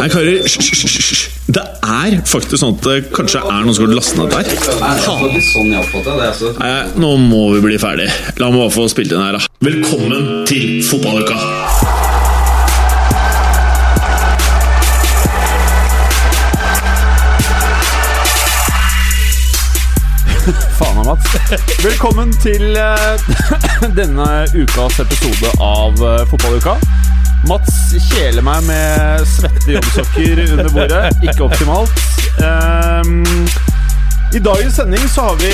Nei, karer, hysj. Det er faktisk sånn at det kanskje er noen som har lastet ned der. Nei, nå må vi bli ferdig. La meg bare få spilt inn her, da. Velkommen til fotballuka! Faen Mats. Velkommen til eh, denne ukas episode av eh, Fotballuka. Mats kjeler meg med svette jobbsokker under bordet. Ikke optimalt. Um, I dagens sending så har vi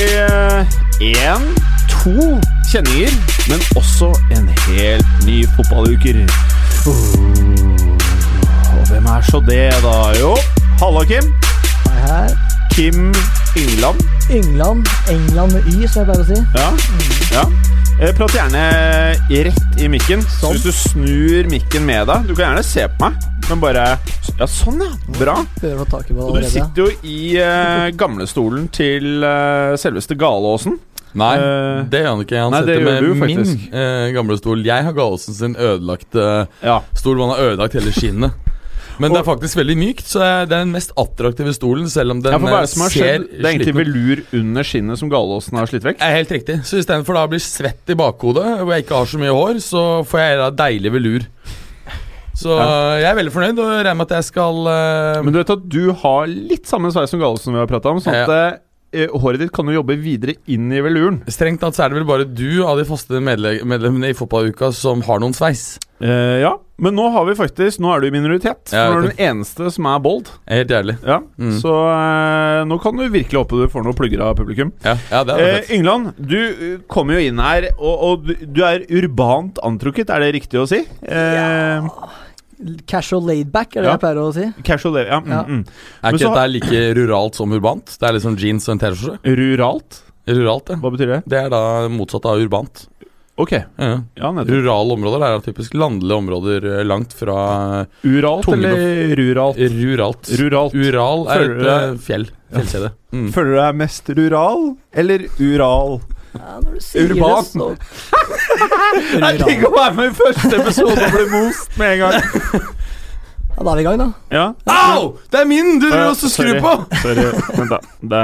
én, to kjenninger, men også en helt ny fotballuker. Og hvem er så det, da? Jo, halla, Kim. Hei her. Kim Yngland. England. England med Y, som jeg pleier å si. Ja. ja. Eh, Prat gjerne rett i mikken. Sånn. hvis du snur mikken med deg Du kan gjerne se på meg, men bare Ja, sånn, ja. Bra. Og du sitter jo i uh, gamlestolen til uh, selveste Galåsen. Nei, det gjør han ikke. Han nei, sitter med du min gamle stol. Jeg har Galåsen sin ødelagte Ja. stol. Han har ødelagt hele skinnet. Men det er faktisk veldig mykt, så det er den mest attraktive stolen, selv om den ja, for hva er det eh, som har ser skjedd? Det er egentlig velur under skinnet som Galåsen har slitt vekk. er helt riktig. Så istedenfor da å bli svett i bakhodet, hvor jeg ikke har så mye hår, så får jeg da deilig velur. Så Ja. jeg er veldig fornøyd, og regner med at jeg skal uh... Men du vet at du har litt samme sveis som Galåsen vi har prata om, sånn at eh, håret ditt kan jo jobbe videre inn i veluren. Strengt tatt så er det vel bare du av de faste medlemmene i fotballuka som har noen sveis. Eh, ja, men nå har vi faktisk Nå er du i minoritet. Ja, nå er du den eneste som er bold. Helt jævlig. Ja, Mm. Så eh, nå kan du virkelig håpe du får noen plugger av publikum. Ja, ja det er Eh, fett. Yngland, du eh, kommer jo inn her, og, og du, er urbant antrukket, er det riktig å si? Eh, Casual laidback er det Ja. jeg pleier å si. Casual laid ja. Mm, Ja. Mm. Er ikke dette like ruralt som urbant? Det er liksom jeans og en T-skjorte? Ruralt? Ruralt, ja. Hva betyr det? Det er da motsatt av urbant. Ok, Ja. ja. Rurale områder er typisk landlige områder eh, langt fra Uralt eller ruralt? ruralt. Ruralt. Ural er et eh, fjell. Fjellkjede. Mm. Føler du deg mest rural eller ural? Ja, når du sier Urban. det, så Jeg tenker å være med i første episode og bli most med en gang. Ja, da er vi i gang, da. Ja. Au! Det er min du driver også og skrur på! Sorry. Vent, da. Det,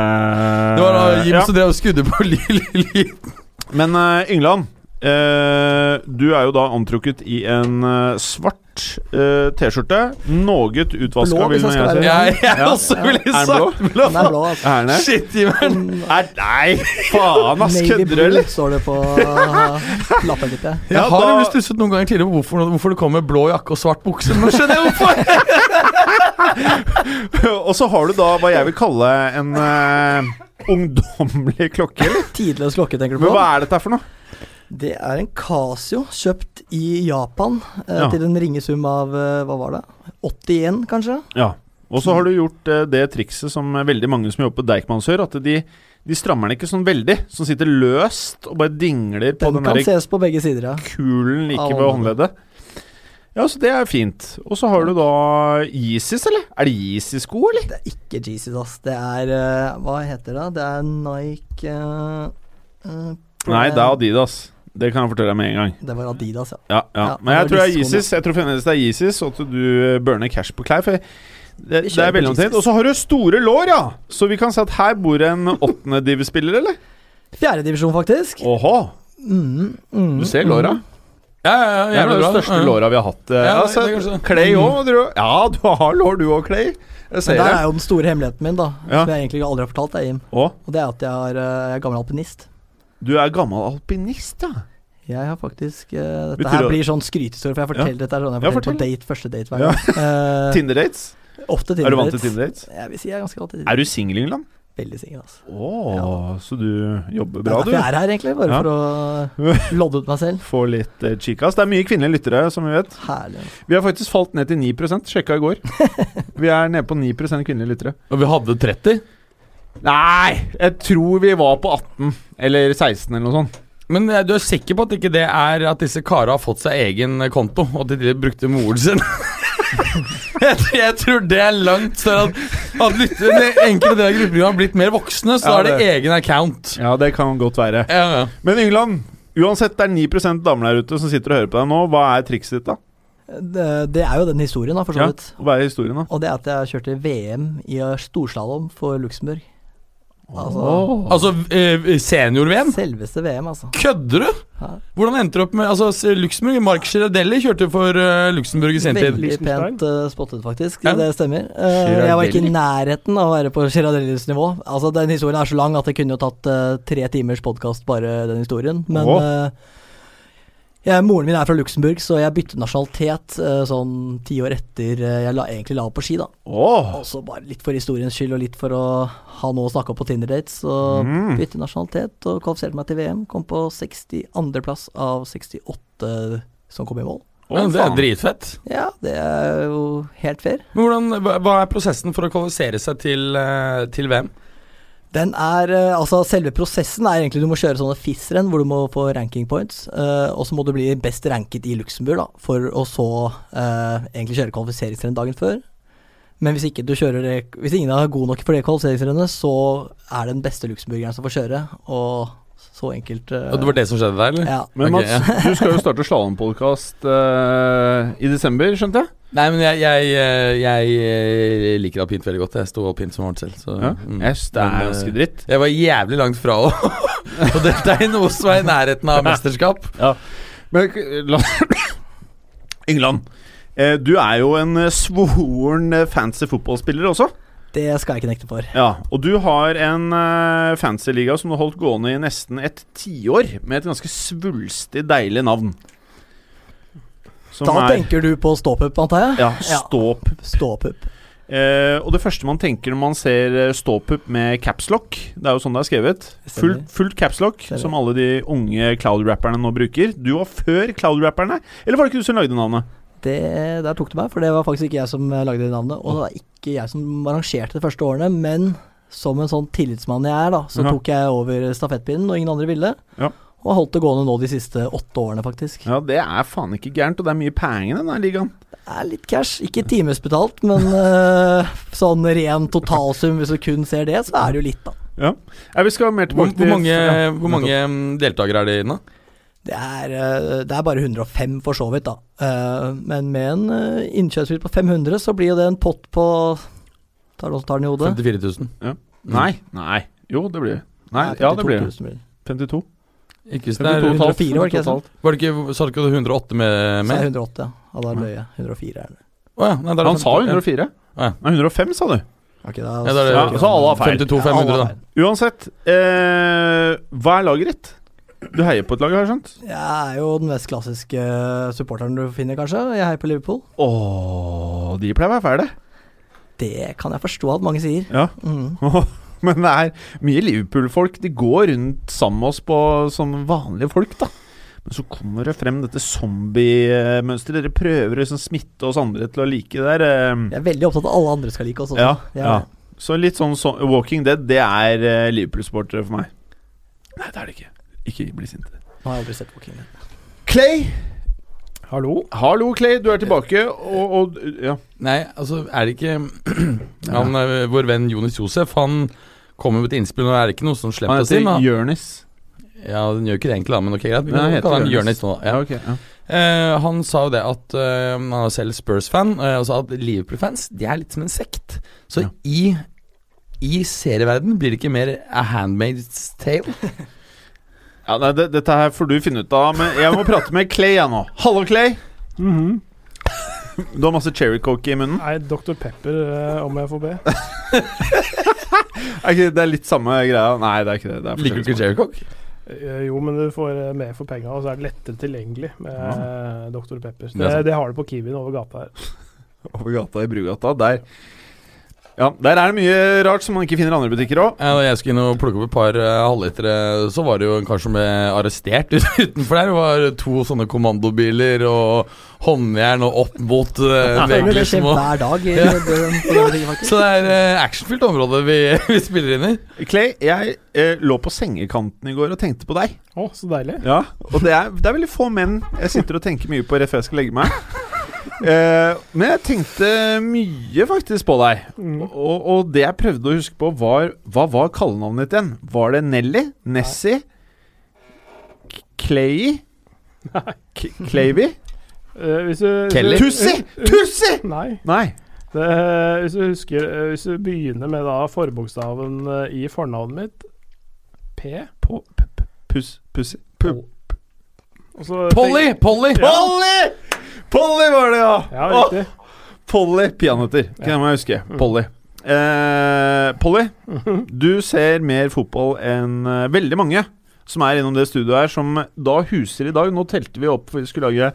Det var da Jim ja. som drev og skudde på lyd. Men uh, Yngland, du er jo da antrukket i en eh, svart eh, T-skjorte. Noe utvaska, vil jeg si. Ja, jeg Ja. også ville Er den blå? sagt blå. Den er blå, altså. Er? Shit, Jimmer'n. Er, nei, faen ass, kødder du, eller? står det på lappen ditt. ja. Jeg har da- nemlig stusset noen ganger tidligere på hvorfor, hvorfor det kommer blå jakke og svart bukse. Nå skjønner jeg hvorfor! Og så har du da hva jeg vil kalle en eh, ungdommelig klokke. Tidløs klokke, tenker du på? Men hva er dette for noe? Det er en Casio, kjøpt i Japan eh, Ja. til en ringesum av eh, hva var det? 81, kanskje? Ja. Og så har du gjort eh, det trikset som eh, veldig mange som jobber på Deichmans gjør, at de, de strammer den ikke sånn veldig. Som sitter løst og bare dingler på Den, den, kan der ses på begge sider, ja. kulen like ved håndleddet. Ja, så det er fint. Og så har du da Yeezys, eller? Er det Yeezy-sko, eller? Det er ikke Yeezys, ass. Det er uh, Hva heter det? Det er Nike uh, Nei, det er Adidas. Det kan jeg fortelle deg med en gang. Det var Adidas, ja. Ja, ja. Ja, Men jeg tror er de Jeg tror fremdeles det er Yeezys, og at du eh, burner cash på klær. For det, det er veldig omtrent. Og så har du store lår, ja! Så vi kan si at her bor en åttendedivisspiller, eller? Fjerdedivisjon, faktisk. Åhå! Mm, mm, Du ser låra. Ja, ja, ja, Det er de største Ja. låra vi har hatt. eh, Ja, altså, det er det. Clay òg. Ja, du har lår du òg, Clay. Jeg Men ser der det. er jo den store hemmeligheten min, da. Ja. Som jeg egentlig aldri har fortalt deg, Jim. Å, Og det er at jeg, har, eh, jeg er gammel alpinist. du er gammel alpinist, ja. Jeg har faktisk uh, Dette her blir sånn skrytehistorie, for jeg forteller dette er sånn jeg Ja, forteller på date, første date hver Ja. gang. Eh, Tinder-dates? ofte Tinder-dates. Er du vant til Tinder-dates. Jeg vil si jeg er ganske alltid Er du singel, England? veldig singel, altså. Å, så du jobber Det er bra, derfor du. jeg er her, egentlig. Bare Ja. for å lodde ut meg selv. Få litt uh, chicas. Det er mye kvinnelige lyttere, som vi vet. Herlig. Vi har faktisk falt ned til 9% sjekka i går. Vi er nede på 9% kvinnelige lyttere. Og vi hadde 30. Nei, jeg tror vi var på 18 eller 16 eller noe sånt. Men eh, du er sikker på at ikke det er at disse karene har fått seg egen eh, konto, og at de brukte moren sin? jeg, tror- jeg tror det er langt større at, at enkelte deler av gruppeprogrammet har blitt mer voksne, så Ja, er det, det- egen account. Ja, det kan godt være. Ja, ja. Men Yngland, uansett det er 9 damer der ute som sitter og hører på deg nå, hva er trikset ditt, da? Det, det er jo den historien, da, for så Ja, vidt. Hva er historien, da? Og det er at jeg kjørte VM i storslalåm for Luxembourg. Altså oh. Altså eh, senior-VM? selveste VM, altså. Kødder du?! Ja. Hvordan endte du opp med Altså, Luxembourg Mark Girardelli kjørte for uh, Luxembourg i sin tid. Veldig pent uh, spottet, faktisk. Ja. Det stemmer. Uh, jeg var ikke i nærheten av å være på Girardellis nivå. Altså, Den historien er så lang at det kunne jo tatt eh, tre timers podkast, bare den historien. Men Åh. Jeg, moren min er fra Luxembourg, så jeg byttet nasjonalitet eh, sånn ti år etter eh, jeg la, egentlig la opp på ski. da Åh. Også bare litt for historiens skyld, og litt for å ha noe å snakke om på Tinder-dates. Så Mm. bytte nasjonalitet og kvalifiserte meg til VM. Kom på 62.-plass av 68 som kom i mål. Ja, det er dritfett. Ja, det er jo helt fair. Men hvordan, hva, hva er prosessen for å kvalifisere seg til, eh, til VM? Den er, eh, altså Selve prosessen er egentlig du må kjøre sånne FIS-renn hvor du må få ranking points. uh, og så må du bli best ranket i Luxembourg da, for å så uh, egentlig kjøre kvalifiseringsrenn dagen før. Men hvis ikke du kjører hvis ingen er god nok for det kvalifiseringsrennet, så er det den beste luxemburgeren som får kjøre. Og så enkelt Uh, det var det som skjedde der, eller? Ja. Men okay, Mats, du skal jo starte slalåmpodkast uh, i desember, skjønte jeg? Nei, men jeg, jeg, eh, jeg, eh, liker alpint veldig godt. Jeg sto alpint som morgen selv. Så, Ja. mm. yes, det er eh, ganske dritt. Jeg var jævlig langt fra å og dette er noe som er i nærheten av mesterskap. Ja. Men la England, eh, du er jo en eh, svoren eh, fancy fotballspiller også. Det skal jeg ikke nekte for. Ja, og du har en uh, fancy liga som du har holdt gående i nesten et tiår, med et ganske svulstig, deilig navn. Som Da er tenker du på ståpup, antar jeg? Ja, Ja. ståpup. Ståpupp. Eh, og det første man tenker når man ser ståpup med capslock Det er jo sånn det er skrevet. Full, fullt capslock, som alle de unge cloud-rapperne nå bruker. Du var før cloud-rapperne, eller var det ikke du som lagde navnet? Det, der tok det meg, for det var faktisk ikke jeg som eh, lagde det navnet. Og det var ikke jeg som arrangerte de første årene, men som en sånn tillitsmann jeg er, da, så Ja. tok jeg over stafettpinnen når ingen andre ville. Ja. Og holdt det gående nå de siste åtte årene, faktisk. Ja, det er faen ikke gærent, og det er mye penger i denne ligaen. Det er litt cash. Ikke timesbetalt, men uh, sånn ren totalsum, hvis du kun ser det, så er det jo litt, da. Ja, ja Vi skal mer tilbake tilbake hvor mange, ja, hvor mange deltakere er det inne? Det er, eh, det er bare 105 for så vidt, da. Eh, men med en uh, innkjøpspris på 500, så blir jo det en pott på Tar du tar den i hodet? 54 000. Nei, nei. Jo, det blir Nei, ja, det 52 blir 000 52. Ikke hvis det er 104 var det ikke. Var det ikke, sa du ikke 108 med? Så med? Sa 108, ja. Ja, da løy jeg. 104 er det. Oh, ja, nei, det er det Han sa 104. Ja. Nei, 105, sa du. Okay, da, Ja, da er det- Ja, så alle har feil. 52 Ja, alle 500, har da. Uansett, eh, hva er laget ditt? Du heier på et lag, har jeg skjønt? Jeg er jo den mest klassiske supporteren du finner, kanskje. Jeg heier på Liverpool. Åh, de pleier å være fæle. Det kan jeg forstå at mange sier. Ja. Mm. Men det er mye Liverpool-folk. De går rundt sammen med oss på som vanlige folk, da. Men så kommer det frem dette zombie-mønsteret. Dere prøver å liksom smitte oss andre til å like det der. eh. Jeg er veldig opptatt av at alle andre skal like oss også. Ja, ja. Så litt sånn så, Walking Dead, det er uh, Liverpool-sportere for meg. Nei, det er det ikke. Ikke bli sinte. Nå har jeg aldri sett Walking Dead. Clay! Hallo? Hallo, Clay. Du er tilbake, og, og Ja. Nei, altså er det ikke han, eh, Vår venn Jonis Josef Han kommer med et innspill, og er det ikke noe sånn slemt å si? Han heter Jonis. Ja, den gjør ikke det egentlig, da, men ok, greit. Vi kan kalle han Jonis. Jonis nå. Ja. Ja, Okay, Ja. Eh, han sa jo det at eh, han er selv Spurs-fan, eh, og sa at Liverpool-fans De er litt som en sekt. Så Ja. i i serieverden blir det ikke mer A Handmaid's Tale? Ja, nei, det, Dette her får du finne ut av, men jeg må prate med Clay jeg nå. Hallo, Clay. Mhm. Du har masse cherry coke i munnen. Nei, Dr. Pepper, eh, om jeg får be. Er ikke det er litt samme greia? Nei, det er ikke det. det er Liker du ikke cherry Cock? Eh, jo, men du får eh, mer for penga, og så er det lettere tilgjengelig med ja. Dr. Pepper. Det Det, det har du på Kiwien over gata her. Over gata i Brugata. Der. Ja, der er det mye rart som man ikke finner i andre butikker òg. Ja, da jeg skulle inn og plukke opp et par uh, halvlitere, så var det jo en kar som ble arrestert utenfor der. Det var to sånne kommandobiler og håndjern og opp mot uh, det vegger skjer hver dag. Ja. Så det er uh, actionfylt område vi, vi spiller inn i. Clay, jeg eh, lå på sengekanten i går og tenkte på deg. Å, så deilig. Ja, Og det er, det er veldig få menn jeg sitter og tenker mye på rett før jeg skal legge meg. Eh, men jeg tenkte mye faktisk på deg. Mm. Og, og det jeg prøvde å huske på, var Hva var kallenavnet ditt igjen? Var det Nelly? Nessie? Clay? Clayby? Clavy? Eh, hvis du, Kelly? Tussi! Tussi! Nei. Nei. Det, hvis du husker eh, Hvis du begynner med da forbokstaven eh, i fornavnet mitt P puss, pussy pu, og så Polly! Polly! Polly! Polly var det, ja! Ja, riktig. Polly peanøtter. Kan jeg huske. Polly. Eh, Polly, du ser mer fotball enn eh, veldig mange som er innom det studioet her, som da huser i dag. Nå telte vi opp, for vi skulle lage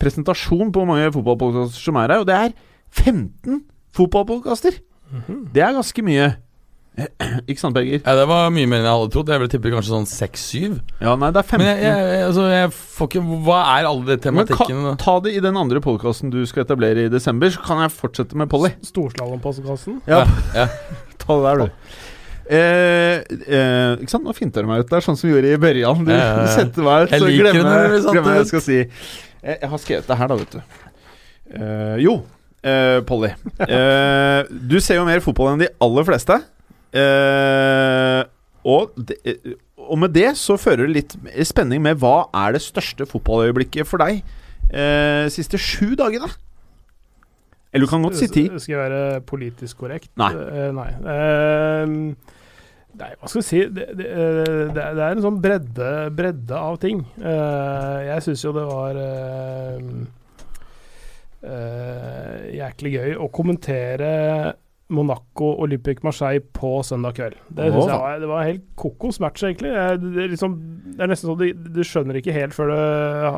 presentasjon på hvor mange fotballpodkaster som er her, og det er 15 fotballpodkaster! Det er ganske mye. Ikke sant, Berger? Ja, det var mye mer enn jeg hadde trodd. Jeg ville tippe kanskje sånn seks-syv. Ja, nei, det er 15. Men jeg, jeg, altså, jeg får ikke Hva er alle de Men tematikkene? ka, da? ta det i den andre podkasten du skal etablere i desember, så kan jeg fortsette med Polly. Storslalåmpostkassen. Ja, Ja. ta det der, du. Eh, eh, ikke sant, Nå finter du meg ut der, sånn som vi gjorde i børjan. Du, ja. du setter meg ut, så glemmer jeg hva jeg skal si. Jeg, jeg har skrevet det her, da, vet du. Eh, jo, eh, Polly. Eh, du ser jo mer fotball enn de aller fleste. Eh, og, det, eh, og med det så fører det litt spenning med hva er det største fotballøyeblikket for deg eh, siste sju dagene? Eller du kan godt si ti. Skal jeg være politisk korrekt? Nei. Eh, nei. Eh, nei, hva skal jeg si Det, det, det, er- en sånn bredde, bredde av ting. Jeg syns jo det var uh, uh, jæklig gøy å kommentere Monaco Olympic Marseille på søndag kveld. Det, synes jeg var, det var en helt kokos match, egentlig. Det, er liksom, det er nesten sånn du, du skjønner ikke helt før det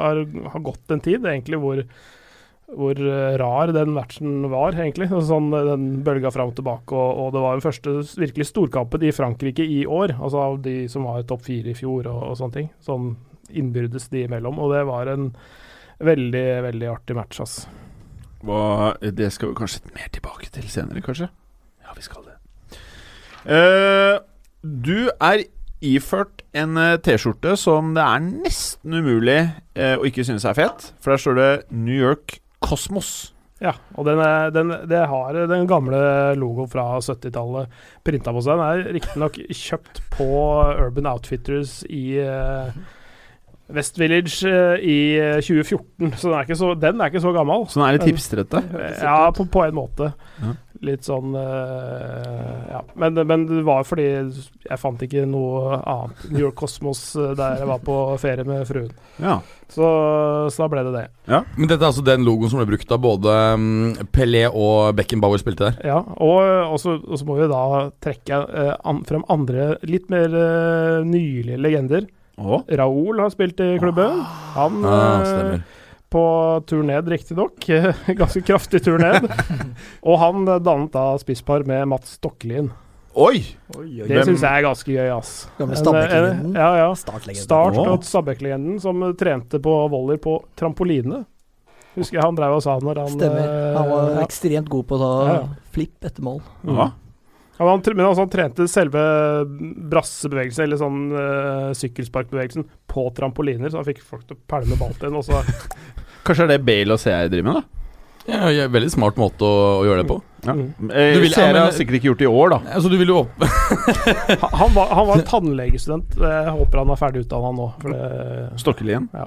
har, har gått en tid, egentlig, hvor hvor eh, rar den matchen var, egentlig. Sånn, eh, den bølga fram og tilbake, og, og det var den første virkelig storkampen i Frankrike i år. Altså av de som var topp fire i fjor og, og sånne ting. Sånn innbyrdes de imellom. Og det var en veldig, veldig artig match, altså. Hva, det skal vi kanskje mer tilbake til senere, kanskje? Skal det. Uh, du er iført en eh, T-skjorte som det er nesten umulig uh, å ikke synes er fet. For der står det New York Cosmos. Ja, og den, er, den, det har den gamle logoen fra 70-tallet printa på seg. Den er riktignok kjøpt på Urban Outfitters i eh, West Village eh, i eh, 2014, så den er ikke så, den er ikke så gammel. Så den er litt hipstrete. Ja, på, på en måte. Ja. Litt sånn eh, Ja. Men, men det var fordi jeg fant ikke noe annet New York Cosmos eh, der jeg var på ferie med fruen. Ja. Så, så da ble det det. Men dette er altså den logoen som ble brukt da både um, Pelé og Beckenbauer spilte der. Ja, og, og, så, og så må vi da trekke uh, an, frem andre litt mer uh, nylige legender. Å, Raoul har spilt i klubben. Han Ah, eh, på tur ned, riktignok. Ganske kraftig tur ned. og han eh, dannet da spisspar med Mats Stokkelien. Oi! Det syns jeg er ganske gøy, ass. Gamle Stabæk-legenden. Ja, ja. Start og Stabæk-legenden som trente på volley på trampoline. Husker jeg han drev og sa når han Stemmer. eh, Han var ja. ekstremt god på å ta Ja, ja. flipp etter mål. Ja. Han, men altså, han trente selve brassebevegelsen, eller sånn uh, sykkelsparkbevegelsen, på trampoliner, så han fikk folk til å pælme ball til den. Og så Kanskje det er det Bale og CR driver med, da? Ja, ja, veldig smart måte å, å gjøre det på. Ja. Mm. Eh, Du vil- men- har sikkert ikke gjort det i år, da. Altså, du vil jo opp han, var, han var tannlegestudent. Jeg håper han er ferdig utdanna nå. Det, Stokkelien. Ja.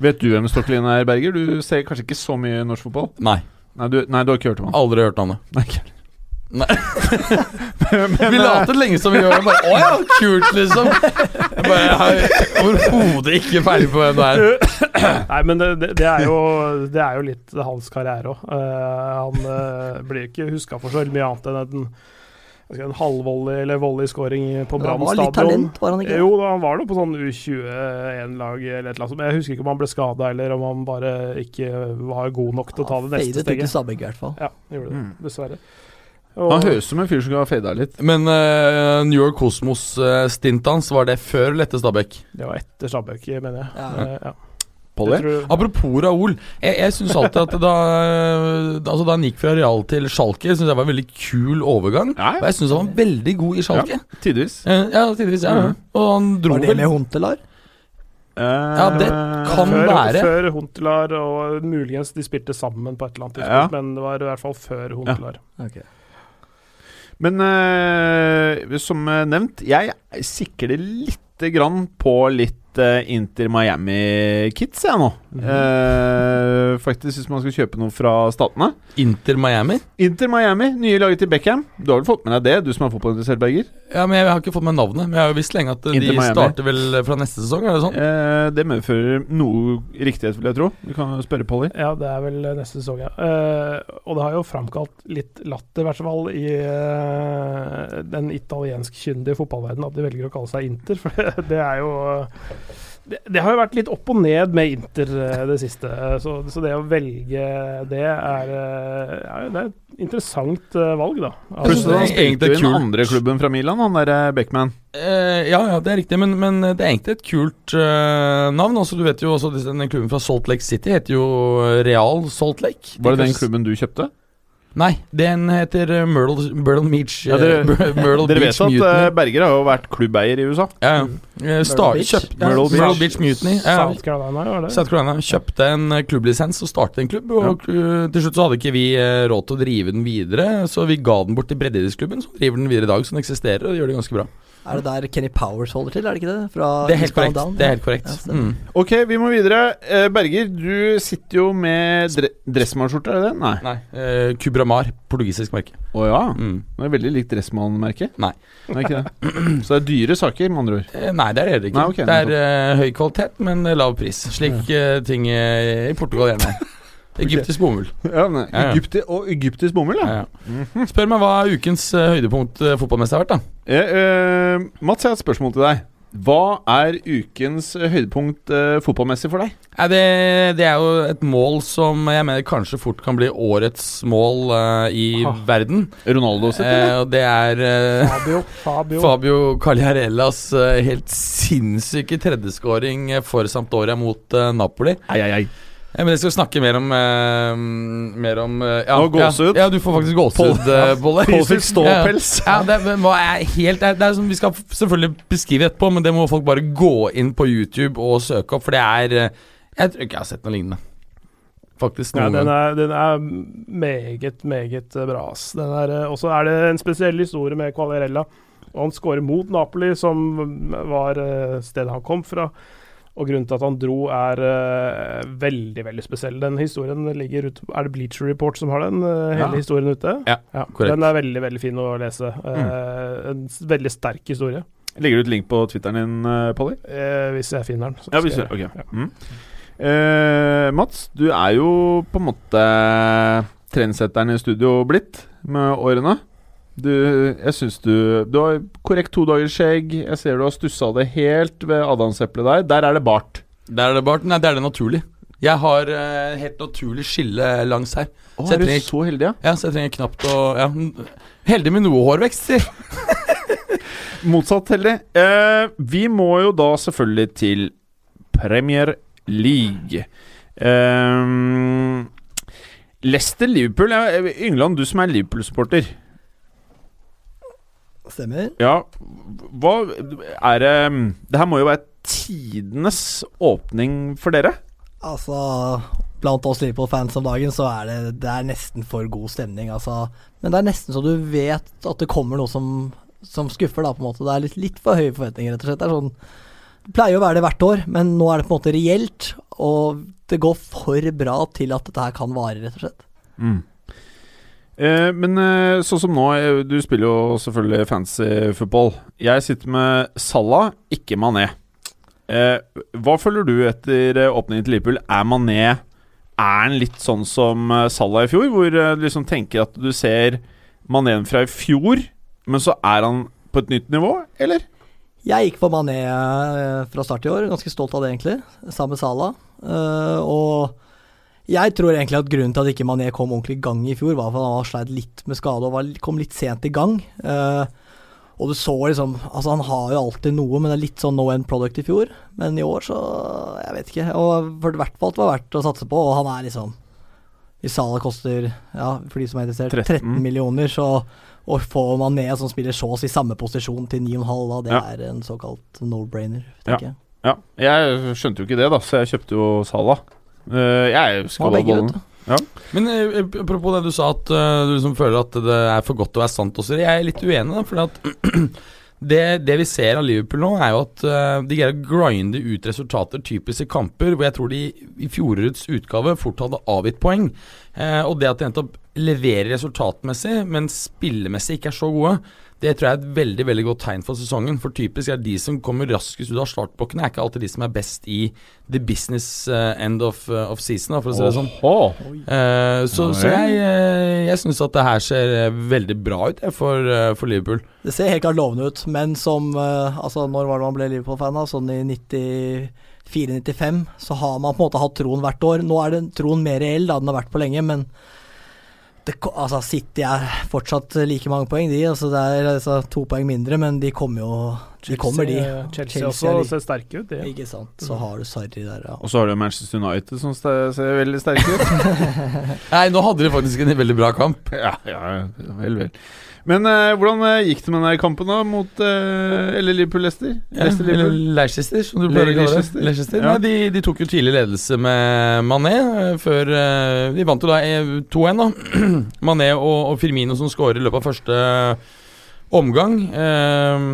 Vet du hvem Stokkelien er, Berger? Du ser kanskje ikke så mye norsk fotball? Nei, Nei, du, nei, du har ikke hørt om han? aldri hørt navnet. Nei, ikke. Nei. Men, Vi later lenge som vi gjør det. Bare, Å ja, kult, liksom. Jeg bare jeg er overhodet ikke ferdig på hvem det er. Nei, men det, det, er jo, det er jo litt hans karriere òg. han uh, blir ikke huska for så mye annet enn en, en halvvolley eller volley-scoring på Han Brann var litt talent, var han ikke? Jo, han var nå på sånn U21-lag eller et eller annet. Men jeg husker ikke om han ble skada eller om han bare ikke var god nok til å ta det neste Fadet ut i. Stabæk, i hvert fall. Ja, han gjorde det, Mm. dessverre. Og, Han høres ut som en fyr som kan ha fada litt. Men uh, New York Cosmos stintet hans, var det før eller etter Stabæk? Det var etter Stabæk, mener jeg. Ja. Uh, ja. Jeg Apropos Raoul. Jeg, jeg syns alltid at da, altså da han gikk fra Real til Schalke, syns jeg var en veldig kul overgang. Ja, Og jeg syns han var veldig god i Schalke. tidvis. Eh, Ja, tidvis. Ja. Mhm. Og han dro Var det med Hontelar? ja, det kan før, være. Før Hontelar, og muligens de spilte sammen på et eller annet tidspunkt, Ja. men det var i hvert fall før Huntelaar. Ok. Men uh, som eh, nevnt, jeg sikler lite grann på litt eh, Inter Miami-kits, jeg nå. Eh, faktisk, hvis man skal kjøpe noe fra statene. Inter Miami? Inter Miami, nye laget til Beckham. Du har vel fått med deg det, du som er fotballinteressert, Berger? Ja, men Jeg har ikke fått med navnet. Men jeg har jo visst lenge at Inter de Miami. starter vel fra neste sesong, er det sånn? Uh, det medfører noe riktighet, vil jeg tro. Du kan spørre Polly. Ja, det er vel neste sesong, ja. Eh, og det har jo framkalt litt latter, i hvert fall, i den italiensk-kyndige fotballverdenen at de velger å kalle seg Inter. For det er jo det, det har jo vært litt opp og ned med Inter eh, det siste, så, så det å velge det er, er det er et interessant eh, valg, da. Synes Plutselig han det er spilte jo i den andre klubben fra Milan, han derre Beckman. Eh, ja, ja, det er riktig, men, men det er egentlig et kult uh, navn. Altså, du vet jo også disse- Den klubben fra Salt Lake City heter jo Real Salt Lake. Var det den klubben du kjøpte? Nei, den heter eh, Myrtle, Myrtle Beach. Ja, dere- eh, Myrtle Dere Beach vet at Mutiny. eh, Berger har jo vært klubbeier i USA? Ja, ja. Start, Beach? kjøpt, ja, Myrtle Myrtle, Beach. Beach Mutiny. Ja, South Carolina, var det? South Carolina kjøpte en klubblisens og startet en klubb. Og til slutt så hadde ikke vi råd til å drive den videre, så vi ga den bort til breddeidrettsklubben, som driver den videre i dag. Så den eksisterer, og de gjør det ganske bra. Er det der Kenny Powers holder til, er det ikke det? Fra Det er helt korrekt. Down? Det er helt korrekt. Ja. Mm. Ok, vi må videre. Eh, Berger, du sitter jo med dre Dressmann-skjorte, er det det? Nei. Nei. Eh, Kubramar, portugisisk merke. Å ja. Mm. Det er veldig likt Dressmann-merket. Nei. Nei, ikke det. Så det er dyre saker, med andre ord. Eh, Nei, det er det ikke. Nei, okay, det er uh, høy kvalitet, men lav pris. Slik uh, ting i Portugal gjerne er. Egyptisk bomull. Ja, men, Ja, ja. Egypti og egyptisk bomull, ja. Ja, ja. Spør meg hva ukens uh, høydepunkt uh, fotballmessig har vært, da. Eh, uh, Mats, jeg har et spørsmål til deg. Hva er ukens eh, høydepunkt eh, fotballmessig for deg? Det, det er jo et mål som jeg mener kanskje fort kan bli årets mål eh, i Ah. verden. Ronaldo sitt, Eh, eller? det er eh, Fabio. Fabio. Fabio Cagliarellas eh, helt sinnssyke tredjeskåring eh, for Sampdoria mot eh, Napoli. Ei, ei, ei. Ja, men jeg skal snakke mer om uh, Mer om uh, ja, Å, gåsehud? Ja, ja, du får faktisk gåsehud, eh, Bolle. Pål fikk ståpels. Ja, det, er helt, det er, det er som Vi skal selvfølgelig beskrive etterpå, men det må folk bare gå inn på YouTube og søke opp, for det er eh, Jeg tror ikke jeg har sett noe lignende. Faktisk. Ja, Noen den, er, den er meget, meget bra. Og så er det en spesiell historie med Quagliarella. Og han skårer mot Napoli, som var stedet han kom fra. Og grunnen til at han dro, er uh, veldig veldig spesiell. Den historien ligger ute Er det Bleacher Report som har den? Uh, hele Ja. historien ute? Ja, korrekt. Den er veldig veldig fin å lese. Eh, en veldig sterk historie. Legger du ut link på Twitteren din, uh, Polly? Hvis jeg finner den. Ja, hvis du, ok. ja. Mm. Mats, du er jo på en måte trendsetteren i studio blitt med årene. Du, jeg syns du Du har korrekt to dagers skjegg. Jeg ser du har stussa det helt ved adamseplet der. Der er det bart. Der er det bart. Nei, der er det naturlig. Jeg har uh, helt naturlig skille langs her. Å, Så er du trenger- så heldig, ja? Ja, Så jeg trenger knapt å ja. Heldig med noe hårvekst, si. Motsatt heldig. Uh, vi må jo da selvfølgelig til Premier League. Uh, Leicester-Liverpool. Yngland, du som er Liverpool-supporter. Stemmer. Ja, hva er det Det her må jo være tidenes åpning for dere? Altså, blant oss Liverpool-fans om dagen, så er det, det er nesten for god stemning, altså. Men det er nesten så du vet at det kommer noe som, som skuffer, da, på en måte. Det er litt, litt for høye forventninger, rett og slett. Det er sånn Det pleier å være det hvert år, men nå er det på en måte reelt, og det går for bra til at dette her kan vare, rett og slett. Eh, men eh, sånn som nå, eh, du spiller jo selvfølgelig fancy football. Jeg sitter med Salah, ikke Mané. Hva føler du etter åpningen til Liverpool? Er Mané Er han litt sånn som Salah i fjor, hvor du liksom tenker at du ser Manéen fra i fjor, men så er han på et nytt nivå, eller? Jeg gikk for Mané fra start i år, ganske stolt av det egentlig, sammen med Salah. Og jeg tror egentlig at grunnen til at ikke Mané kom ordentlig i gang i fjor, var at han sleit litt med skade og var, kom litt sent i gang. Uh, og du så liksom Altså, han har jo alltid noe, men det er litt sånn no end product i fjor. Men i år, så Jeg vet ikke. Og for i hvert fall det var verdt å satse på, og han er liksom Hvis Salah koster, ja, for de som er interessert, 13. 13 millioner, så å få Mané som spiller Shaws i samme posisjon til 9,5, da, det Ja. er en såkalt no-brainer, tenker jeg. Ja, jeg skjønte jo ikke det, da, så jeg kjøpte jo Salah. Eh, jeg skal ha bollen. vet. Men eh, apropos det du sa, at eh, du liksom føler at det er for godt til å være sant også. Jeg er litt uenig, da. Fordi at det, det vi ser av Liverpool nå, er jo at de greier å grinde ut resultater typisk i kamper hvor jeg tror de i fjorårets utgave fort hadde avgitt poeng. Eh, og det at de nettopp leverer resultatmessig, men spillemessig ikke er så gode, det tror jeg er et veldig veldig godt tegn for sesongen. For typisk er de som kommer raskest ut av startblokkene, er ikke alltid de som er best i the business eh, end of, eh, of season, for å si det sånn. Eh, så så jeg, uh, jeg syns at det her ser veldig bra ut for, for Liverpool. Det ser helt klart lovende ut, men som Altså, når var det man ble Liverpool-fan? Sånn i 94-95, så har man på en måte hatt troen hvert år. Nå er den troen mer reell da den har vært på lenge, men det, altså City er fortsatt like mange poeng, de. Altså Det er altså, to poeng mindre, men de kommer jo De kommer, de. Chelsea, Chelsea også de- ser sterke ut, ja. Ikke sant. Så har du Sarri der, ja. Og så har du Manchester United som ser veldig sterke ut. Nei, nå hadde de faktisk en veldig bra kamp. ja, ja, vel, vel. Men uh, hvordan eh, gikk det med den kampen, da? Mot uh, Eller Liverpool-Leicester? Ja, eller Leicester, som du pleier å kalle det. Leicester. Ja. Nei, de, de tok jo tidlig ledelse med Mané før De vant jo da eh, 2-1, da. Mané og, og Firmino som skårer i løpet av første omgang. Eh,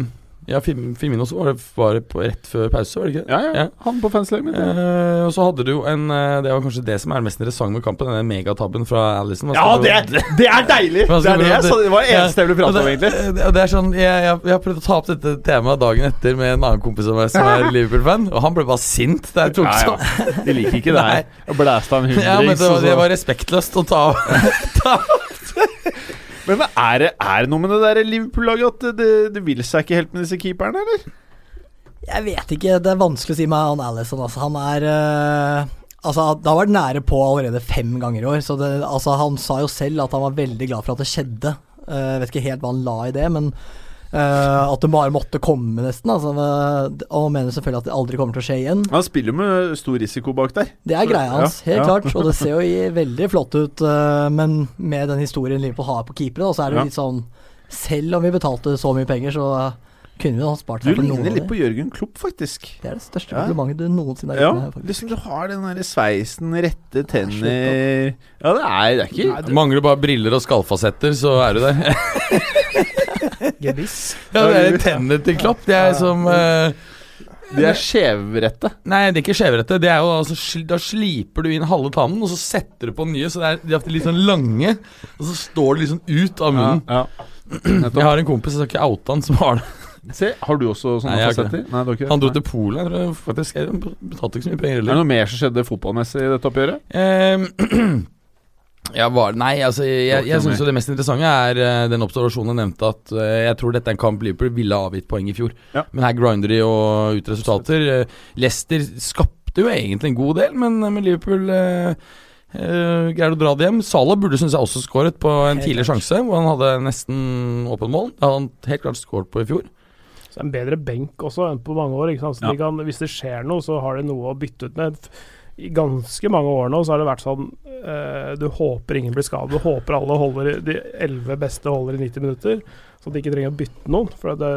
ja, Fir- Firmino var det, var det på rett før pause, var det ikke det? Ja, ja. Ja. Han på fanslaget mitt. Ja. Eh, og så hadde du jo en eh, Det var kanskje det som er mest interessant med kampen, denne megatabben fra Alison. Ja, det, det er deilig! Det er det, så det var det eneste jeg ville prate om, egentlig. Det er sånn, jeg, jeg, jeg har prøvd å ta opp dette temaet dagen etter med en annen kompis av meg som er Liverpool-fan, og han ble bare sint da jeg tok sånn. De liker ikke det her. Blæsta en han Ja, men hundrings. det var respektløst å ta av. Men er det, er det noe med det der Liverpool-laget at det, det, vil seg ikke helt med disse keeperne, eller? Jeg vet ikke, det er vanskelig å si med han Alison. Altså. Han er eh, Altså, Det har vært nære på allerede fem ganger i år. Så det, altså, Han sa jo selv at han var veldig glad for at det skjedde. Uh, vet ikke helt hva han la i det, men eh, at det bare måtte komme, nesten. Altså, og mener selvfølgelig at det aldri kommer til å skje igjen. Han spiller jo med stor risiko bak der. Det er greia hans, ja, helt ja. klart. Og det ser jo veldig flott ut, uh, men med den historien Liverpool har på keepere, så er det Ja. litt sånn Selv om vi betalte så mye penger, så kunne vi ha spart Du seg for noe ligner av litt på Jørgen Klopp, faktisk. Det er det største Ja. komplimentet du noensinne har Ja, gitt meg. faktisk. liksom du har den der sveisen, rette tenner Ja, det er, det er ikke Nei, Mangler bare briller og skallfasetter, så er du der. Gebiss. Ja, det er tennene til Klopp. Det er som uh, De er skjevrette. Nei, det er ikke skjevrette. Det er jo altså Da sliper du inn halve tannen, og så setter du på nye. Så det er, de er litt sånn lange, og så står det liksom ut av munnen. Ja, Jeg har en kompis, jeg skal ikke oute han, som har det. Se, har du også sånne fasetter? Nei, du ikke? Han dro til Polen, jeg tror faktisk. Jeg betalte ikke så mye penger Er det noe mer som skjedde fotballmessig i dette oppgjøret? Ehm, ja, var, nei, altså Jeg, jeg syns det mest interessante er eh, den observasjonen jeg nevnte, at eh, jeg tror dette er en kamp Liverpool ville avgitt poeng i fjor. Ja. Men her grinder de og ut resultater. Eh, Leicester skapte jo egentlig en god del, men, men Liverpool uh, greier å dra det hjem. Salah burde synes jeg også skåret på en Helt tidlig klart. sjanse, hvor han hadde nesten åpen mål. Det hadde han helt klart skåret på i fjor. Så en bedre benk også enn på mange år. Ikke sant? Så Ja. de kan, hvis det skjer noe, så har de noe å bytte ut med. I ganske mange år nå så har det vært sånn eh, Du håper ingen blir skadet. Du håper alle holder de elleve beste holder i 90 minutter. Så at de ikke trenger å bytte noen. For det,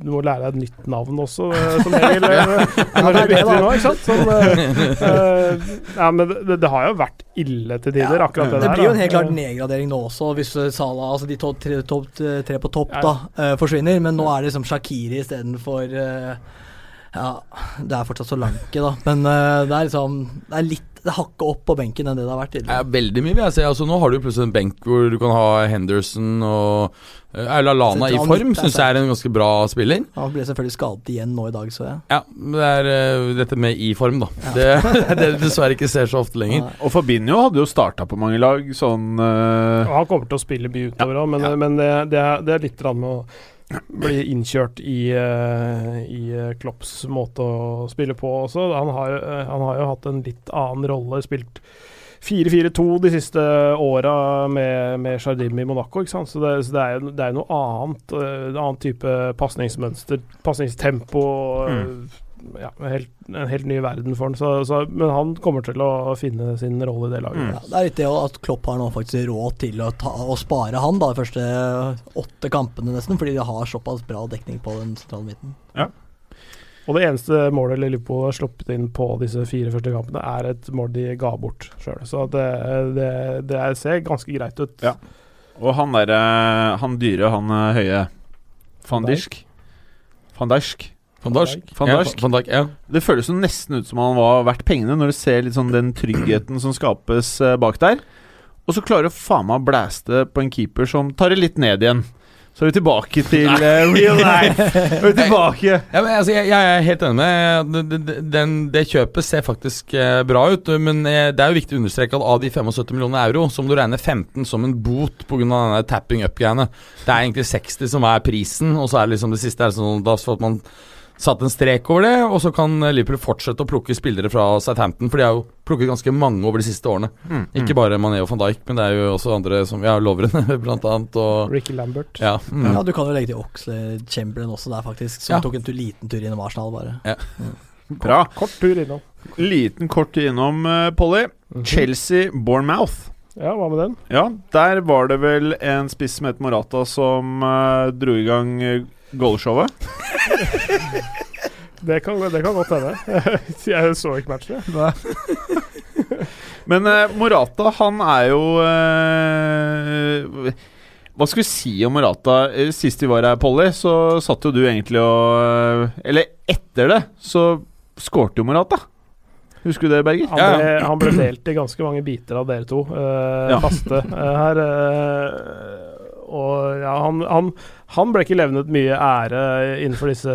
du må lære deg et nytt navn også, eh, som regel. eh, Når det du er det, bytter nå, ikke sant? Sånn, eh, eh, ja, men det, det har jo vært ille til tider, akkurat det, Det der. blir jo en helt klart Eh, nedgradering nå også, hvis Sala, altså de to, tre, tre på topp da, eh, forsvinner. Men nå er det liksom Shakiri istedenfor uh, Ja, det er fortsatt Solanke, da. Men uh, det er liksom Det er litt Det hakker opp på benken enn det det har vært Ja, tidligere. veldig mye, vil jeg si. Altså, nå har du plutselig en benk hvor du kan ha Henderson og uh, Aula Lana i form, er syns jeg er en ganske bra spiller. Han ble selvfølgelig skadet igjen nå i dag, så jeg. Ja, det er uh, dette med i form, da. Det er det du dessverre ikke ser så ofte lenger. Nei. Og Fabinho hadde jo starta på mange lag, sånn uh... Han kommer til å spille mye utover òg, men, men det, det, er, det er litt rann med å bli innkjørt i, eh, i eh, Klopps måte å spille på også. Han har, eh, han har jo hatt en litt annen rolle, spilt 4-4-2 de siste åra med, med Jardim i Monaco. Så det, så det er det er noe annet. En annen type pasningsmønster, pasningstempo. eh, Ja, en helt, en helt ny verden for han. Så, så, men han kommer til å finne sin rolle i det laget. Mm. Ja, det er litt det at Klopp har nå faktisk råd til å, ta, å spare han da de første åtte kampene, nesten, fordi de har såpass bra dekning på den sentrale midten. Og det eneste målet Liverpool har sluppet inn på disse fire første kampene, er et mål de ga bort sjøl. Så det, det, det er- ser ganske greit ut. Ja. Og han derre Han dyre, han eh, høye Van Fandersk Dijk. Van Dijk. Van Dijk. Van Dijk. Van Dijk, ja. Det føles jo nesten ut som han var verdt pengene, når du ser litt sånn den tryggheten som skapes eh, bak der. Og så klarer du faen meg å blæste på en keeper som tar det litt ned igjen. Så er vi tilbake til uh, real life. Er vi tilbake. Ja, men, altså, jeg, jeg er helt enig med det, det, den, det kjøpet ser faktisk uh, bra ut, men uh, det er jo viktig å understreke at av de 75 millioner euro, så må du regne 15 som en bot pga. tapping up-greiene. Det er egentlig 60 som er prisen, og så er det liksom det siste er sånn da at man satt en strek over det, og så kan Liverpool fortsette å plukke spillere fra Southampton, for de har jo plukket ganske mange over de siste årene. Mm. Ikke bare Mané og van Dijk, men det er jo også andre som Ja, Lovren, blant annet, og Ricky Lambert. Ja. Mm. Ja, Du kan jo legge til Oxley Chamberlain også der, faktisk. Som Ja. tok en liten tur innom Arsenal, bare. Bra. Kort tur innom. Liten kort innom, uh, Polly. -hmm. Chelsea, Bournemouth. Ja, hva med den? Ja, der var det vel en spiss som het Morata som uh, dro i gang uh, goalshowet. Det kan, det kan godt hende. jeg så ikke matchen, jeg. Men uh, Morata, han er jo uh, Hva skal vi si om Morata? Eh, Sist vi var her, Polly, så satt jo du egentlig og Eller etter det, så skårte jo Morata. Husker du det, Berger? Han ble, han ble delt i ganske mange biter av dere to, Uh, Ja. faste her. Og ja, han, han, han ble ikke levnet mye ære innenfor disse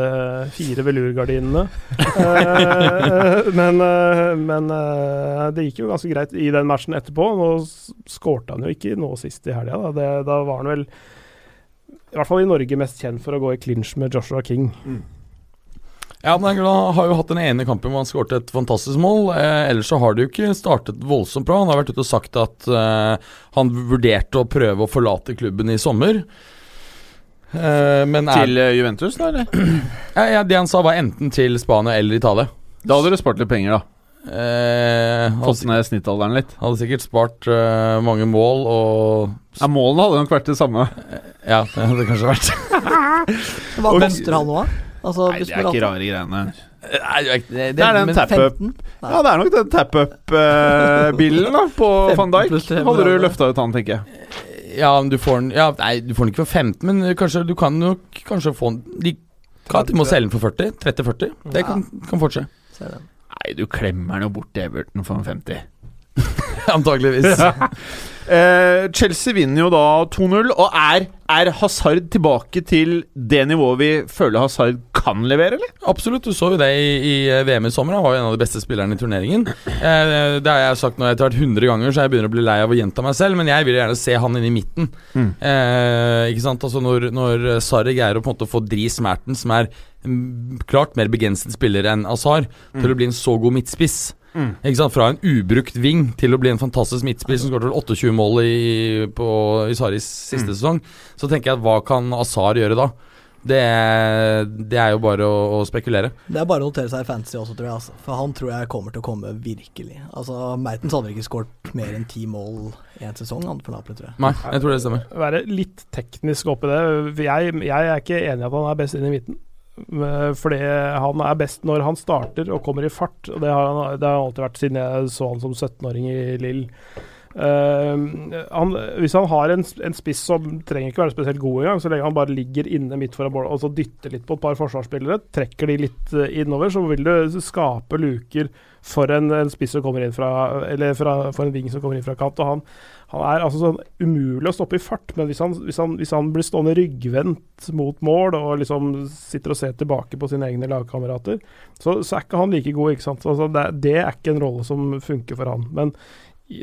fire velurgardinene. Eh, men eh, men eh, det gikk jo ganske greit i den matchen etterpå. Nå skårte han jo ikke nå sist i helga. Da. Da var han vel, i hvert fall i Norge, mest kjent for å gå i clinch med Joshua King. Ja, men Han har jo hatt den ene kampen hvor han skåret et fantastisk mål. Eh, ellers så har det jo ikke startet voldsomt bra. Han har vært ute og sagt at eh, han vurderte å prøve å forlate klubben i sommer. Eh, men er, Til eh, Juventus, da, eller? ja, ja, Det han sa, var enten til Spania eller Italia. Da hadde du spart litt penger, da. Eh, Fått ned snittalderen litt. hadde sikkert spart uh, mange mål og Ja, Målene hadde nok vært det samme. Ja, det hadde kanskje vært. Hva koster han nå, da? Altså, Nei, det er ikke rare greiene. Nei, det, det, Det er den tap-up. Ja, det er nok den tap-up-bilen da på van Dijk. Hadde du løfta ut han, tenker jeg. Ja, men du får den ja, Nei, du får den ikke for 15, men kanskje du kan nok kanskje få den De kan til og med selge den for 40. 30-40. Det kan, kan fortsette. Nei, du klemmer den jo bort til Everton for en 50. Antakeligvis. Eh, Chelsea vinner jo da 2-0, og er, er Hazard tilbake til det nivået vi føler Hazard kan levere, eller? Absolutt, du så jo det i, i VM i sommer. Han var jo en av de beste spillerne i turneringen. Eh, det har jeg sagt nå etter hvert 100 ganger, så jeg begynner å bli lei av å gjenta meg selv, men jeg vil gjerne se han inne i midten. Mm. Eh, ikke sant? Altså Når, når Sarri greier å på en måte få dri smerten som er mm, klart mer begrenset spiller enn Azar, til å bli en så god midtspiss. Mm. Ikke sant? Fra en ubrukt ving til å bli en fantastisk midtspiss som skåret vel 28 mål i, på, i Saris siste Mm. sesong, så tenker jeg at hva kan Azar gjøre da? Det, det er jo bare å, å spekulere. Det er bare å notere seg i fantasy også, tror jeg. Altså. For han tror jeg kommer til å komme virkelig. Altså, Mertens hadde ikke skåret mer enn ti mål i en sesong han for Napoli, tror jeg. Nei, jeg tror det stemmer. være litt teknisk oppi det. Jeg, jeg er ikke enig i at han er best inn i midten. Eh, Fordi han er best når han starter og kommer i fart. Det har han det har alltid vært siden jeg så han som 17-åring i Lill. Han, hvis han har en, en spiss som trenger ikke være spesielt god engang, så lenge han bare ligger inne midt foran mål og så dytter litt på et par forsvarsspillere, trekker de litt eh, innover, så vil du skape luker for en, en spiss som kommer inn fra Eller fra, for en ving som kommer inn fra kant. Og han, han er altså sånn umulig å stoppe i fart, men hvis han, hvis han, hvis blir stående ryggvendt mot mål og liksom sitter og ser tilbake på sine egne lagkamerater, så, så er ikke han like god. ikke sant? Altså, det, det er ikke en rolle som funker for han. Men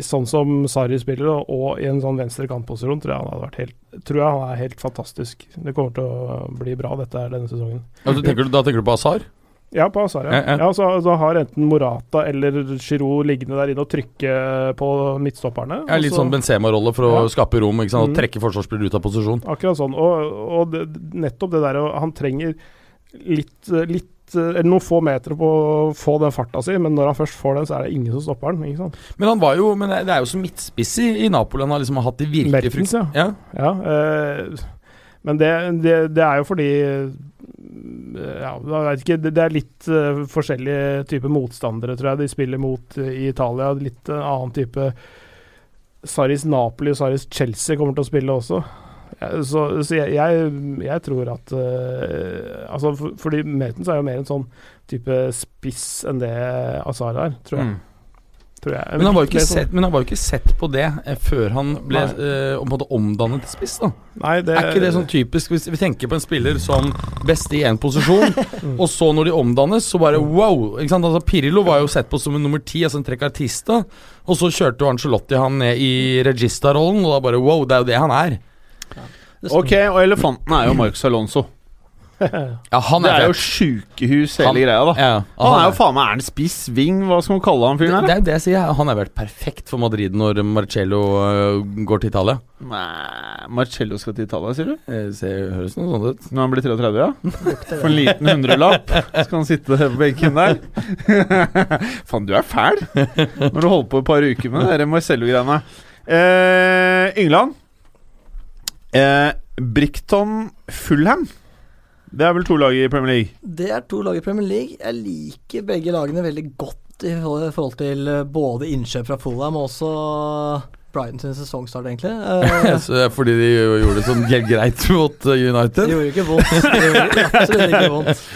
sånn som Sarri spiller, og, i en sånn venstre kantposisjon, tror jeg han hadde vært helt Tror jeg han er helt fantastisk. Det kommer til å bli bra, dette her denne sesongen. Ja, du tenker, da tenker du på Azar? Ja, på Azar, ja. Ja, ja. ja så, så har enten Morata eller Giroud liggende der inne og trykke på midtstopperne. Ja, litt så- sånn Benzema-rolle for å skape rom ikke sant? og Mhm. trekke forsvarsspillere ut av posisjon. Akkurat sånn. Og, og det, nettopp det der Han trenger litt, litt eller noen få meter på å få den farta si, men når han først får den, så er det ingen som stopper den. ikke sant? Men han var jo Men det det er jo som midtspiss i, i Napoli han har liksom hatt de virkelig Mertens, ja. ja. Ja, eh, men det, det, det er jo fordi eh, ja, jeg vet ikke, det, det er litt uh, forskjellige typer motstandere, tror jeg, de spiller mot uh, i Italia. Litt uh, annen type Saris Napoli og Saris Chelsea kommer til å spille også. Så, så jeg, jeg, jeg tror at uh, Altså, for, fordi Mertens er jo mer en sånn type spiss enn det Azar er, tror jeg. Mm. Tror jeg. Men han var jo ikke sånn- sett, men han var jo ikke sett på det eh, før han ble måte omdannet til spiss. da Nei, det Er ikke det sånn typisk Hvis vi tenker på en spiller som best i én posisjon, og så når de omdannes, så bare wow! Ikke sant? Altså Pirlo var jo sett på som en nummer ti, altså en trekartista, og så kjørte jo Angelotti han ned i regista-rollen, og da bare wow, det er jo det han er. Ok, og elefanten er jo Marcus Alonso. Ja, han Det er, er jo sjukehus, hele Han- greia, da. Ja, Han er jo faen meg Er han spiss, ving, hva skal man kalle han fyren fyren det her? er det jeg sier. Han har vært perfekt for Madrid når Marcello øh, går til Italia. Nei, Marcello skal til Italia, sier du? Det ser, høres noe sånt ut. Når han blir 33, ja? For en liten hundrelapp skal han sitte på benken der. Faen, du er fæl når du holder på et par uker med det der Marcello-greiene. Eh, Yngland. Eh, Brickton Fulham. Det er vel to lag i Premier League? Det er to lag i Premier League. Jeg liker begge lagene veldig godt i forhold til eh, både innkjøp fra Fulham og også Brighton sin sesongstart, egentlig. Eh, er fordi de gjorde det sånn helt greit mot United? Det United. gjorde ikke vondt. Det gjorde absolutt ikke vondt.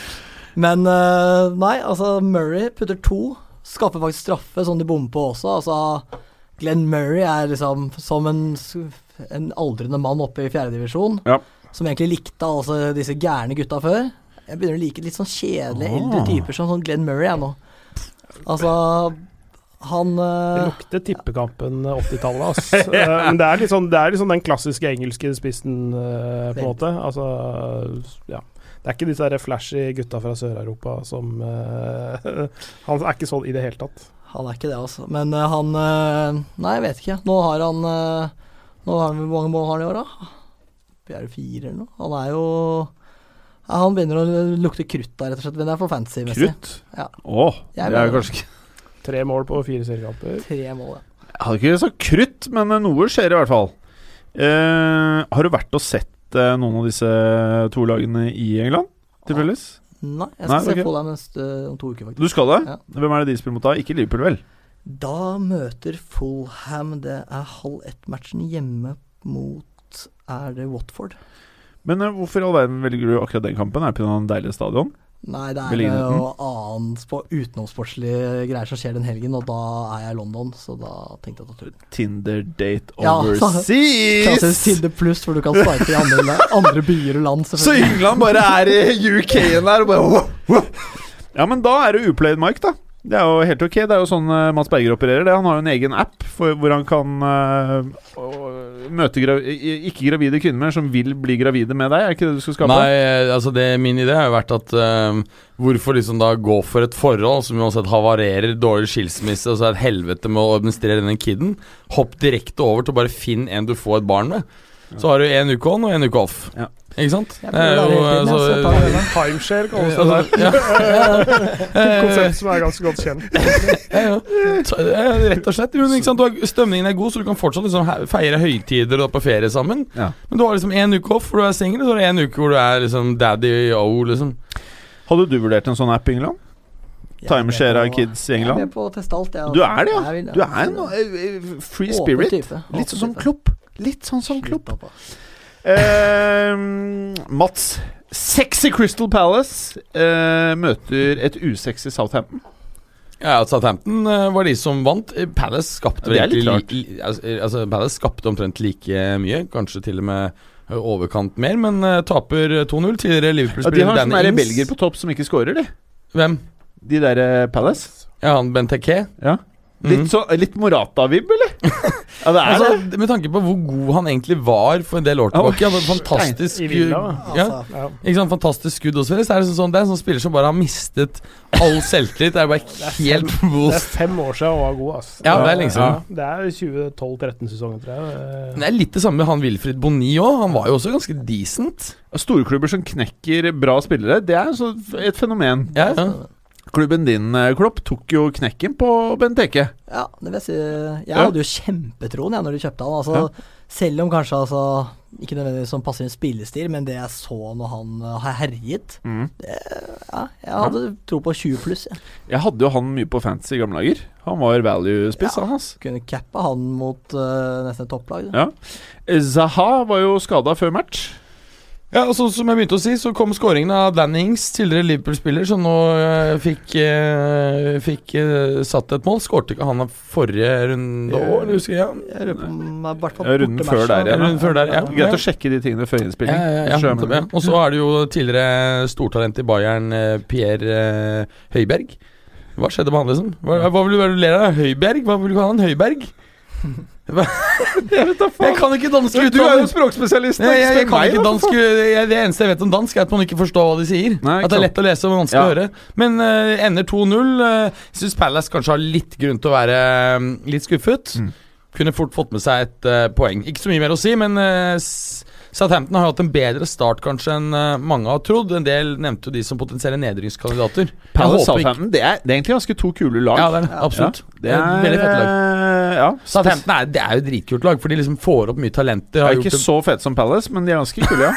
Men uh, nei, altså Murray putter to. Skaffer faktisk straffe, som de bommer på også. Altså Glenn Murray er liksom som en, en aldrende mann oppe i fjerdedivisjon. Ja. Som egentlig likte altså disse gærne gutta før. Jeg begynner å like litt sånn kjedelige eldre Ah. typer som sånn Glenn Murray er nå. Altså Han Det eh, lukter tippekampen 80-tallet, ass. Eh, Men det er, litt sånn, det er liksom den klassiske engelske spissen, uh, på en måte. Altså, ja. Det er ikke disse flashy gutta fra Sør-Europa som uh, Han er ikke sånn i det hele tatt. Han er ikke det, altså. Men uh, han eh, Nei, jeg vet ikke. Nå har han eh, Nå har han Hvor mange mål har han i år, da? Er det fire eller noe? Han er jo ja, Han begynner å lukte krutt da, rett og slett. Men det er for fancy-messig. Krutt? Ja. Å, det er jo kanskje ikke Tre mål på fire seriekamper. Tre mål, ja. Jeg hadde ikke sagt krutt, men noe skjer i hvert fall. Uh, har du vært og sett uh, noen av disse to lagene i England? Tilfeldigvis? Nei, jeg Nei, skal ok. se Fulham neste om to uker, faktisk. Du skal det? Ja. Hvem er det de spiller mot da? Ikke Liverpool, vel? Da møter Fulham Det er halv ett-matchen hjemme mot Er det Watford? Men eh, hvorfor i all verden velger du akkurat den kampen? Er det pga. den deilige stadion? Nei, det er jo annen spo- utenomsportslige greier som skjer den helgen, og da er jeg i London, så da tenkte jeg å ta turen. Tinder date Ja, overseas! Klassisk Tinder pluss, hvor du kan starte i andre, andre byer og land, Så. England bare er i UK-en der og bare. Ja, men da er det uplayed Mike, da. Det er jo helt ok. Det er jo sånn Mats Berger opererer. det Han har jo en egen app for, hvor han kan eh, å- møte gra ikke gravide kvinner som vil bli gravide med deg. Er ikke det du skal skape? Nei, eh, altså det min idé har jo vært at eh, Hvorfor liksom da gå for et forhold som uansett havarerer, dårlig skilsmisse, og så er det et helvete med å administrere denne kiden? Hopp direkte over til å bare finne en du får et barn med. Så har du en uke on og en uke off. Ja. Ikke sant? Jeg det hele tiden, jeg, så jeg tar det med. Timeshare kalles det der. Et konsept som er ganske godt kjent. Ja, ja. Rett og slett. Men ikke sant? Du har, stemningen er god, så du kan fortsatt liksom feire høytider og på ferie sammen. Ja. Men du har liksom en uke off hvor du er singel, og så har du en uke hvor du er liksom daddy o, liksom. Hadde du vurdert en sånn app i England? Timeshare av kids i England? Jeg er med på å teste alt, jeg. Du altså. er det, ja. Du er en eh, eh, free spirit. Litt sånn som. Klopp. Litt sånn som Klopp. Eh, Mats. Sexy Crystal Palace eh, møter et usexy Southampton. Ja, Southampton uh, var de som vant. Eh, Palace skapte Ja, li, li, altså, eh, altså, Palace skapte omtrent like mye, kanskje til og med eh, overkant mer, men uh, taper eh, 2-0. Tidligere Ja, de Ings. De har sånne belgier på topp som ikke scorer, de. Hvem? De der uh, Palace. Ja, han Benteke. Ja. Litt, så, litt Morata-vib, eller? Ja, det er Altså, det. med tanke på hvor god han egentlig var for en del år tilbake. Han fantastisk skudd Villa, ja, Altså, Ja. ikke sant, fantastisk skudd også, så er det sånn, det er en sånn spiller som bare har mistet all selvtillit. Det er bare helt Det er fem år siden han var god, ass. Ja, det er lenge siden. Ja, det er 2012-13-sesongen, tror jeg. Men Det er litt det samme med han Wilfried Boni òg. Han var jo også ganske decent. Storklubber som knekker bra spillere, det er så et fenomen. Ja, ja. Klubben din, eh, Klopp, tok jo knekken på Benteke. Ja, det vil jeg si. Jeg Ja. hadde jo kjempetroen jeg når de kjøpte han. Altså, Selv om kanskje altså, ikke nødvendigvis som passer inn spillestil, men det jeg så når han uh, har herjet Mm. Ja, jeg hadde tro på 20 pluss. Jeg. Hadde jo han mye på fantasy i gamle dager. Han var value-spiss, Ja. han, ass. Kunne cappa han mot uh, nesten et topplag. Ja. Zaha var jo skada før match. Ja, og så, Som jeg begynte å si, så kom skåringen av Danny Ings, tidligere Liverpool-spiller, som nå eh, fikk, eh, fikk eh, satt et mål. Skårte ikke han forrige runde òg, eller husker jeg? Jeg runden før der ja. Runden før der, ja. Greit å sjekke de tingene før innspilling. Ja, ja, ja, ja. Og så er det jo tidligere stortalent i Bayern, Pierre Høiberg. Hva skjedde med han, liksom? Hva, hva vil du være le av? Høiberg? Hva vil du kalle han? Høiberg? Jeg kan ikke dansk Du er jo språkspesialist. Jeg, jeg, jeg kan ikke dansk jeg, Det eneste jeg vet om dansk, er at man ikke forstår hva de sier. Nei, at det er lett å lese og vanskelig Ja. å høre. Men uh, ender 2-0. Uh, Syns Palace kanskje har litt grunn til å være um, litt skuffet. Mm. Kunne fort fått med seg et uh, poeng. Ikke så mye mer å si, men eh, s- Southampton har hatt en bedre start kanskje enn eh, mange har trodd. En del nevnte jo de som potensielle nedrykkskandidater. Palace Southampton, det er, det er egentlig ganske to kule lag. Ja, det er det. Absolutt. Ja, det er veldig fett lag. eh, Ja, Southampton er, det er jo et dritkult lag, for de liksom får opp mye talenter. De er ikke så fete som Palace, men de er ganske kule, ja.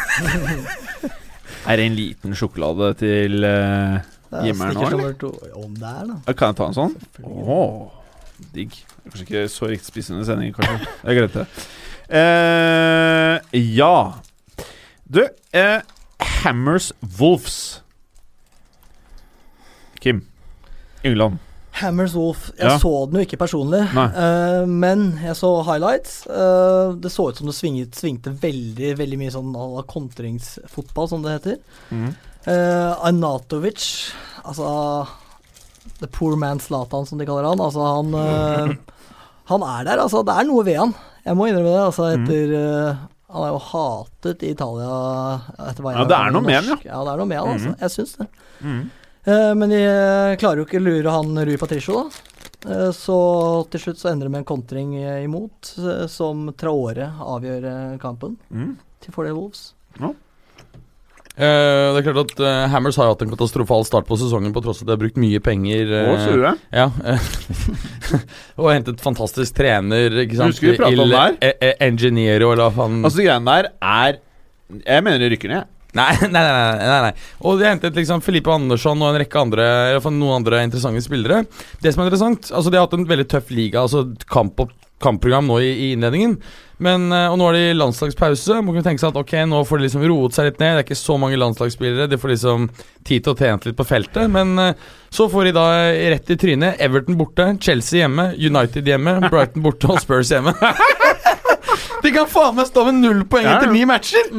er det en liten sjokolade til uh, Gimmeren Snickers nå, eller? Om det er, da. Kan jeg ta en sånn? Oh, digg. Kanskje ikke så riktig spissende sending, kanskje. Jeg glemte det. Eh, ja. Du, eh, Hammers Wolves. Kim. England. Hammers Wolf. Jeg Ja. så den jo ikke personlig, eh, men jeg så highlights. Uh, det så ut som det svinget, svingte veldig veldig mye sånn à la kontringsfotball, som det heter. Mm. Uh, Arnatovic, altså The poor man Zlatan, som de kaller han. Altså, han Han er der, altså. Det er noe ved han. Jeg må innrømme det. Altså, Mhm. etter eh, Han er jo hatet i Italia etter hva jeg Ja, det er noe med han, ja. ja. det er noe med han, altså. Mhm. Jeg syns det. Mm. Eh, men de eh, klarer jo ikke å lure han Rui Patricio, da. Eh, så til slutt så ender det med en kontring imot, som Traore avgjør kampen mm. til fordel Wolves. Eh, det er klart at uh, Hammers har hatt en katastrofal start på sesongen på tross av at de har brukt mye penger. Å, eh, du det? Ja. og hentet fantastisk trener, ikke sant. Husker vi prata om det her? Engineer Engineero, eller hva faen Altså, greiene der er Jeg mener de rykker ned. Nei, nei, nei, nei, nei. Og de hentet liksom Felipe Andersson og en rekke andre i hvert fall noen andre interessante spillere. Det som er interessant Altså De har hatt en veldig tøff liga, altså kamp og kampprogram nå i, i innledningen. Men, eh, Og nå har de landslagspause. Man kunne tenke seg at ok, nå får de liksom roet seg litt ned. Det er ikke så mange landslagsspillere. De får liksom tid til å tjene litt på feltet. Men eh, så får de da rett i trynet. Everton borte, Chelsea hjemme, United hjemme, Brighton borte og Spurs hjemme. de kan faen meg stå med null poeng etter ni matcher!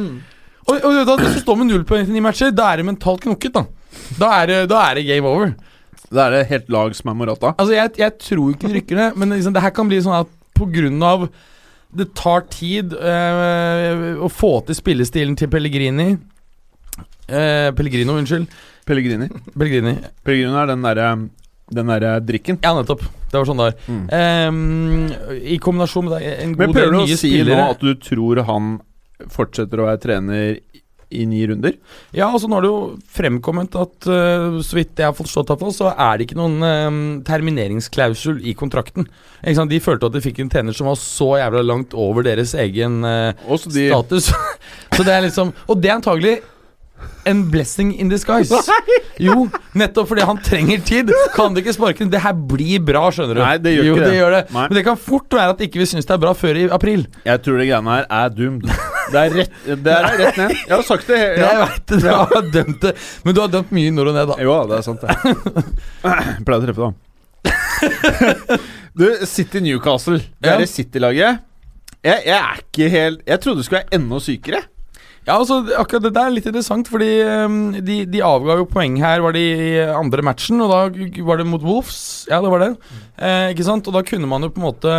Og, og vet du, Hvis du står med null poeng etter ni matcher, da er det mentalt knokket. Da Da er det, da er det game over. Da er det helt lag som er Morata. Altså Jeg, jeg tror ikke de rykker ned, men liksom, det her kan bli sånn at av det tar tid eh, å få til spillestilen til Pellegrini eh, Pellegrino, unnskyld. Pellegrini. Pellegrini. Pellegrini er den derre den der drikken. Ja, nettopp. Det var sånn det var. Mm. Um, I kombinasjon med en god del nye spillere Men prøver du å si nå at du tror han fortsetter å være trener i ni runder? Ja, altså nå har det jo fremkommet at uh, så vidt jeg har forstått, i hvert så er det ikke noen eh, termineringsklausul i kontrakten. De følte at de fikk en trener som var så jævla langt over deres egen uh, de status. så det er liksom Og det er antagelig en blessing in disguise. Jo, nettopp fordi han trenger tid. Kan det ikke sparke Det her blir bra, skjønner du. Nei, det gjør jo, ikke det. det. Gjør det. Men det kan fort være at ikke vi syns det er bra før i april. Jeg tror det greiene her er doomed. Det er rett, det er rett ned. Jeg har sagt det. Ja. Jeg Ja. vet det, du har dømt det. Men du har dømt mye nord og ned, da. Jo, det er sant, det. Pleier å treffe, da. Du, City Newcastle. Det er det City-laget. Jeg, jeg er ikke helt Jeg trodde det skulle være enda sykere. Ja, altså akkurat det der er litt interessant, fordi um, de, de avga jo poeng her, var det i andre matchen, og da var det mot Wolves. Ja, det var det. Eh, ikke sant? Og da kunne man jo på en måte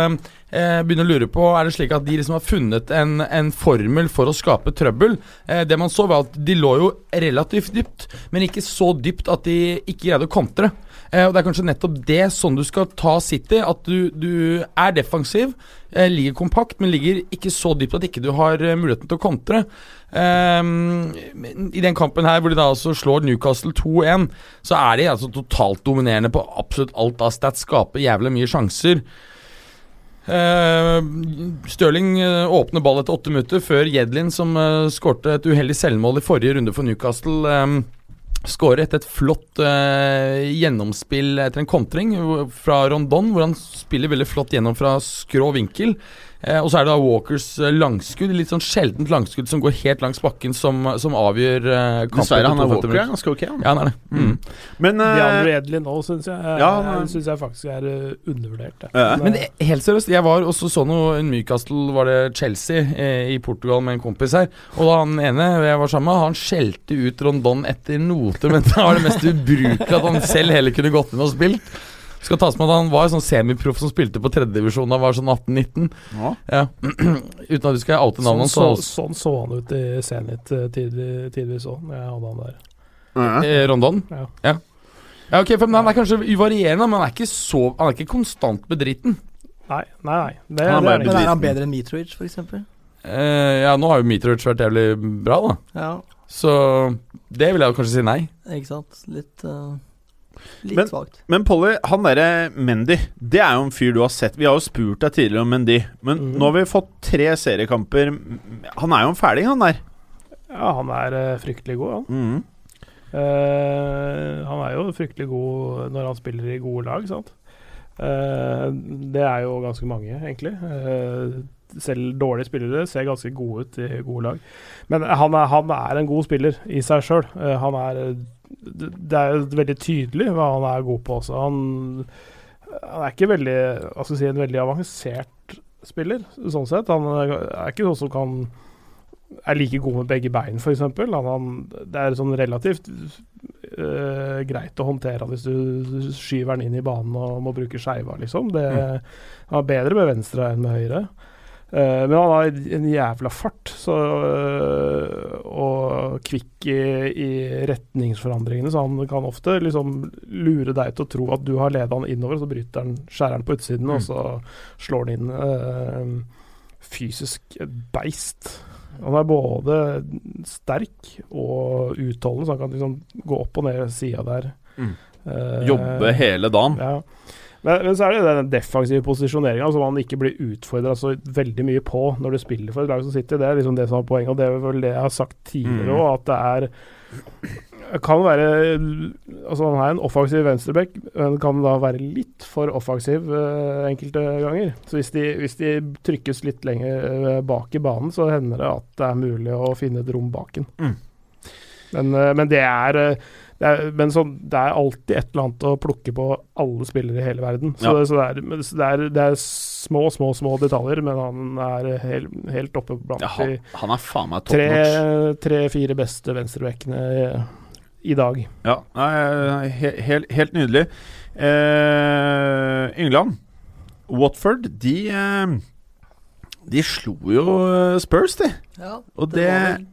eh, begynner å lure på Er det slik at de liksom har funnet en, en formel for å skape trøbbel. Eh, det man så, var at de lå jo relativt dypt, men ikke så dypt at de ikke greide å kontre. Eh, og Det er kanskje nettopp det sånn du skal ta City. At du, du er defensiv, eh, ligger kompakt, men ligger ikke så dypt at ikke du har eh, muligheten til å kontre. Um, I den kampen her hvor de da altså slår Newcastle 2-1, så er de altså totalt dominerende på absolutt alt av stats. Skaper jævlig mye sjanser. Uh, Stirling uh, åpner ball etter åtte minutter før Jedlin, som uh, skårte et uheldig selvmål i forrige runde for Newcastle, um, skårer etter et flott uh, gjennomspill etter en kontring fra Rondon, hvor han spiller veldig flott gjennom fra skrå vinkel. Eh, og så er det da Walkers eh, langskudd, litt sånn sjeldent langskudd som går helt langs bakken, som, som avgjør eh, kampen. Dessverre, han er Walker er ganske ok. Han. Ja, han er det. Mm. Men uh, DeAndre Edlin nå syns jeg, Ja, han- synes jeg faktisk er undervurdert. ja. Men helt seriøst, jeg var også så noe en Newcastle, var det Chelsea, i Portugal med en kompis her. Og da han ene jeg var sammen med, han skjelte ut Rondon etter noter, men det var det mest ubrukelige at han selv heller kunne gått inn og spilt. Skal tas med at Han var sånn semiproff som spilte på tredjedivisjon da han var sånn 18-19. ja. Ja. Uten at du skal oute navnet hans. Sånn, så- sånn så han ut i Zenit uh, tidlig- tidvis òg, når jeg hadde han der. Ja. Eh, Rondon? Ja. ja. Ja, ok, for Han er kanskje uvarierende, men han er ikke så Han er ikke konstant bedriten. Nei, nei. nei. Det, Han er det er er han bedre enn Mitrovic, f.eks.? Eh, ja, nå har jo Mitrovic vært jævlig bra, da. Ja, Så det vil jeg kanskje si nei. ikke sant. Litt uh, Litt Men- svagt. Men Polly, han derre Mendy, det er jo en fyr du har sett. Vi har jo spurt deg tidligere om Mendy, men mm. nå har vi fått tre seriekamper. Han er jo en fæling, han der. Ja, han er uh, fryktelig god, han. Mm. Uh, han er jo fryktelig god når han spiller i gode lag, sant. Uh, det er jo ganske mange, egentlig. Eh, selv dårlige spillere ser ganske gode ut i gode lag. Men han er, han er en god spiller i seg sjøl. han er det er veldig tydelig hva han er god på også. Han, han er ikke veldig si, en veldig avansert spiller, sånn sett. Han er ikke sånn som kan er like god med begge bein, f.eks. Han, han, det er sånn relativt øh, greit å håndtere hvis du skyver han inn i banen og må bruke skeiva, liksom. Det, Han er bedre med venstre enn med høyre. Eh, men han har en jævla fart så, øh, og kvikk i, i retningsforandringene, så han kan ofte liksom lure deg til å tro at du har leda han innover, så bryter han skjæreren på utsiden, og så slår han inn. eh, fysisk beist. Han er både sterk og utholdende, så han kan liksom gå opp og ned sida der. Mm. Eh, Jobbe hele dagen. ja. Men, men så er det den defensive posisjoneringa som man ikke blir utfordra så veldig mye på når du spiller for et lag som sitter. Det er liksom det som er poenget, og det er vel det jeg har sagt tidligere Mm. òg, at det er kan være Altså Han er en offensiv venstreback, men kan da være litt for offensiv uh, enkelte ganger. Så hvis de, hvis de trykkes litt lenger eh, bak i banen, så hender det at det er mulig å finne et rom bak den. Mm. Men, uh, men det er det er, men så, det er alltid et eller annet å plukke på alle spillere i hele verden. Så, Ja. så det, er, så det, er, det er små, små små detaljer, men han er helt, helt oppe blant Ja, han, han er faen meg tre- tre-fire beste venstrebekkene i, i dag. Ja, nei, he, helt, helt nydelig. Eh, England, Watford, de eh, De slo jo eh, Spurs, de. Ja, Og det det, var vel-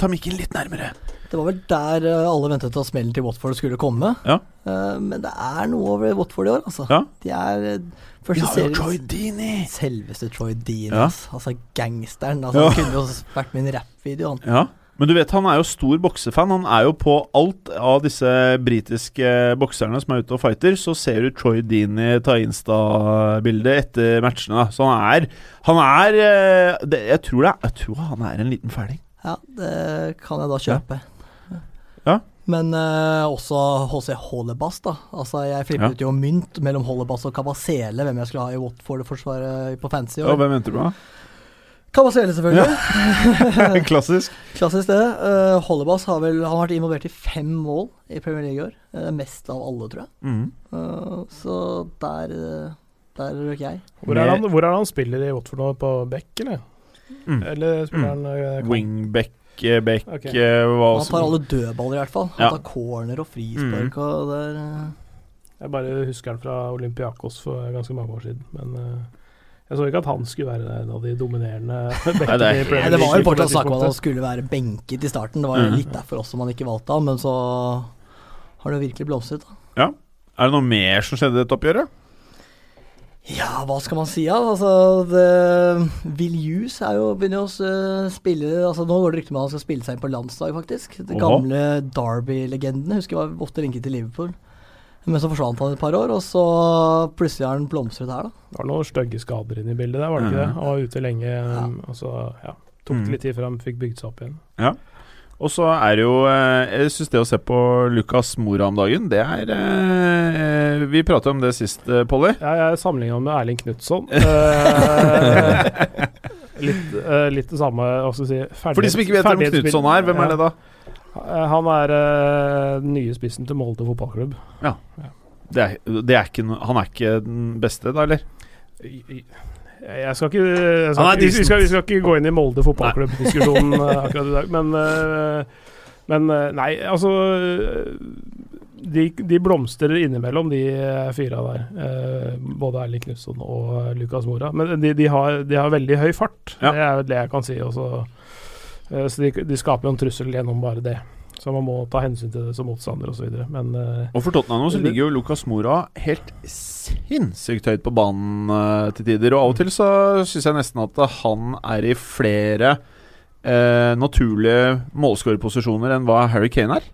Ta mikken litt nærmere. Det var vel der eh, alle ventet at smellen til Watford skulle komme. Ja. Eh, men det er noe over Watford i år, altså. Ja. De er eh, første jo Troy Dini. Selveste Troy Dean, Ja. altså gangsteren. Altså, Ja. Han kunne jo vært med i en rappvideo, han. Ja. Men du vet, han er jo stor boksefan. Han er jo på alt av disse britiske bokserne som er ute og fighter. Så ser du Troy Dini ta Insta-bilde etter matchene. Da. Så han er Han er det, jeg, tror det, jeg tror han er en liten fæling. Ja, det kan jeg da kjøpe. Ja. Men uh, også HC Hollebass, da. Altså, jeg flippet jo mynt mellom Hollebass og Kavasele, hvem jeg skulle ha i Watford-forsvaret på fancy. i Ja, hvem venter du på? Kavasele, selvfølgelig. Klassisk. Klassisk det. Uh, Hollebass har vel han har vært involvert i fem mål i Premier League i år. Uh, mest av alle, tror jeg. Mm. Eh, så der uh, Der røk jeg. Hvor er, han, hvor er han spiller i Watford nå? På back, eller? Mm. Eller spiller han eh. Wingback, eh, back Ok. eh, hva Han tar alle dødballer, i hvert fall. Han Ja. tar corner og frispark og der er eh, Jeg bare husker han fra Olympiakos for ganske mange år siden. Men eh, Jeg så ikke at han skulle være en av de dominerende Nei, det Nei, det var jo fortsatt snakk om at han skulle være benket i starten. Det var jo Mhm. litt derfor også man ikke valgte ham, men så har det virkelig blomstret. da. Er det noe mer som skjedde i dette oppgjøret? Ja, hva skal man si? Ja? Altså, det, Will Hughes er jo, begynner å spille altså Nå går det rykter om at han skal spille seg inn på landslag, faktisk. De gamle Derby-legendene. Husker jeg var ofte linket til Liverpool. Men så forsvant han et par år, og så plutselig har han blomstret her, da. Det var noen stygge skader inne i bildet der, var det ikke det? Mhm. Han var ute lenge, og så ja, tok Mhm. det litt tid før han fikk bygd seg opp igjen. Og så er det jo eh, Jeg syns det å se på Lucas Mora om dagen, det er eh, Vi pratet om det sist, eh, Polly. Ja, jeg sammenligna med Erling Knutson. Litt, litt det samme hva skal si, For de som ikke vet hvem Knutson er, hvem er det da? Han er den nye spissen til Molde fotballklubb. Det er, det er ikke han er ikke den beste, da, eller? I- i- Jeg skal ikke, jeg skal vi, skal, vi skal ikke gå inn i Molde fotballklubb-diskusjonen eh, akkurat i dag, men, eh, men eh, Nei, altså de, de blomstrer innimellom, de fyra der. Både Erling Knutson og Lukas Mora. Men de, de, har, de har veldig høy fart. Ja. Det er det jeg kan si. Også. Så de, de skaper jo en trussel gjennom bare det. Så man må ta hensyn til det som motstander osv. Men uh, Og for Tottenham nå så ligger jo Lucas Mora helt sinnssykt høyt på banen uh, til tider. Og av og til så syns jeg nesten at han er i flere uh, naturlige målskårerposisjoner enn hva Harry Kane er.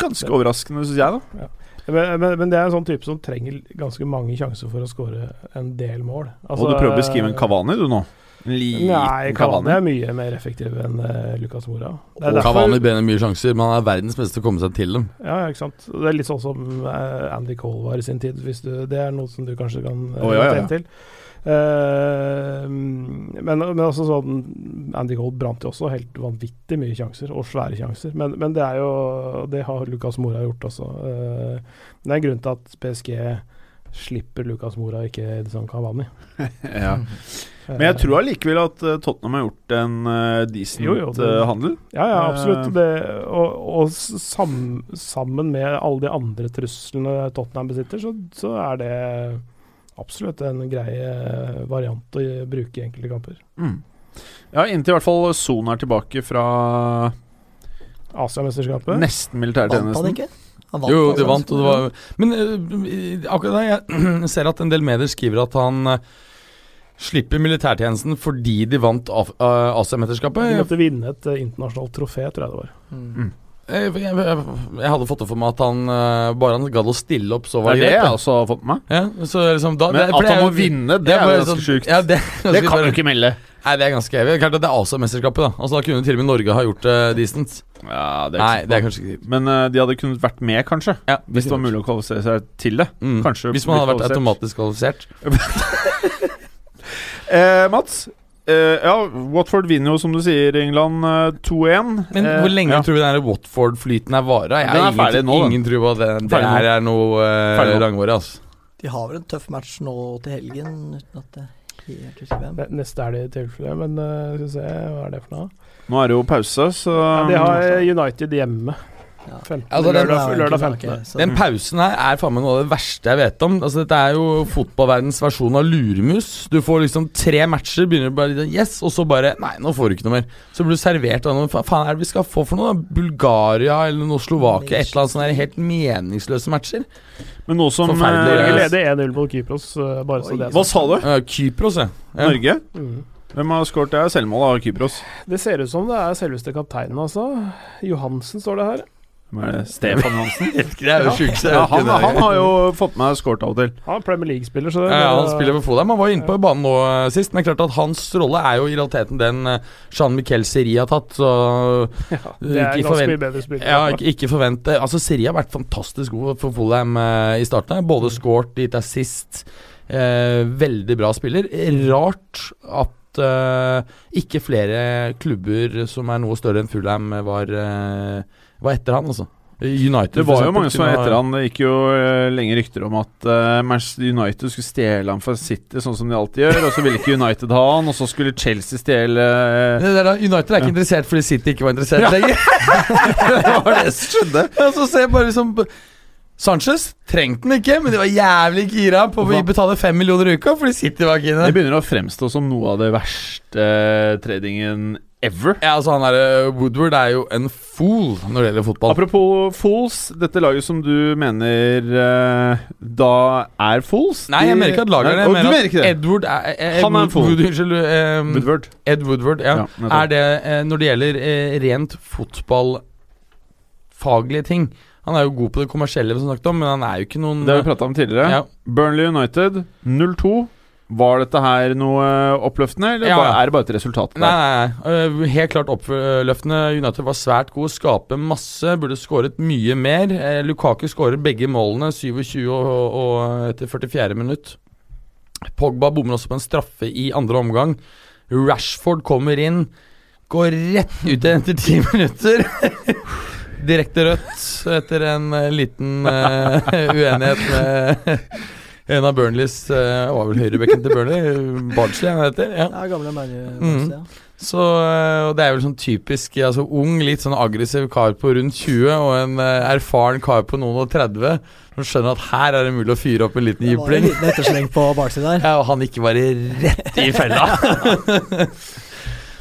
Ganske overraskende, syns jeg, da. Men, men, men det er en sånn type som trenger ganske mange sjanser for å skåre en del mål. Altså, og du prøver å beskrive en Cavani, du, nå? En liten Nei, Kavani er mye mer effektiv enn uh, Lucas Mora. Og derfor- Cavani brenner mye sjanser, men han er verdens beste til å komme seg til dem. Ja, ikke sant. Det er litt sånn som eh, Andy Cole var i sin tid. Hvis du, det er noe som du kanskje kan uh, oh, ja, ja, ja. til. Uh, men, men også sånn Andy Cole brant jo også helt vanvittig mye sjanser, og svære sjanser. Men, men det er jo Det har Lucas Mora gjort også. Uh, det er en grunn til at PSG slipper Lucas Mora, ikke Edison Cavani. ja. Men jeg tror allikevel at eh, Tottenham har gjort en uh, decent Jo, jo, det- eh, handel. Ja, ja, absolutt. Det, og og sam, sammen med alle de andre truslene Tottenham besitter, så, så er det absolutt en grei variant å bruke i enkelte kamper. Mm. Ja, inntil i hvert fall Son er tilbake fra Asiamesterskapet. nesten Vant han militærtjenesten. ikke? Jo, de vant, og det var Men uh, akkurat da, jeg ser at en del medier skriver at han øh, slipper militærtjenesten fordi de vant Af- øh, De Asiamesterskapet. måtte vinne et eh, internasjonalt trofé, tror jeg det var. Mm. Jeg, jeg, jeg, jeg hadde fått det for meg at han bare han gadd å stille opp, så Det var er det det jeg også har fått med meg. Ja, liksom da, Men det- at han det må vinne, det er ganske sånn- sjukt. Ja, det, Det kan du ikke melde. Nei, det er ganske evig. Klart at det er Asiamesterskapet, da. Altså Da kunne til og med Norge ha gjort det decent. Ja, det er Nei, det er kanskje ikke Men uh, de hadde kunnet vært med, kanskje. ja, Hvis det var mulig å kvalifisere seg til det. Mm. Kanskje Hvis man hadde vært automatisk kvalifisert. Eh, Mats, eh, ja, Watford vinner jo, som du sier, England eh, 2-1. Men Eh, hvor lenge ja. tror vi den Watford-flyten er vara? Jeg er har ingen, ferdig nå, ingen tro på at det, det her er noe uh, langvarig. Altså. De har vel en tøff match nå til helgen, uten at det helt husker hvem. Neste er det i tilfelle, men uh, skal vi se, hva er det for noe? Nå er det jo pause, så Ja, de har United hjemme. Ja. Altså, den- lørdag, lørdag 15. Den pausen her er faen meg noe av det verste jeg vet om. Altså Dette er jo fotballverdens versjon av luremus. Du får liksom tre matcher, begynner bare litt Yes, og så bare Nei, nå får du ikke noe mer. Så blir du servert av noe Hva faen er det vi skal få for noe? da? Bulgaria eller noe Slovakia? Et eller annet sånne helt meningsløse matcher. Men noe som Forferdelig. eh, Norge leder 1-0 mot Kypros, eh, bare så det er Hva sa du? Uh, Kypros, ja. ja. Norge? Mm. Hvem har skåret? Det selvmålet selvmål av Kypros. Det ser ut som det er selveste kapteinen, altså. Johansen står det her. Hvem er det? Stefan Hansen? Det er jo sjukt. Ja, han, han har jo fått med skåret av og til. Han er Premier League-spiller, så det Ja, han spiller for Fulham. Han var inne på banen nå eh, sist, men klart at hans rolle er jo i realiteten den uh, Jean-Michel Seri har tatt, så ja, Det er ikke ganske forvent- mye bedre spiller. Ja, ikke, ikke forvente Altså, Seri har vært fantastisk god for Fulham eh, i starten. Både scoret, er sist. Eh, veldig bra spiller. Rart at uh, ikke flere klubber som er noe større enn Fulham, var, eh, var etter han, altså. United Det var jo mange som var etter han. Det gikk jo eh, lenge rykter om at eh, Manchester United skulle stjele han fra City, sånn som de alltid gjør. Og så ville ikke United ha han, og så skulle Chelsea stjele eh, United er ikke interessert fordi City ikke var interessert lenger. Det var det som skjedde. Ja, så ser jeg bare liksom Sanchez trengte den ikke, men de var jævlig gira på å betale fem millioner i uka, fordi City var keen. Det begynner å fremstå som noe av det verste eh, tradingen ever. Ja, altså han der, Woodward er jo en fool når det gjelder fotball. Apropos Fools, dette laget som du mener uh, da er Fools Nei, jeg mener ikke at laget er det. Nei, Jeg mener at? Edward er, er, Han er en fool. Wood, Unnskyld. um, Woodward. Ed Woodward, ja. Ja, er det uh, når det gjelder uh, rent fotballfaglige ting Han er jo god på det kommersielle, vi snakket om, men han er jo ikke noen Det har vi prata om tidligere. ja. Burnley United 0-2. Var dette her noe oppløftende, eller Ja, er det bare et resultat? Nei, nei, nei. Øh, Helt klart oppløftende. United var svært gode, skaper masse, burde skåret mye mer. Eh, Lukaku skårer begge målene, 27 og, og, etter 44. minutt. Pogba bommer også på en straffe i andre omgang. Rashford kommer inn, går rett ut etter ti minutter. Direkte rødt etter en eh, liten uh, uenighet med en av Burnleys uh, Var vel høyrebekken til Burnley? Bardsley, han heter? Ja. Ja, gamle Manu. Mm. Ja. Så øh, og Det er vel sånn typisk altså ung, litt sånn aggressiv kar på rundt 20 og en øh, erfaren kar på noen og 30 som skjønner at her er det mulig å fyre opp en liten jypling. Barnsley. Ja, han ikke bare rett i fella.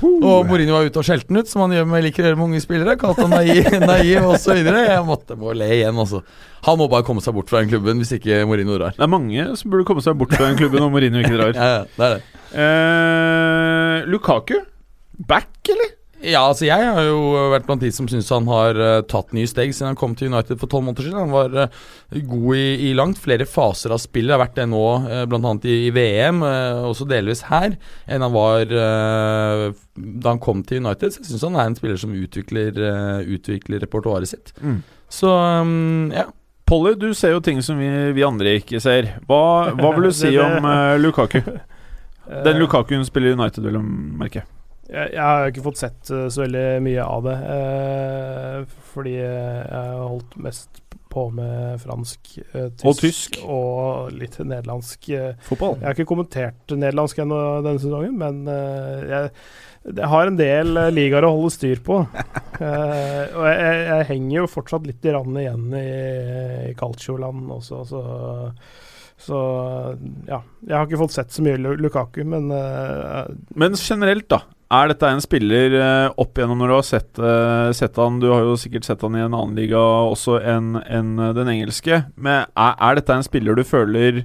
og Mourinho var ute og skjelte den ut, som han gjør med liker å gjøre med unge spillere. Kalte han naiv, naiv osv. Jeg måtte må le igjen, altså. Han må bare komme seg bort fra den klubben hvis ikke Mourinho drar. Det er mange som burde komme seg bort fra den klubben om Mourinho ikke drar. Ja, ja, det er det. Eh, Lukaku? Back, eller? Ja, altså jeg har jo vært blant de som syns han har uh, tatt nye steg siden han kom til United for tolv måneder siden. Han var uh, god i, i langt flere faser av spillet. Har vært det nå, uh, bl.a. I, i VM, uh, også delvis her, enn han var eh, da han kom til United. Så jeg syns han er en spiller som utvikler, uh, utvikler repertoaret sitt. Mm. Så um, ja. Polly, du ser jo ting som vi, vi andre ikke ser. Hva, hva vil du si Det- det- om eh, Lukaku? Den Eh, Lukakuen spiller United, vil jeg merke. Jeg, jeg har ikke fått sett eh, så veldig mye av det, eh, fordi jeg har holdt mest på med fransk, eh, tysk Og tysk. og litt nederlandsk. Fotball. Jeg har ikke kommentert nederlandsk ennå denne sesongen, men jeg, jeg har en del ligaer å holde styr på. Og jeg, jeg, jeg henger jo fortsatt litt i randet igjen i, i Calcio-land også, så så ja. Jeg har ikke fått sett så mye Lukaku, men uh, Men generelt, da. Er dette en spiller eh, opp igjennom når du har sett, eh, sett han Du har jo sikkert sett han i en annen liga også enn enn, eh, den engelske. Men er, er dette en spiller du føler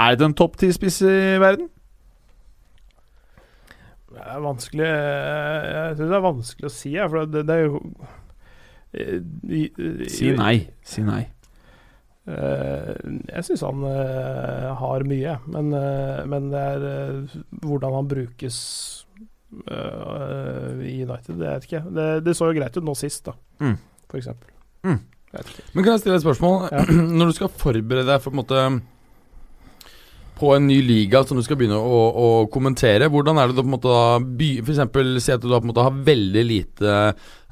Er det en topp ti-spiss i verden? Det er vanskelig Jeg syns det er vanskelig å si, for det, det er jo i- i- Si nei. Si nei. Jeg syns han har mye, men, men det er hvordan han brukes i United, det vet ikke. Det, det så jo greit ut nå sist, da, Mm. for eksempel. Mm. Men kan jeg stille et spørsmål? Ja. Når du skal forberede deg for på en måte på en ny liga som du skal begynne å, å kommentere, hvordan er det du på en måte da F.eks. Si at du da på en måte har veldig lite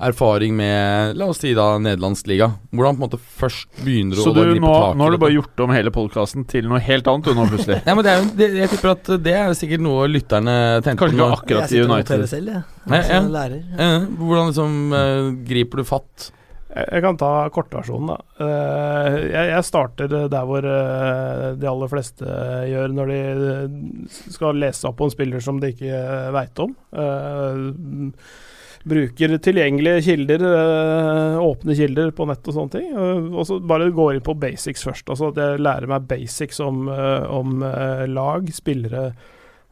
erfaring med La oss si da nederlandsk liga. Hvordan på en måte først begynner du Så å gripe nå, tak i nå har du bare gjort om hele podkasten til noe helt annet, du nå plutselig. Ja, men det er jo, det, Jeg tipper at det er sikkert noe lytterne tenker Kanskje ikke akkurat i United. jeg sitter og noterer selv, jeg. Ja, ja. ja. lærer. Ja. hvordan liksom uh, griper du fatt? Jeg, kan ta kortversjonen, da. Eh, jeg, starter der hvor eh, de aller fleste gjør når de eh, skal lese opp på en spiller som de ikke veit om. Eh, bruker tilgjengelige kilder, eh, åpne kilder på nett og sånne ting. eh, og så bare går inn på basics først. Altså at jeg lærer meg basics om, eh, om eh, lag, spillere,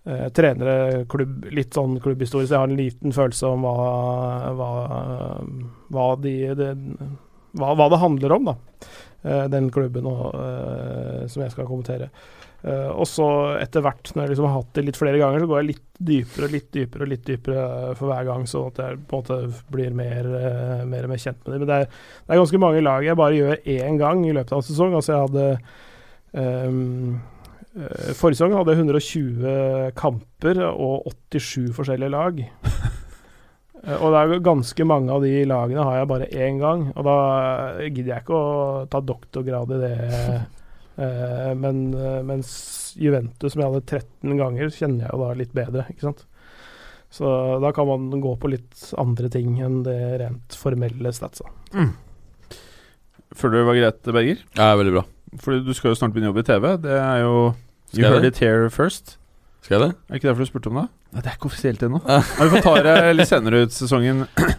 eh, trenere, klubb. Litt sånn klubbhistorie, så jeg har en liten følelse om hva, hva, hva, de, det, hva, hva det handler om, da. Eh, den klubben og, eh, som jeg skal kommentere. Eh, og så etter hvert, når jeg liksom har hatt det litt flere ganger, så går jeg litt dypere og litt dypere og litt dypere for hver gang, sånn at jeg på en måte blir mer, mer og mer kjent med dem. Men det er, det er ganske mange lag jeg bare gjør én gang i løpet av en sesong. Altså jeg hadde eh, Forrige sesong hadde jeg 120 kamper og 87 forskjellige lag. Eh, Og det er ganske mange av de lagene har jeg bare én gang, og da gidder jeg ikke å ta doktorgrad i det. Eh, Men eh, mens Juventus, som jeg hadde 13 ganger, kjenner jeg jo da litt bedre, ikke sant. Så da kan man gå på litt andre ting enn det rent formelle statsa. Føler du det var greit, Berger? Ja, veldig bra. Fordi du skal jo snart begynne å jobbe i TV. Det er jo Skal You heard det? it here first. Skal jeg det? Er ikke derfor du spurte om det? Nei, det er ikke offisielt ennå. Ja. Vi får ta det litt senere ut sesongen.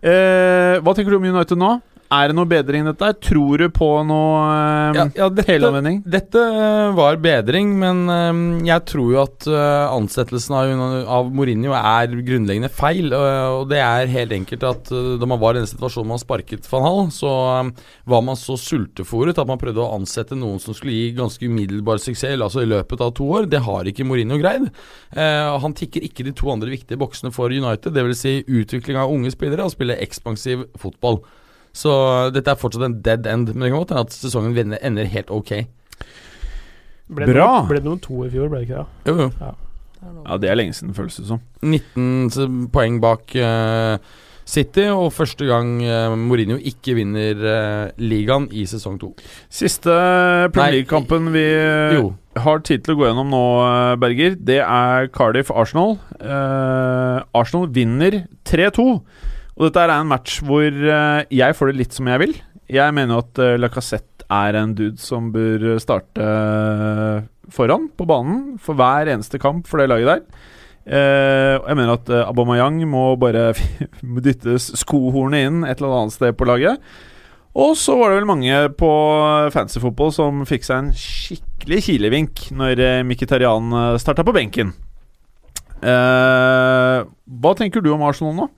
Eh, hva tenker du om United nå? Er det noe bedring i dette? Tror du på noe eh, Ja, ja, dette, helomvending? dette eh, var bedring, men um, jeg tror jo at uh, ansettelsen av, av Mourinho er grunnleggende feil. eh, og det er helt enkelt at uh, da man var i den situasjonen man sparket van Hall, så um, var man så sultefòret at man prøvde å ansette noen som skulle gi ganske umiddelbar suksess altså i løpet av to år. Det har ikke Mourinho greid. Han tikker ikke de to andre viktige boksene for United, dvs. Si utvikling av unge spillere og spille ekspansiv fotball. Så dette er fortsatt en dead end, men det kan godt hende at sesongen ender helt ok. Ble det Bra. noe- Ble det noen to i fjor, ble det ikke det? Jo, jo. Ja, det er lenge siden, føles det som. 19 poeng bak uh, City, og første gang uh, Mourinho ikke vinner uh, ligaen i sesong to. Siste Premier League-kampen vi Jo. har tid til å gå gjennom nå, Berger, det er Cardiff-Arsenal. Eh, Arsenal vinner 3-2. Og dette er en match hvor eh, jeg får det litt som jeg vil. Jeg mener jo at uh, Lacassette er en dude som bør starte eh, foran på banen for hver eneste kamp for det laget der. Eh, jeg mener at Abomayang må bare dyttes skohornet inn et eller annet sted på laget. Og så var det vel mange på fantasyfotball som fikk seg en skikkelig kilevink når Mkhitarian starta på benken. Eh, hva tenker du om Arsenal nå?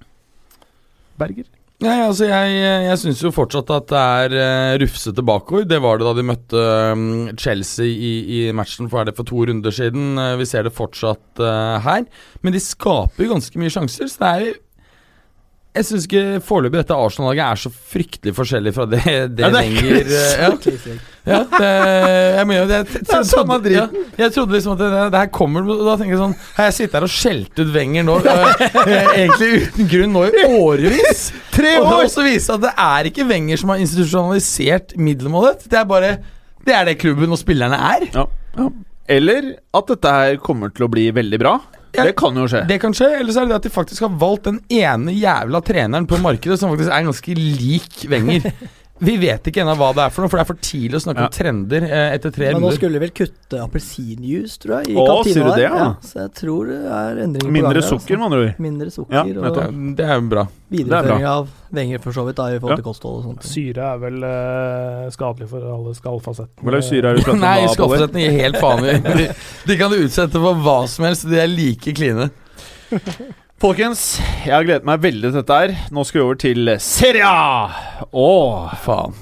Berger? Nei, altså Jeg, jeg syns jo fortsatt at det er uh, rufsete bakord. Det var det da de møtte mm, Chelsea i, i matchen for, det for to runder siden. Eh, vi ser det fortsatt eh, her. Men de skaper jo ganske mye sjanser, så det er Jeg syns ikke foreløpig dette Arsenal-laget er så fryktelig forskjellig fra det, det Ja, det lenger. Eh, ja. Ja, det, jeg mener, det, jeg, er samme ja, jeg trodde liksom at det, det her kommer og Da tenker jeg sånn Har jeg sittet her og skjelt ut Wenger nå, egentlig uten grunn, nå i årevis? Tre år! Og det også viser at det er ikke Wenger som har institusjonalisert middelmålet. Det er bare Det er det klubben og spillerne er. Ja, ja. Eller at dette her kommer til å bli veldig bra. Ja. Det kan jo skje. Det kan skje, eller så er det det at de faktisk har valgt den ene jævla treneren på markedet som faktisk er ganske lik Wenger. Vi vet ikke ennå hva det er for noe, for det er for tidlig å snakke Ja. om trender eh, etter tre Men nå skulle de vel kutte appelsinjuice, tror jeg, i Å, kantina sier du der. det, ja? Så jeg tror det er endringer på Mindre gang der, sukker, altså. med andre ord. Mindre sukker Ja, og nettopp. Det er bra. videreføring av Wenger for så vidt, da, i forhold Ja. til kosthold og sånt. Syre er vel eh, skadelig for alle skallfasettene. Hvor syre er det du prater om Nei, skallfasettene gir helt faen i. De, de kan utsette for hva som helst, de er like kline. Folkens, jeg har gledet meg veldig til dette her. Nå skal vi over til Serie A! Åh. Faen.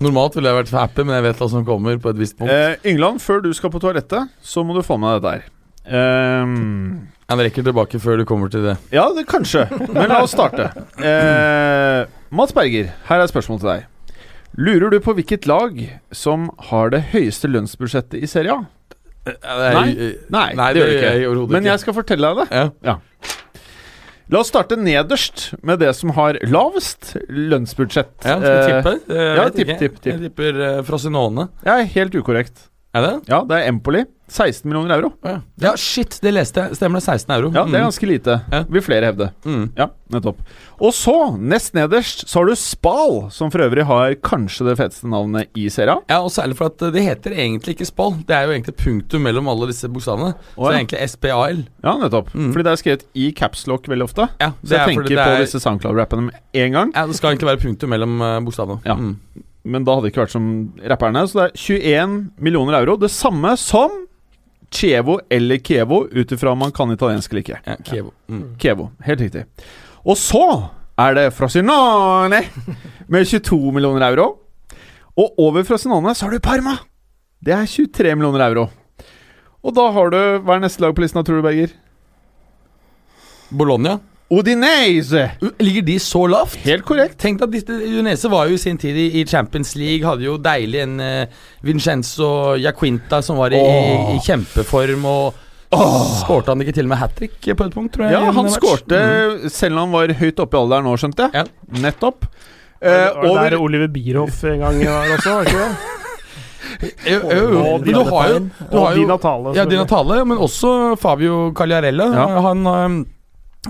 Normalt ville jeg vært happy, men jeg vet hva som kommer på et visst punkt. Eh, Yngland, før du skal på toalettet, så må du få med deg dette her. Um, Jeg rekker tilbake før du kommer til det. ja, det kanskje, men la oss starte. Eh, Mats Berger, her er et spørsmål til deg. Lurer du på hvilket lag som har det høyeste lønnsbudsjettet i Serie A? Nei, Nei, Nei, det gjør du ikke. Jeg, jeg. Men jeg skal fortelle deg det. Ja. Ja. La oss starte nederst med det som har lavest lønnsbudsjett. Ja, skal vi Eh, tippe? Jeg ja, tipp, tipp, tipp. Jeg tipper uh, Frosinone. Ja, helt ukorrekt. Er det? Ja, det er Empoli. 16 millioner euro. Ja. ja, shit, det leste jeg. Stemmer det. 16 euro. Ja, det er Mm. ganske lite, Ja. vil flere hevde. mm. Ja, nettopp. Og så, nest nederst, så har du Spal, som for øvrig har kanskje det feteste navnet i serien. Ja, og særlig for at det heter egentlig ikke Spal. Det er jo egentlig punktum mellom alle disse bokstavene. Så det er egentlig SPAL. Ja, nettopp. Mm. Fordi det er skrevet i capslock veldig ofte. Ja, Så jeg er tenker fordi på det er, disse SoundCloud-rappene med en gang. Ja, det skal egentlig være punktum mellom uh, bokstavene. Ja. Mm. Men da hadde det ikke vært som rapperne. Så det er 21 millioner euro. Det samme som Chievo eller Kevo, ut ifra om man kan italiensk eller ikke. Ja, Kevo. Mm. Kevo, helt riktig. Og så er det Frosinone med 22 millioner euro. Og over Frosinone så har du Parma. Det er 23 millioner euro. Og da har du Hva er neste lag på listen, tror du, Berger? Bologna. Udinese! Uh, Ligger de så lavt? Helt korrekt. Tenk at disse Udinese var jo i sin tid i, i Champions League. Hadde jo deilig en uh, Vincenzo Jaquinta som var i, i, i kjempeform. Og skårte han ikke til og med hat trick på et punkt, tror jeg? Ja, han skårte Mm. selv om han var høyt oppe i alderen nå, skjønte jeg. Ja. Nettopp. Var Eh, var over der Oliver Bierhoff en gang var også, var ikke det? Jo, jo. Og du har jo, du har jo Ja, Di. Natale, men også Fabio Cagliarella. Ja. Han um,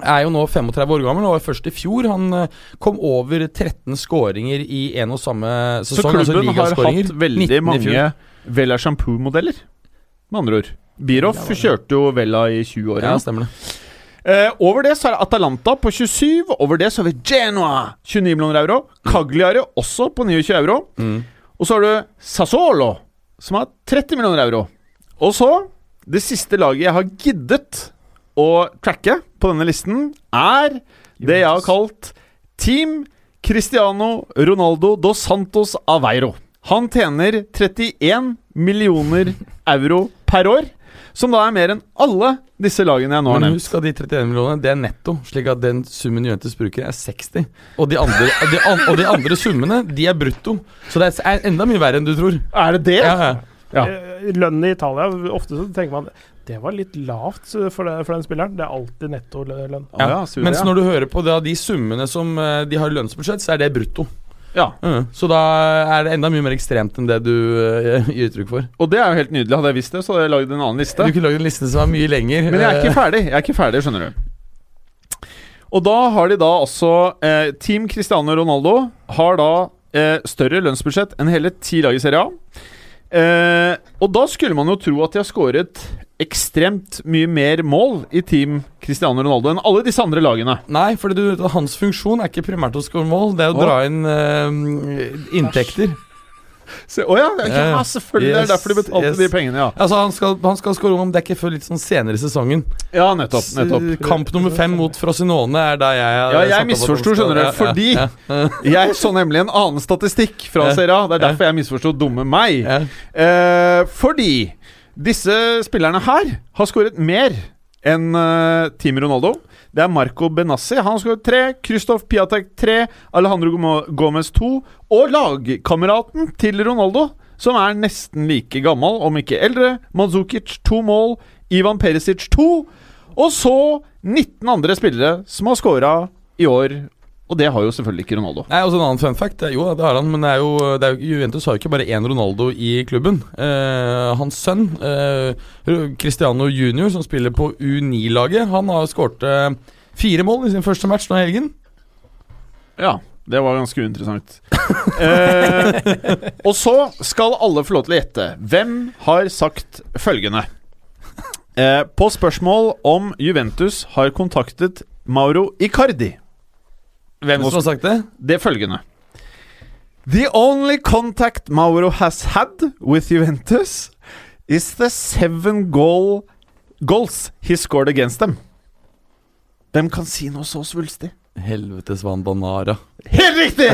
er jo nå 35 år gammel og var først i fjor. Han eh, kom over 13 skåringer i en og samme Så sesong. altså klubben har hatt veldig mange. Vella Shampoo-modeller, med andre ord. Biroff kjørte jo Vella i 20 år. Ja, Ja. stemmer det. Uh, over det så er det Atalanta på 27. Over det så har vi Genoa, 29 millioner euro. Cagliari også på 29 euro. Mm. Og så har du Sassolo, som har 30 millioner euro. Og så, det siste laget jeg har giddet å tracke på denne listen, er det jeg har kalt Team Cristiano Ronaldo dos Santos Aveiro. Han tjener 31 millioner euro per år, som da er mer enn alle disse lagene jeg nå har nevnt. Men husk at de 31 millionene, det er netto, slik at den summen Juventus bruker, er 60. Og de andre, de, an, og de andre summene, de er brutto. Så det er enda mye verre enn du tror. Er det det? Ja, ja. Ja. Eh, Lønnen i Italia, ofte så tenker man det var litt lavt eh, for, det, for den spilleren. Det er alltid nettolønn. Ja. ja, Mens når du hører på da, de summene som eh, de har i lønnsbudsjett, så er det brutto. ja. Mm. Så da er det enda mye mer ekstremt enn det du uh, gir uttrykk for. Og det er jo helt nydelig. Hadde jeg visst det, så hadde jeg lagd en annen liste. Du kunne lagd en liste som var mye lenger. Men jeg er ikke ferdig, jeg er ikke ferdig, skjønner du. Og da har de da også eh, Team Cristiano Ronaldo har da eh, større lønnsbudsjett enn hele ti lag i Serie A. Eh, og da skulle man jo tro at de har skåret ekstremt mye mer mål i Team Cristiano Ronaldo enn alle disse andre lagene. Nei, for du, hans funksjon er ikke primært å skåre mål, det er å oh. dra inn uh, inntekter. Å ja, ja, Ja, selvfølgelig! det er derfor de betalte yes. de pengene, ja. Altså, han skal, han skal skåre om, det er ikke før litt sånn senere i sesongen. Ja, nettopp. nettopp. Kamp nummer fem mot Frosinone er der jeg Ja, jeg misforsto, skjønner du, fordi- ja, Jeg så nemlig en annen statistikk fra. Serie A. Det er derfor jeg misforsto dumme meg. Eh, fordi disse spillerne her har skåret mer enn uh, Team Ronaldo. Det er Marco Benassi. Han skåret tre. Christoph Piatek tre. Alejandro Gomez to. Og lagkameraten til Ronaldo, som er nesten like gammel, om ikke eldre. Manzukic to mål. Ivan Perisic to. Og så 19 andre spillere som har scora i år. Og det har jo selvfølgelig ikke Ronaldo. Nei, også En annen fun fact. er- Jo, det har han, men det er jo, det er jo Juventus har jo ikke bare én Ronaldo i klubben. Eh, hans sønn, eh, Cristiano Junior, som spiller på U9-laget, han har skåret eh, fire mål i sin første match nå i helgen. Ja, det var ganske uinteressant. eh, og så skal alle få lov til å gjette. Hvem har sagt følgende? Eh, på spørsmål om Juventus har kontaktet Mauro Icardi Hvem som har sagt det? Det er følgende. The only contact Mauro has had with Juventus is the seven goal goals he scored against them. Hvem kan si noe så svulstig? Helvetes Vandanara. Helt riktig!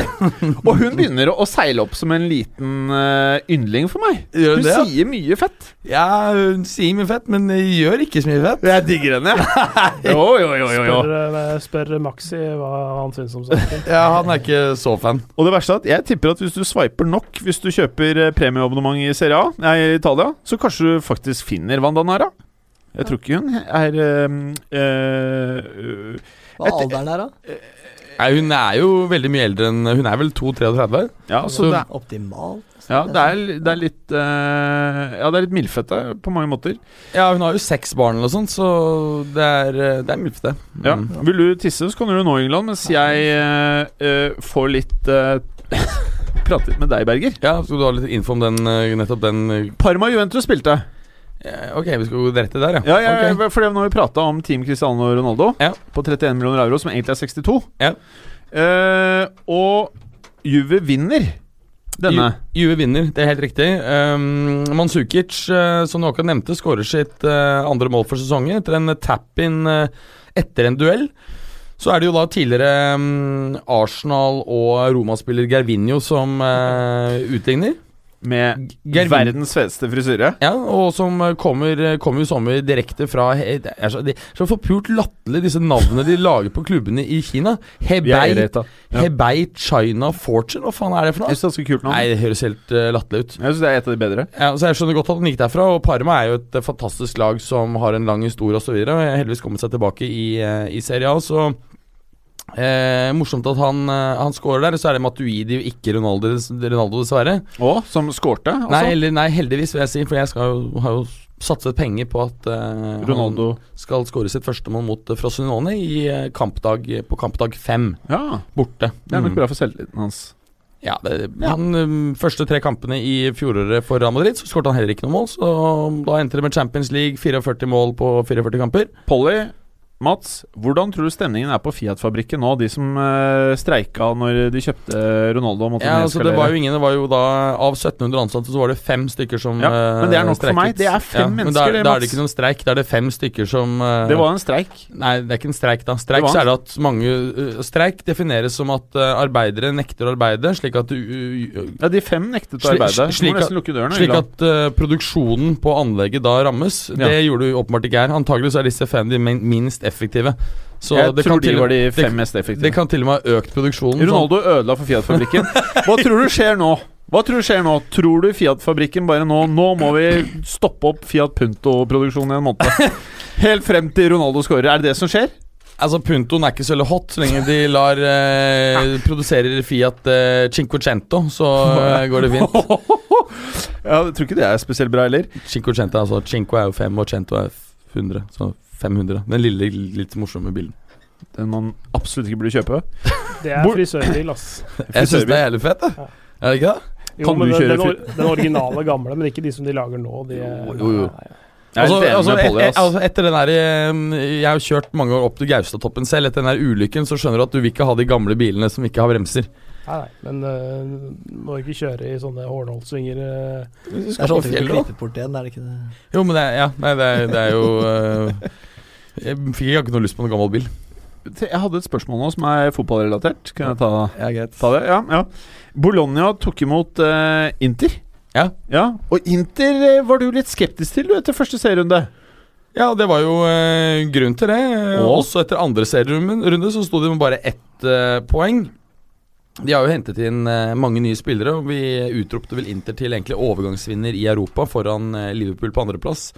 Og hun begynner å seile opp som en liten uh, yndling for meg. Gjør Hun det? ja? sier mye fett. Ja, hun sier mye fett, men gjør ikke så mye fett. Jeg digger henne. jo, jo, jo, jo, jo. Spør, eh, spør Maxi hva han syns om saken. Ja, Han er ikke så fan. Og det verste er at jeg tipper at hvis du swiper nok hvis du kjøper eh, premieabonnement i Serie A, nei, i Italia, så kanskje du faktisk finner Vandanara. Jeg tror ikke hun er eh, eh, Hva er alderen her, da? Nei, Hun er jo veldig mye eldre enn Hun er vel 2-33? Ja, så det, er- Optimalt. ja, det, er, det er litt eh, Ja, det er litt mildfette på mange måter. Ja, hun har jo seks barn eller noe sånt, så det er, eh, det er milfete. Ja. Mm. Vil du tisse, så kan du nå, England, mens jeg får litt uh, Prate litt med deg, Berger. Ja, Skal du ha litt info om den, nettopp den Parma Juventus spilte. Eh, Ok, vi skal gå rett til der, ja. Ja, ja okay. fordi Nå har vi prata om Team Cristiano Ronaldo Ja. på 31 millioner euro, som egentlig er 62. Ja. Uh, og Juve vinner denne. Ju- Juve vinner, det er helt riktig. Um, Manzukic, uh, som du akkurat nevnte, skårer sitt uh, andre mål for sesongen etter en tap-in eh, etter en duell. Så er det jo da tidligere um, Arsenal- og Roma-spiller Gervinho som utligner. Med Gervin- verdens feteste frisyre. Ja, og som eh, kommer, kommer i sommer direkte fra Det er så, det er så forpult latterlig, disse navnene de lager på klubbene i Kina. Hebei, Ja. Hebei China Fortune, hva faen er det for Jeg noe? synes det er ganske kult navn. Nei, det høres helt uh, latterlig ut. Jeg synes det er et av de bedre. Ja, så Jeg skjønner godt at den gikk derfra. og Parma er jo et eh, fantastisk lag som har en lang historie osv. Heldigvis kommet seg tilbake i, uh, i Serie A. Så Eh, morsomt at han, eh, han scorer der, så er det Matuidi og ikke Ronaldo, Ronaldo dessverre. Å, som skårte? Altså. Nei, eller, nei, heldigvis, vil jeg si, for jeg skal jo, har jo satset penger på at eh, Ronaldo skal skåre sitt første mål mot uh, Frosinone i eh, kampdag, på kampdag fem, Ja, borte. det er nok Mm. bra for selvtilliten hans. Ja, det, Han um, Første tre kampene i fjoråret for Real Madrid, så skåret han heller ikke noe mål. Så da endte det med Champions League, 44 mål på 44 kamper. Polly, Mats, hvordan tror du stemningen er på Fiat-fabrikken nå? De som uh, streika når de kjøpte Ronaldo Ja, altså Det var jo ingen, det var jo da Av 1700 ansatte så var det fem stykker som Ja, men det er nok streiket. for meg. Det er fem ja, mennesker, da, det, Mats. da er det ikke noen streik, da er det fem stykker som uh, Det var en streik. Nei, det er ikke en streik, da. Streik så er det at mange uh, Streik defineres som at uh, arbeidere nekter å arbeide, slik at Ja, De fem nektet å arbeide. slik Må at- nesten lukke døren. Slik at produksjonen på anlegget da rammes. Ja. Det gjorde du åpenbart ikke her. Antagelig så er disse fem de minst effektive. Så Jeg det kan, de var de fem det- mest effektive. det kan til og med ha økt produksjonen. sånn- Ronaldo ødela for Fiat-fabrikken. Hva tror du skjer nå? Hva tror du skjer nå? Tror du Fiat-fabrikken bare nå Nå må vi stoppe opp Fiat Punto-produksjonen i en måned. Helt frem til Ronaldo scorer. Er det det som skjer? Altså Puntoen er ikke så veldig hot så lenge de lar eh, produserer Fiat eh, Cinquecento, så eh, går det fint. Ja, Jeg tror ikke det er spesielt bra heller. Cinquecento, altså Cinco er jo fem, og Cento er 100. Så 500. Den lille, litt morsomme bilen. Den man absolutt ikke burde kjøpe. Det er frisørbil, ass. Jeg syns den er jævlig fett, det. Ja. Er det ikke det? Jo, Kan men du den, kjøre den, or den originale gamle, men ikke de som de lager nå. De, Jo, jo, jo. Nei, nei. Altså, altså, et, et, altså etter den der Jeg har kjørt mange år opp til Gaustatoppen selv. Etter den der ulykken så skjønner du at du vil ikke ha de gamle bilene som ikke har bremser. Nei, nei, men uh, må ikke kjøre i sånne Hornholt-svinger. eh. Det er sånn fjell, igjen, er det ikke det? Jo, men det, er- ja, nei, det, er, det er jo eh, Jeg fikk ikke noe lyst på noen gammel bil. Jeg hadde et spørsmål nå som er fotballrelatert. Kan jeg ta, Ja, ta det? Ja, ja. Bologna tok imot uh, Inter. Ja. ja. Og Inter eh, var du litt skeptisk til du etter første serierunde. Ja, det var jo eh, grunn til det. Og? Også etter andre serierunde så sto de med bare ett eh, poeng. De har jo hentet inn mange nye spillere, og vi utropte vel Inter til egentlig overgangsvinner i Europa foran Liverpool på andreplass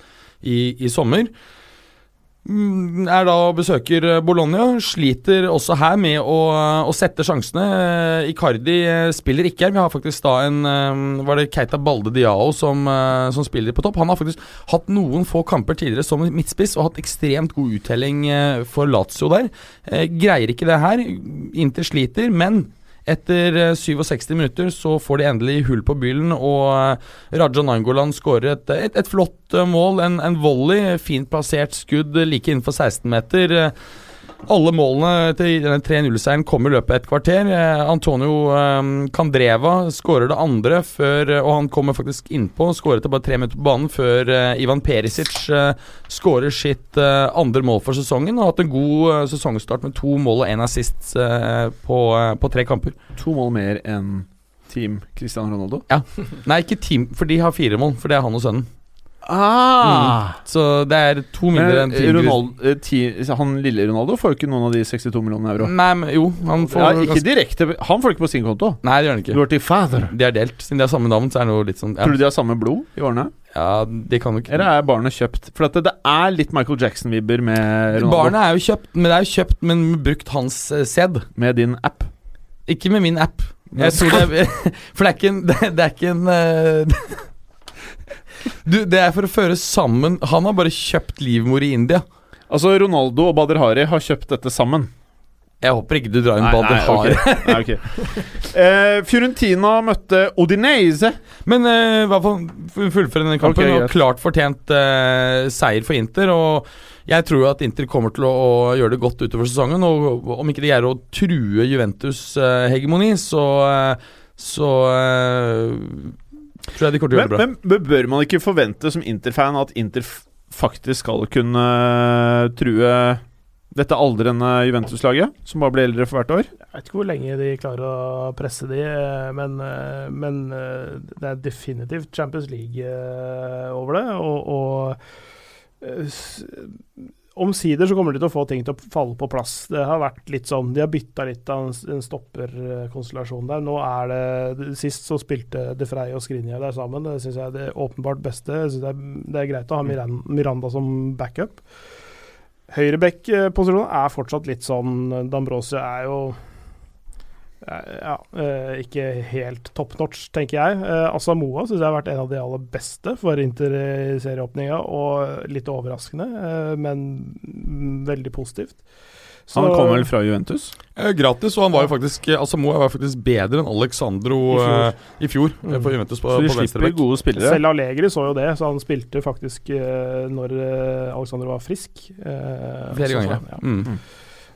i, i sommer. Mm, Er da og besøker eh, Bologna. Sliter også her med å, å sette sjansene. Eh, Icardi eh, spiller ikke her. Vi har faktisk da en eh, Var det Keita Balde Diao som, eh, som spiller på topp? Han har faktisk hatt noen få kamper tidligere som midtspiss og hatt ekstremt god uttelling eh, for Lazio der. Eh, Greier ikke det her. Inter sliter, men etter eh, 67 minutter så får de endelig hull på byllen, og eh, Raja Nangolan skårer et, et, et flott eh, mål. En, en volley, fint plassert skudd eh, like innenfor 16-meter. Eh, Alle målene til denne 3-0-seieren kom i løpet av et kvarter. Eh, Antonio eh, Candreva skårer det andre, før, eh, og han kommer faktisk innpå. Skåret bare tre minutter på banen før eh, Ivan Perisic eh, skårer sitt eh, andre mål for sesongen. Og har hatt en god eh, sesongstart med to mål og én assist eh, på, eh, på tre kamper. To mål mer enn Team Cristiano Ronaldo. Nei, ikke team, for de har fire mål, for det er han og sønnen. Ah! Så det er to mindre enn Ronaldo, eh, ti- han lille Ronaldo får jo ikke noen av de 62 millionene euro. Nei, men jo, han får Ja, ikke direkte Han får ikke på sin konto. Nei, det gjør han ikke. Lord father. De er delt. Siden de har samme navn, så er det noe litt sånn ja. Tror du de har samme blod i årene? ja, de kan jo ikke Eller er barnet kjøpt? For at det, det er litt Michael Jackson-vibber med Ronaldo. Barnet er jo kjøpt, men det er jo kjøpt, men brukt hans eh, sæd. Med din app. Ikke med min app. Jeg tror det er, For det er ikke en Det, er ikke en eh, Du, det er for å føre sammen Han har bare kjøpt livmor i India. Altså, Ronaldo og Bader Hari har kjøpt dette sammen. Jeg håper ikke du drar inn Bader Hari. Okay. Nei, ok. Eh, Fiorentina møtte Odinese. Men uh, i hvert fall fu- fullføre denne kampen. Okay, og klart fortjent uh, seier for Inter. Og jeg tror jo at Inter kommer til å, å gjøre det godt utover sesongen. Og om ikke de greier å true Juventus' hegemoni, så, så eh, tror jeg de kommer til å gjøre Men, det bra. men bør man ikke forvente som Inter-fan at Inter faktisk skal kunne eh, true dette aldrende Juventus-laget, som bare blir eldre for hvert år? Jeg vet ikke hvor lenge de klarer å presse de, eh, men, eh, men det er definitivt Champions League over det. Og, og omsider så kommer de til å få ting til å falle på plass. Det har vært litt sånn De har bytta litt av en, stopperkonstellasjon der. Nå er det Sist så spilte De Frey og Skrinja der sammen. Det syns jeg er det åpenbart beste. Det, er, det er greit å ha Miran, Miranda som backup. Høyrebekk-posisjonen er fortsatt litt sånn Dambrosio er jo eh, ja, eh, ikke helt top notch, tenker jeg. Asamoa Asamoah syns jeg har vært en av de aller beste for Inter i serieåpninga, og litt overraskende, eh, men mm, veldig positivt. Så- Han kom vel fra Juventus? Eh, gratis, og han var jo faktisk eh, Altså Moa var faktisk bedre enn Alexandro I fjor. eh, i fjor eh, for Juventus på, Så de slipper gode spillere. Selv Allegri så jo det, så han spilte faktisk eh, når Alexandro var frisk. eh, Flere ganger, ja. ja. Mm.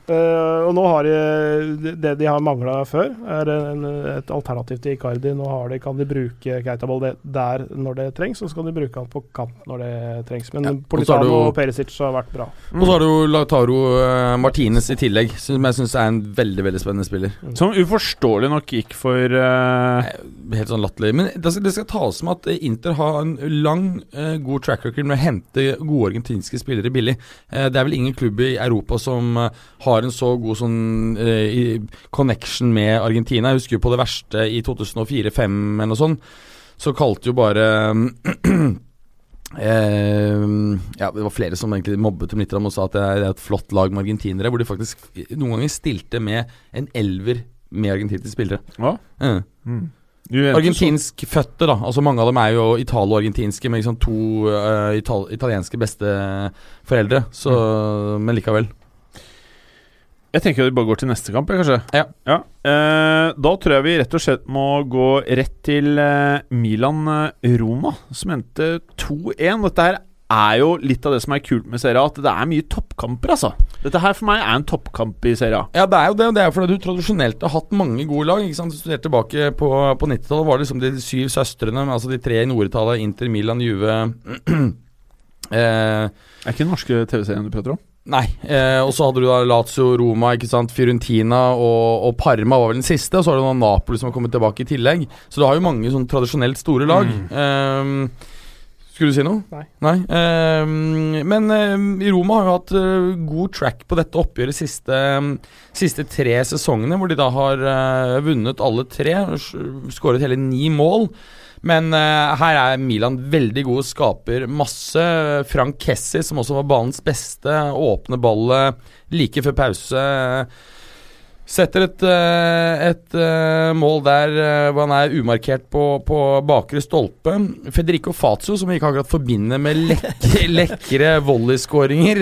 Eh, og nå har de Det de har mangla før, er en, et alternativ til Icardi. Nå har de, kan de bruke Keitaball det- der når det trengs, og så kan de bruke han på kant når det trengs. Men Ja, og så Politano det og Perisic har vært bra. Og så har du Lautaro eh, Martinez i tillegg, som jeg syns er en veldig veldig spennende spiller. Som uforståelig nok gikk for uh... Helt sånn latterlig. Men det skal, det skal tas med at Inter har en lang, god track record med å hente gode argentinske spillere billig. Det er vel ingen klubb i Europa som eh, har en så god sånn eh, connection med Argentina. Jeg husker jo på det verste i 2004-2005 eller noe sånt, så kalte jo bare Eh, ja, Det var flere som egentlig mobbet dem litt og sa at det er et flott lag med argentinere, hvor de faktisk noen ganger stilte med en elver med argentinske spillere. Ja. Eh. mm. Argentinsk fødte, da. Altså Mange av dem er jo italo-argentinske med liksom to uh, ital italienske besteforeldre. Så, Men likevel. Jeg tenker vi bare går til neste kamp, kanskje. Ja. Eh, da tror jeg vi rett og slett må gå rett til eh, Milan-Roma, som endte 2-1. Dette her er jo litt av det som er kult med Serie A, at det er mye toppkamper, altså. Dette her for meg er en toppkamp i Serie A. Ja, det er jo det. og Det er jo fordi du tradisjonelt har hatt mange gode lag. ikke sant? Hvis du ser tilbake på, på 90-tallet, var det liksom de syv søstrene, men altså de tre i Nord-Italia, Inter, Milan, Juve eh, Er ikke den norske TV-serien du prater om? Nei. Eh, og så hadde du da Lazio, Roma, ikke sant, Fiorentina og, og Parma var vel den siste. Og så har du da Napoli som har kommet tilbake i tillegg. Så du har jo mange sånn tradisjonelt store lag. Eh, skulle du si noe? Nei. Eh, men eh, Roma har jo hatt eh, god track på dette oppgjøret siste, siste tre sesongene, hvor de da har eh, vunnet alle tre. og Skåret hele ni mål. Men uh, her er Milan veldig gode, skaper masse. Frank Kessi, som også var banens beste, åpner ballet like før pause. Setter et, eh, et eh, mål der hvor han er umarkert på, på bakre stolpe. Federico Fazio, som vi ikke akkurat forbinder med lekre, lekre volleyskåringer,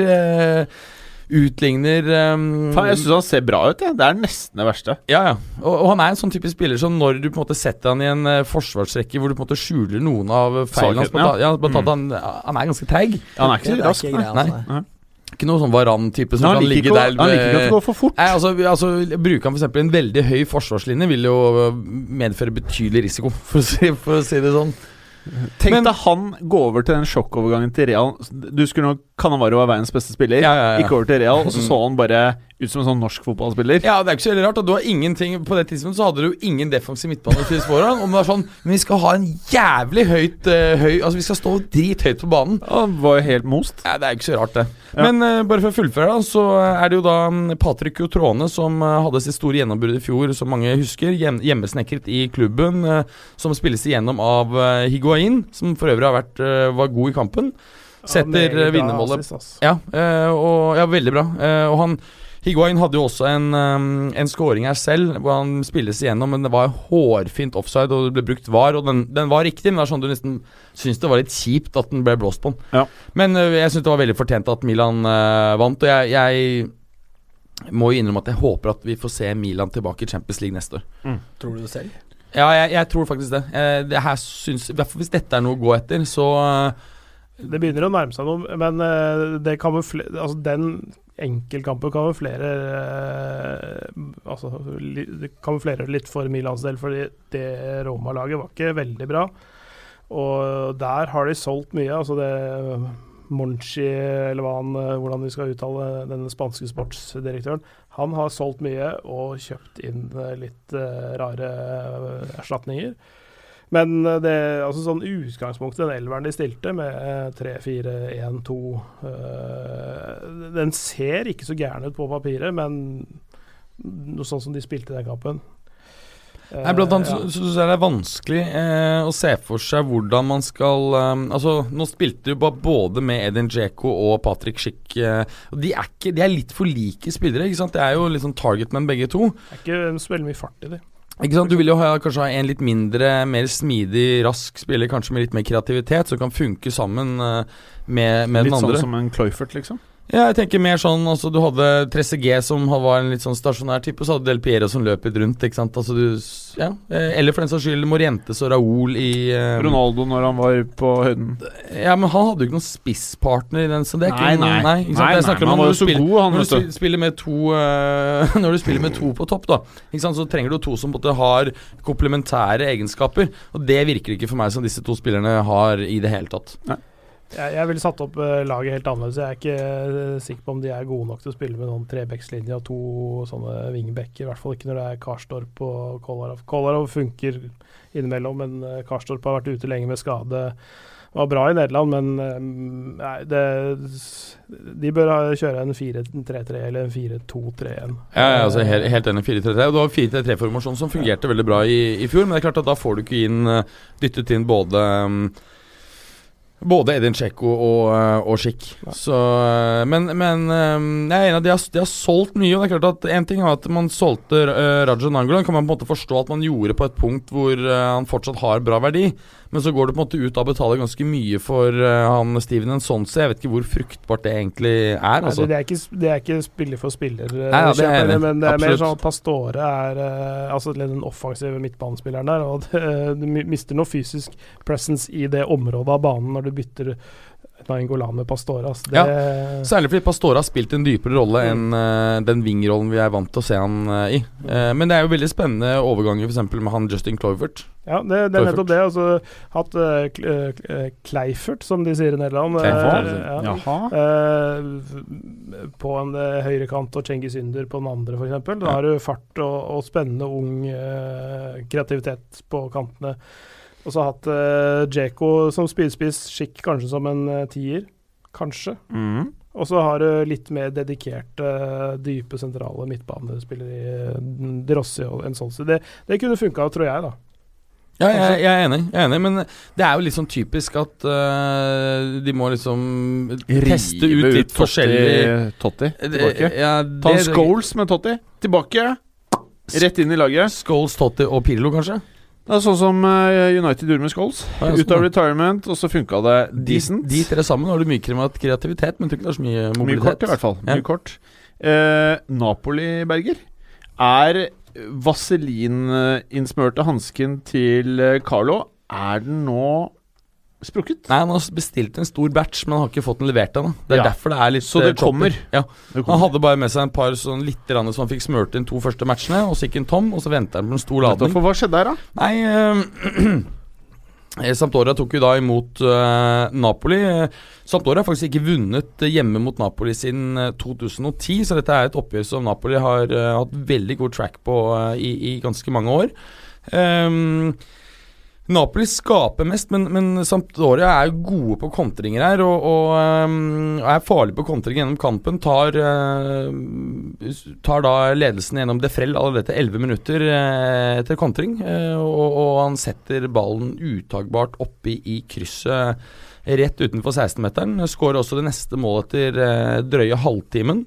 utligner um, Faen, jeg syns han ser bra ut, jeg. Det er nesten det verste. ja, ja. Og, og han er en sånn type spiller som når du på en måte setter han i en uh, forsvarsrekke hvor du på en måte skjuler noen av feilene hans, ja. ja, mm. han, han er ganske treig. Ja, han er ikke så rask. ikke nei. altså. Nei. Ikke noe sånn Varan-type som Han kan ligge der han liker ikke at det går for fort. Nei, altså, altså Bruker han f.eks. en veldig høy forsvarslinje, vil jo øh, medføre betydelig risiko, for å si, for å si det sånn. Tenk deg han gå over til den sjokkovergangen til Real. Du skulle nok Cannavaro er verdens beste spiller. Ja, ja, ja. Gikk over til Real, og så så han bare ut som en sånn norsk fotballspiller. Ja, det er ikke så veldig rart. Og du har ingenting På det tidspunktet så hadde du ingen defensiv midtbane til foran. Og det var sånn Men vi skal ha en jævlig høyt uh, høy Altså, vi skal stå drithøyt på banen. Ja, det var jo helt most. Ja, Det er ikke så rart, det. Men uh, bare for å fullføre, da, så er det jo da mm, Patrick Jotrone som uh, hadde sitt store gjennombrudd i fjor, som mange husker. Hjem, hjemmesnekret i klubben, som spilles igjennom av Higuain, som for øvrig har vært, var god i kampen. Setter eh, vinnermålet. Ja, eh, og, ja veldig bra. Eh, og han Higuain hadde jo også en, en scoring her selv, hvor han spilles igjennom, men det var hårfint offside, og det ble brukt var, og den, den var riktig, men det er sånn du nesten syns det var litt kjipt at den ble blåst på den. Ja. Men jeg syns det var veldig fortjent at Milan uh, vant, og jeg, jeg må jo innrømme at jeg håper at vi får se Milan tilbake i Champions League neste år. Tror du det selv? Ja, jeg, jeg tror faktisk det. Det her fall Hvis dette er noe å gå etter, så eh, Det begynner å nærme seg noe, men eh, det kamufle, altså den enkeltkampen kamuflerer eh, Altså kamuflerer litt for Milans del, fordi det Roma-laget var ikke veldig bra. Og der har de solgt mye. Altså det Monchi, eller han, eh, hvordan vi skal uttale denne spanske sportsdirektøren, han har solgt mye og kjøpt inn litt rare erstatninger. Men eh, det, altså sånn utgangspunktet, den elveren de stilte med 3-4-1-2 øh, Den ser ikke så gæren ut på papiret, men noe sånn som de spilte i den kampen Nei, blant annet ja. så, så jeg det er vanskelig eh, å se for seg hvordan man skal eh, Altså, nå spilte du bare både med Edin Djeko og Patrick Schick. Eh, og de er, ikke, de er litt for like spillere. ikke sant? Det er jo litt sånn targetmen begge to. Det er ikke så veldig mye fart i de. Ikke sant? Du vil jo ha, kanskje ha en litt mindre, mer smidig, rask spiller, kanskje med litt mer kreativitet, som kan funke sammen med, med, andre Litt sånn som en Cloyfert, liksom. Ja, jeg tenker mer sånn altså Du hadde Tressegé som var en litt sånn stasjonær type, og så hadde Del Piero som løp litt rundt. Ikke sant? Altså du Ja. eh, Eller for den saks skyld Morientes og Raúl i um, Ronaldo når han var på høyden. Ja, men han hadde jo ikke noen spisspartner i den, så det er ikke Nei, noe- nei. ikke? Nei, nei, om han var jo så spiller- god, han, Når vet du spiller med to uh, Når du spiller med to på topp, da, ikke sant? så trenger du to som både har komplementære egenskaper. Og det virker ikke for meg som disse to spillerne har i det hele tatt. Jeg, jeg ville satt opp eh, laget helt annerledes. Jeg er ikke eh, sikker på om de er gode nok til å spille med noen trebeckslinje og to sånne wingbacker. I hvert fall ikke når det er Karstorp og Kolarov. Kolarov funker innimellom, men eh, Karstorp har vært ute lenge med skade. Var bra i Nederland, men nei, det, de bør kjøre en 4-3-3 eller en 4-2-3 igjen. Ja, ja, altså helt, helt enig 4-3-3. Og Det var 4-3-3-formasjon som fungerte veldig bra i, i fjor, men det er klart at da får du ikke inn dyttet inn både um, både Edin Dzeko og, eh, og Schick. Så, eh, men, men eh, jeg er enig, at de har, de har solgt mye. Og det er klart at En ting er at man solgte uh, Raja Nangolan, kan man på en måte forstå at man gjorde på et punkt hvor uh, han fortsatt har bra verdi. Men så går du på en måte ut av å betale ganske mye for eh, han Steven Ensonce. Jeg vet ikke hvor fruktbart det egentlig er. Altså. det, det, er ikke, det er ikke spiller for spiller, eh, Nei, ja, det er men det er mer sånn at Pastore er eh, altså den offensive midtbanespilleren der. Og det, du mister noe fysisk presence i det området av banen når du bytter Nainggolan med Pastore. Altså. Det, Særlig fordi Pastora har spilt en dypere rolle enn uh, den wing-rollen vi er vant til å se han uh, i. Uh, men det er jo veldig spennende overganger f.eks. med han Justin Cloivert. ja, det, det er nettopp det. Altså, hatt uh, Kleifert, som de sier i Nederland. Kleifert, ja. Jaha. Eh, på en uh, høyrekant og Cengiz Ynder på den andre, f.eks. Da Ja. har du fart og, og spennende ung kreativitet på kantene. Og så har hatt uh, Djeko som spydspiss, Skikk kanskje som en uh, tier. Kanskje. Mm. Og så har du litt mer dedikerte, dype, sentrale midtbanespillere i uh, De Rossi og Ensonsi. Det, det kunne funka, tror jeg, da. Ja, jeg, jeg, er enig, jeg er enig, men det er jo litt sånn typisk at uh, de må liksom teste ut litt forskjellig Totti tilbake. Ja, Ta en Scholes med Totti. Tilbake. Rett inn i laget. Scholes, Totti og Pirlo, kanskje? Det er sånn som eh, United gjorde med Scholes. Ut av sånn, retirement, og så funka det decent. De, de tre sammen har du mye kreativitet, men du tror ikke det er så mye mobilitet. Mye kort, i hvert fall. Ja. Mye kort. Eh, Napoli, Berger. Er vaselininnsmørte hansken til eh, Carlo Er den nå sprukket? Nei, Han har bestilt en stor batch, men han har ikke fått den levert ennå. Det er Ja. derfor det er litt Så det eh, kommer. Ja. Det Han hadde bare med seg en par sånn litt rann som han fikk smurt inn to første matchene, og så gikk han tom, og så venta han på en stor ladning. For hva skjedde her, da? Nei eh, Sampdoria tok jo da imot eh, Napoli. Sampdoria har faktisk ikke vunnet hjemme mot Napoli siden eh, 2010, så dette er et oppgjør som Napoli har eh, hatt veldig god track på i, i ganske mange år. Ehm, Napoli skaper mest, men, men Sampdoria er jo gode på kontringer her. Og, og, um, er farlig på kontring gjennom kampen. Tar, uh, tar da ledelsen gjennom Defrell allerede etter 11 minutter uh, etter kontring. Uh, og, og han setter ballen utagbart oppi i krysset rett utenfor 16-meteren. Skårer også det neste målet etter drøye halvtimen.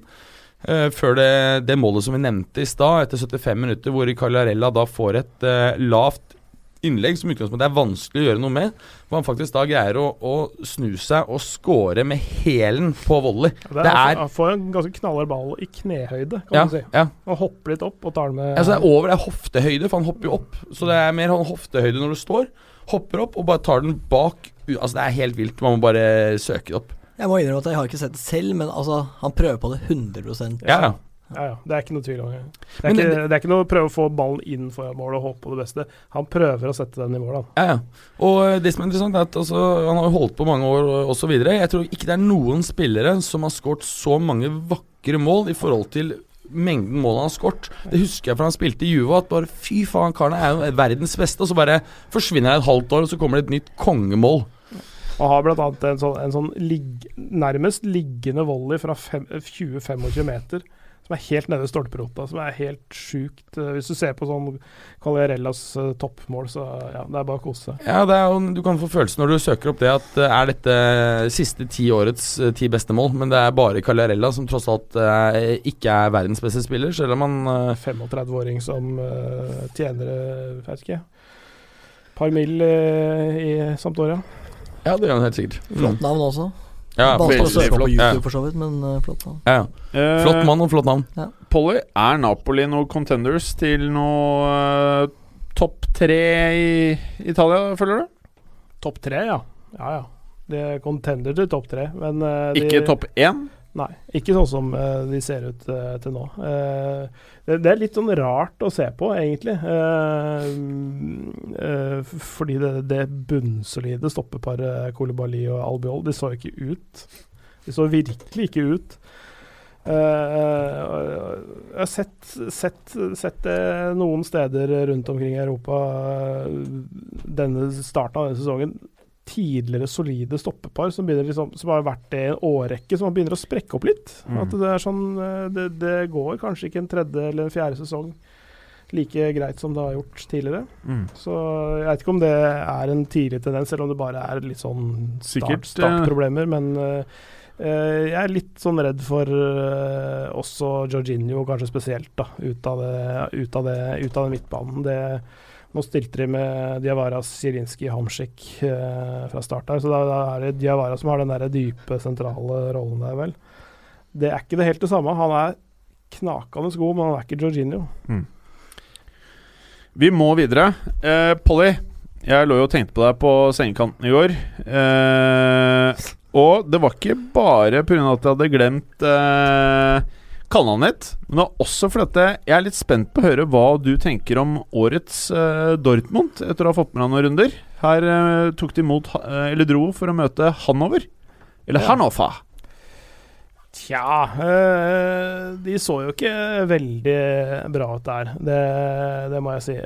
Uh, før det, det målet som vi nevnte i stad, etter 75 minutter, hvor Cagliarella da får et uh, lavt innlegg som utgangspunkt, utgangspunktet er vanskelig å gjøre noe med. Hvor han faktisk da greier å, å snu seg og score med hælen på volley. Det er, Det er- Han får en ganske knallhard ball i knehøyde, kan Ja, du si. ja. Han hopper litt opp og tar den med Altså det er over, det er hoftehøyde, for han hopper jo opp. Så det er mer sånn hoftehøyde når du står. Hopper opp og bare tar den bak. Altså Det er helt vilt. Man må bare søke det opp. Jeg må innrømme at jeg har ikke sett det selv, men altså, han prøver på det 100 Ja, ja. Ja, ja. Det er ikke noe tvil om det. Er, Men ikke, det- er ikke noe å prøve å få ballen inn foran mål og håpe på det beste. Han prøver å sette den i mål, han. Ja, ja. Og eh, det som er interessant, er at altså, han har holdt på mange år osv. Jeg tror ikke det er noen spillere som har skåret så mange vakre mål i forhold til mengden mål han har skåret. Det husker jeg fra han spilte i Juve, at bare fy faen, karen er jo verdens beste. Og så bare forsvinner han et halvt år, og så kommer det et nytt kongemål. Og har annet en sånn, en sånn lig, nærmest liggende volley fra 20-25 meter. Som er helt nede i stolperota, som er helt sjukt. Eh, Hvis du ser på sånn Cagliarellas eh, toppmål, så ja, det er bare å kose seg. Ja, det er jo, Du kan få følelsen når du søker opp det, at eh, er dette siste ti årets ti beste mål, men det er bare Cagliarella som tross alt ikke er verdens beste spiller, selv om han eh, 35-åring som tjener jeg vet ikke par mil samt år, ja. Ja, det gjør han helt sikkert. Flott navn også. Ja, Vanskelig å veldig søke opp på. YouTube, for så vidt, men uh, flott navn. ja. Eh, Flott mann og flott navn. Polly, er Napoli noen contenders til noe uh, topp tre i Italia, føler du? Topp tre, ja. Ja, ja. De er contender til topp tre, men uh, de, Ikke topp én? Nei, ikke sånn som eh, de ser ut eh, til nå. Eh, det, er litt sånn rart å se på, egentlig. Fordi det, det bunnsolide stoppeparet Kolibali og Albiol, de så ikke ut. De så virkelig ikke ut. Jeg har sett, sett, sett det noen steder rundt omkring i Europa denne starten av denne sesongen tidligere solide stoppepar som, liksom, som har vært det i en årrekke, som begynner å sprekke opp litt. Mm. At det er sånn eh, det, det går kanskje ikke en tredje eller en fjerde sesong like greit som det har gjort tidligere. Mm. Så jeg vet ikke om det er en tidlig tendens, selv om det bare er litt sånn start, startproblemer. Men eh, jeg er litt sånn redd for uh, også Jorginho, kanskje spesielt, da, ut av, det, ut av, det, ut av den midtbanen. Det, nå stilte de med Diawara, Zielinski, Hamsik eh, fra start her, så da, da er det Diawara som har den der dype, sentrale rollen der, vel. Det er ikke det helt det samme. Han er knakende god, men han er ikke Jorginho. Vi må videre. Eh, Polly, jeg lå jo og tenkte på deg på sengekanten i går. Eh, og det var ikke bare pga. at jeg hadde glemt eh, kallenavnet ditt, men det er også fordi jeg er litt spent på å høre hva du tenker om årets uh, Dortmund etter å ha fått med deg noen runder. Her uh, tok de imot, eh, eller dro for å møte Hanover. Eller Ja. Hannover. Tja De så jo ikke veldig bra ut der, det, det må jeg si.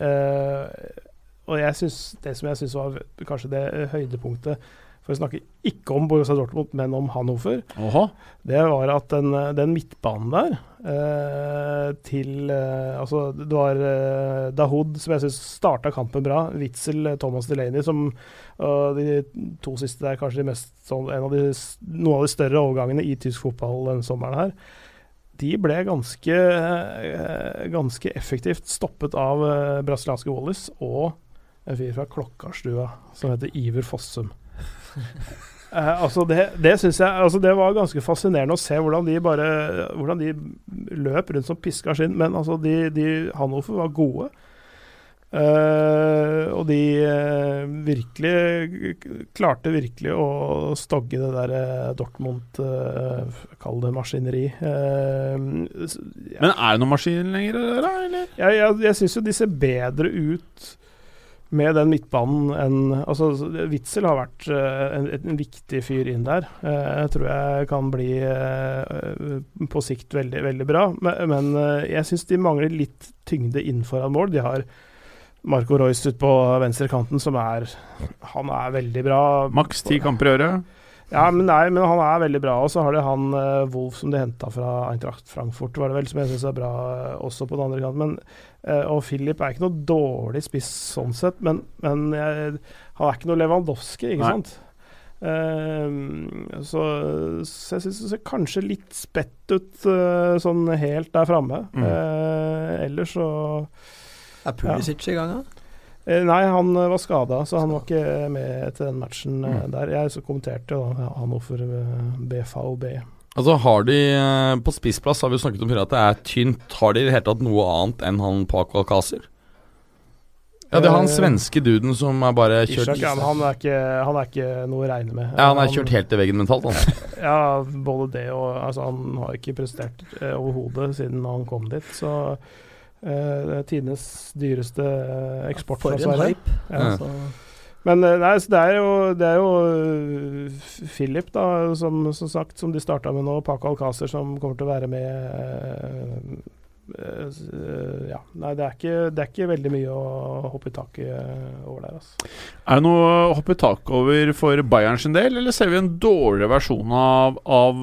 Og jeg synes, det som jeg syns var kanskje det høydepunktet For å snakke ikke om Borussia Dortmund, men om Hannover, Åhå. det var at den, den midtbanen der eh, til eh, Altså, det var eh, Dahoud som jeg syns starta kampen bra. Witzel, eh, Thomas Delaney, som og de to siste er kanskje de mest, sånn, en av de, noen av de større overgangene i tysk fotball denne sommeren her. De ble ganske, eh, ganske effektivt stoppet av brasilianske Wallis og en fyr fra Klokkarstua som heter Iver Fossum. Eh, altså det det syns jeg altså Det var ganske fascinerende å se hvordan de bare Hvordan de løp rundt som piska skinn. Men altså, de, de Hannover var gode. Eh, og de eh, virkelig klarte virkelig å stogge det der eh, Dortmund uh, Kall det maskineri. Eh, s- Men er det noen maskin lenger, eller? jeg, jeg, jeg syns jo de ser bedre ut med den midtbanen en, Altså, Witzel har vært eh, en, en viktig fyr inn der. Eh, jeg tror jeg kan bli eh, på sikt veldig, veldig bra. Men, jeg syns de mangler litt tyngde inn foran mål. De har Marco Royce ut på venstrekanten, som er Han er veldig bra. Maks ti kamper i året? Ja, men nei, men han er veldig bra. Og så har de han uh, Wolf som de henta fra Eintracht Frankfurt, var det vel, som jeg syns er bra eh, også på den andre kanten. Men, eh, og Philip er ikke noe dårlig spiss sånn sett, men, men jeg, han er ikke noe Lewandowski, ikke Nei. sant? Uh, så, så jeg syns det ser kanskje litt spett ut eh, sånn helt der framme. Mm. Eh, ellers så Er Pulisic i gang, da? Eh, Nei, han eh, var skada, så han var ikke med til den matchen eh, Mm. der. Jeg så kommenterte da Hannover eh, BVB. Altså har de eh, På spissplass har vi jo snakket om at det er tynt. Har de i det hele tatt noe annet enn han Paco Alcácer? Ja, det er han Eh, svenske duden som er bare kjørt Ishak, ja, han er, ikke, han er ikke noe å regne med. Ja, han er kjørt helt til veggen mentalt, han. Ja, både det og altså, Han har ikke prestert eh, overhodet siden han kom dit, så eh, det er tidenes dyreste eh, eksport fra For en Sverige. hype. Ja. Ja. Så, Men eh, nei, så det er jo, det er jo Philip, da, som, som sagt, som de starta med nå. Paco Alcácer som kommer til å være med ja. Nei, det er, ikke, det er ikke veldig mye å hoppe i taket over der, altså. Er det noe å hoppe i tak over for Bayern sin del, eller ser vi en dårligere versjon av, av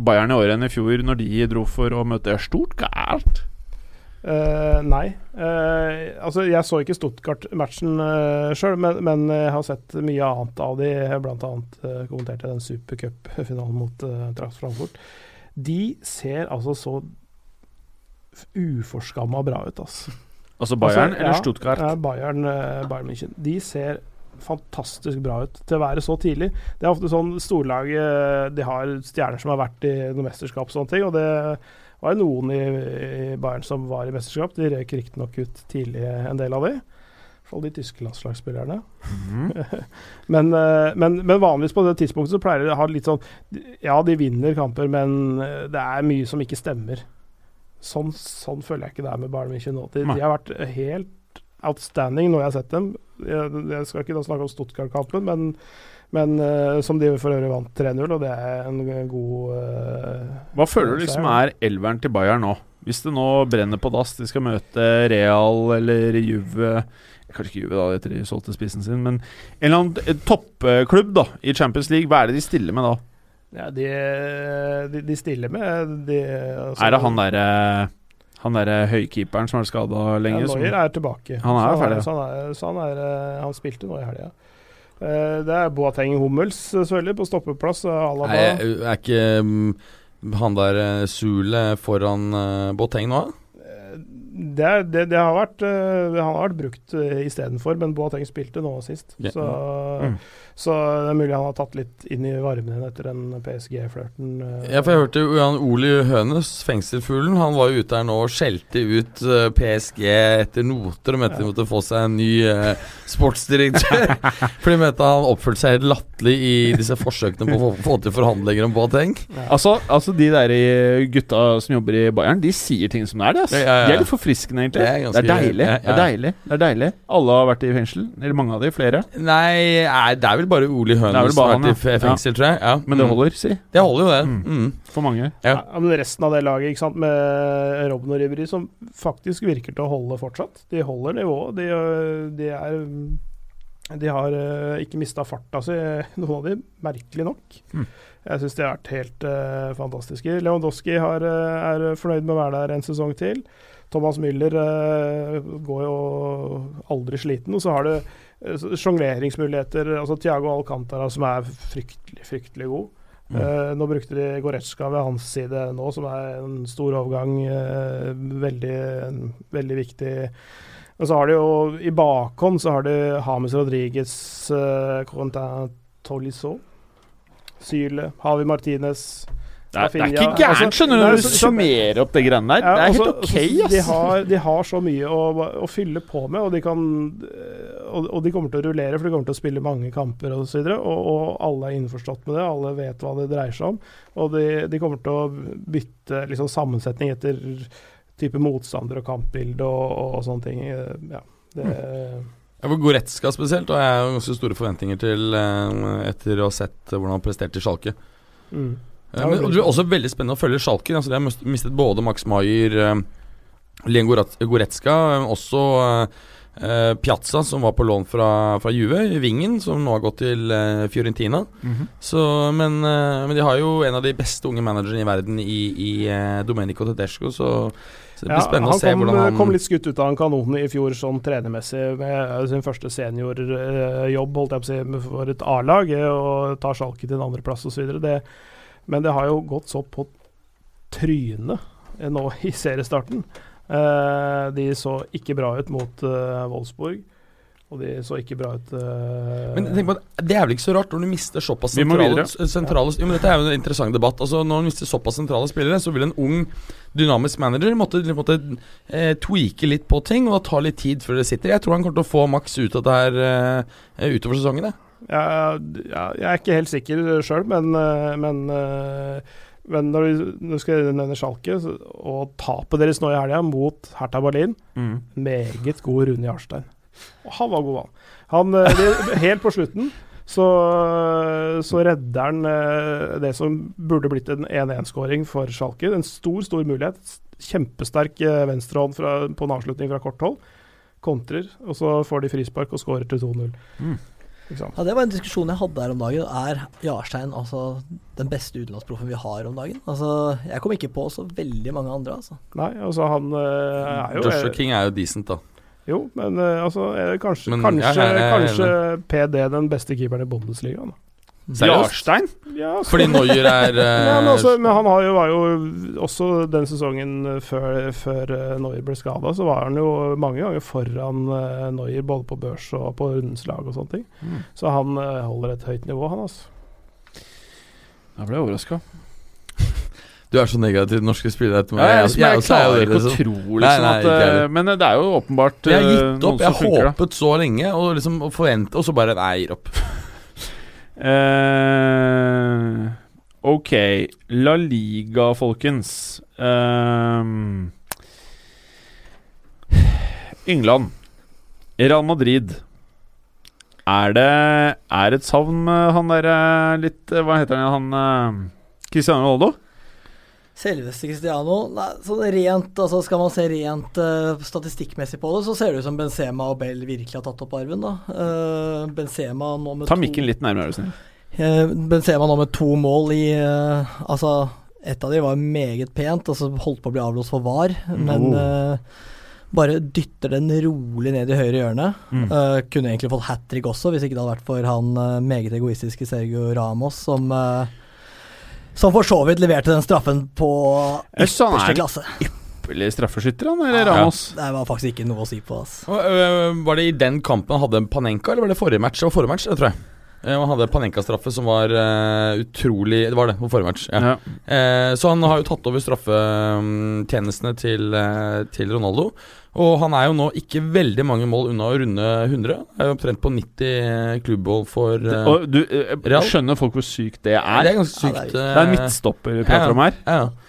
Bayern i år enn i fjor, når de dro for å møte stort Stuttgart? Eh, nei. Uh, altså, jeg så ikke Stuttgart-matchen uh, sjøl, men, men jeg har sett mye annet av de. Blant annet uh, kommenterte den supercupfinalen mot uh, Trax Frankfurt. De ser altså så uforskamma bra ut, altså. Altså Bayern Altså, eller ja, Stuttgart? Ja, Bayern, Bayern München. De ser fantastisk bra ut til å være så tidlig. Det er ofte sånn storlag De har stjerner som har vært i noen mesterskap og sånne ting. Og det var noen i, i Bayern som var i mesterskap. De røyk riktignok ut tidlig, en del av de. I hvert fall de tyske landslagsspillerne. Mhm. Men, eh, men, men vanligvis på det tidspunktet så pleier de å ha litt sånn Ja, de vinner kamper, men eh, det er mye som ikke stemmer. Sånn, sånn føler jeg ikke det er med Bayern München nå. De, de har vært helt outstanding når jeg har sett dem. Jeg, jeg skal ikke da snakke om Stuttgart-kampen, men, men uh, som de for øvrig vant 3-0, og det er en god uh, Hva føler du liksom er elveren til Bayern nå? Hvis det nå brenner på dass, de skal møte Real eller Juve Kanskje ikke Juve, da, etter de solgte spissen sin, men en eller annen eh, toppklubb da, i Champions League, hva er det de stiller med da? Ja, de, de, de stiller med de, altså, Er det han derre Han derre høykeeperen som har vært skada lenge? Ja, Noyer er tilbake. Han er så ferdig. Så han, er, så han, er, han spilte nå i helga. Eh, Det er Boateng Hummels eh, selvfølgelig på stoppeplass. eh, Alaba. Nei, er ikke mm, han der Zule foran Boateng nå? Eh, Det, det, det har vært eh, Han har vært brukt istedenfor, men Boateng spilte nå sist. Yeah. Så, Mm. Så det er mulig han har tatt litt inn i varmen igjen etter den PSG-flørten. eh. Ja, for jeg hørte jo Jan Oli Hønes, fengselfuglen, han var jo ute her nå og skjelte ut eh, PSG etter noter og mente de måtte få seg en ny eh, sportsdirektør. For de mente han oppførte seg helt latterlig i disse forsøkene på å få- til forhandlinger om Boateng. Altså, altså De der gutta som jobber i Bayern, de sier ting som det er. det Altså. Ja, ja, ja. De er litt forfriskende, egentlig. Det er Det er, deilig. ja, Det er deilig Det er deilig Alle har vært i fengsel. Eller mange av de, flere. Nei, nei, det er vel bare Ole Det er Hønes vel som har vært i fengsel, ja. tror jeg. Ja. Men det Mm. holder, si. Det holder jo det. Mm. Mm. For mange. Ja. Ja, men resten av det laget, ikke sant, med Robben og Ribéry, som faktisk virker til å holde fortsatt. De holder nivået. De, de er De har øh, ikke mista farta si, noen av de, merkelig nok. Mm. Jeg syns de har vært helt uh, fantastiske. Lewandowski har, uh, er fornøyd med å være der en sesong til. Thomas Müller går jo aldri sliten. Og så har du sjongleringsmuligheter. Altså Thiago Alcantara, som er fryktelig, fryktelig god. Mm. Uh, nå brukte de Goretzka ved hans side nå, som er en stor overgang. Uh, veldig, veldig viktig. Og så har de jo i bakhånd så har de Hames Rodriguez, uh, Corentin Tolisso, Syle, Havi Martinez Det er, det er ikke gærent, Altså, skjønner du, når du summerer opp det greiene der. Ja, det er helt altså, ok, altså, ass. De har, de har så mye å, å fylle på med, og de, kan, og, og de kommer til å rullere, for de kommer til å spille mange kamper og så videre, og, og alle er innforstått med det, alle vet hva det dreier seg om. Og de, de kommer til å bytte liksom, sammensetning etter type motstander og kampbilde og, og sånne ting. Ja, det, Ja, for Goretzka spesielt har jeg ganske store forventninger til eh, etter å ha sett hvordan han presterte i Schalke. mm. Eh, Ja, men, det og det blir også veldig spennende å følge Schalke. Altså, de har mistet både Max Maier, uh, Lien Goretzka, eh, også uh, Piazza, som var på lån fra, fra Juve, Vingen, som nå har gått til uh, Fiorentina. Mhm. Så, men, uh, men de har jo en av de beste unge managerne i verden i, i eh, Domenico Tedesco, så, så det blir spennende å se kom, hvordan han kom litt skutt ut av en kanon i fjor sånn trenermessig, med eh, sin første seniorjobb holdt jeg på å si, for et A-lag, eh, og tar Schalke til en andreplass osv. Men det har jo gått så på trynet eh, nå i seriestarten. Eh, de så ikke bra ut mot eh, Wolfsburg, og de så ikke bra ut uh... Men tenk på, at Det er vel ikke så rart når du mister såpass må sentrale, videre. jo, men Dette er jo en interessant debatt. Altså Når du mister såpass sentrale spillere, så vil en ung, dynamisk manager måtte, måtte eh, tweake litt på ting, og ta litt tid før det sitter. Jeg tror han kommer til å få maks ut av det her eh, utover sesongen. jeg. Ja, jeg er ikke helt sikker sjøl, men, eh, men, eh, men når du, skal nevne Schalke, og tapet deres nå i helga mot Hertha Berlin Mm. Meget god Rune Jarstein. Og han var god, han. han eh, helt på slutten så, så redder han det som burde blitt en 1-1-skåring for Schalke. En stor, stor mulighet. Kjempesterk eh, venstrehånd fra, på en avslutning fra kort hold. Kontrer, og så får de frispark og skårer til 2-0. Mm. Ikke sant? Ja, Det var en diskusjon jeg hadde her om dagen. Er Jarstein altså den beste utenlandsproffen vi har om dagen? Altså, Jeg kom ikke på så veldig mange andre, altså. Nei, altså han eh, er jo Joshua King er jo decent, da. Jo, men eh, altså er kanskje, Men kanskje, ja, ja, ja, er kanskje PD den beste keeperen i Bundesliga. Jarstein? Ja, altså. Fordi Noyer er eh, ja, men, også, men han har jo, var jo også den sesongen før, før Noyer ble skada, så var han jo mange ganger foran uh, Noyer både på børs og på rundens lag og sånne ting. Mm. Så han eh, holder et høyt nivå, han altså. Da ble jeg overraska. Du er så negativ til norske spillere. Ja, jeg, jeg, jeg klarer det, ikke å liksom. tro liksom nei, at ikke eh. Men det er jo åpenbart Jeg har eh, gitt opp. Jeg har håpet så lenge og liksom og og så bare Nei, jeg gir opp. Eh, ok. La Liga, folkens. Uh, England. Real Madrid. Er det Er et savn med han derre litt eh, Hva heter han? Han eh, Cristiano Ronaldo? Selveste Cristiano nei, sånn rent, altså Skal man se rent uh, statistikkmessig på det, så ser det ut som Benzema og Bell virkelig har tatt opp arven. da. Uh, Benzema nå med Ta to- mikken litt nærmere, er snill. Eh, Benzema nå med to mål i Altså, ett av de var meget pent, og så holdt på å bli avlåst for VAR, men Oh. bare dytter den rolig ned i høyre hjørne. Mm. Uh, kunne egentlig fått hat trick også, hvis ikke det hadde vært for han uh, meget egoistiske Sergio Ramos, som eh, som for så vidt leverte den straffen på Jeg ypperste er klasse. Ypperlig straffeskytter, han, eller Ja. Ramos? Det var faktisk ikke noe å si på. Altså. Var det i den kampen han hadde Panenka, eller var det forrige match? Det var forrige match, det tror jeg. Eh, Han hadde Panenka-straffe som var uh, utrolig Det var det, på forrige match. Ja. Ja. Uh, så han har jo tatt over straffetjenestene til, uh, til Ronaldo. Og han er jo nå ikke veldig mange mål unna å runde 100. Er jo omtrent på 90 klubbmål for eh, Og du, Real? skjønner folk hvor sykt det er? Det er ganske Ja, sykt. det Det er en midtstopper vi prater ja. om her. Ja, ja.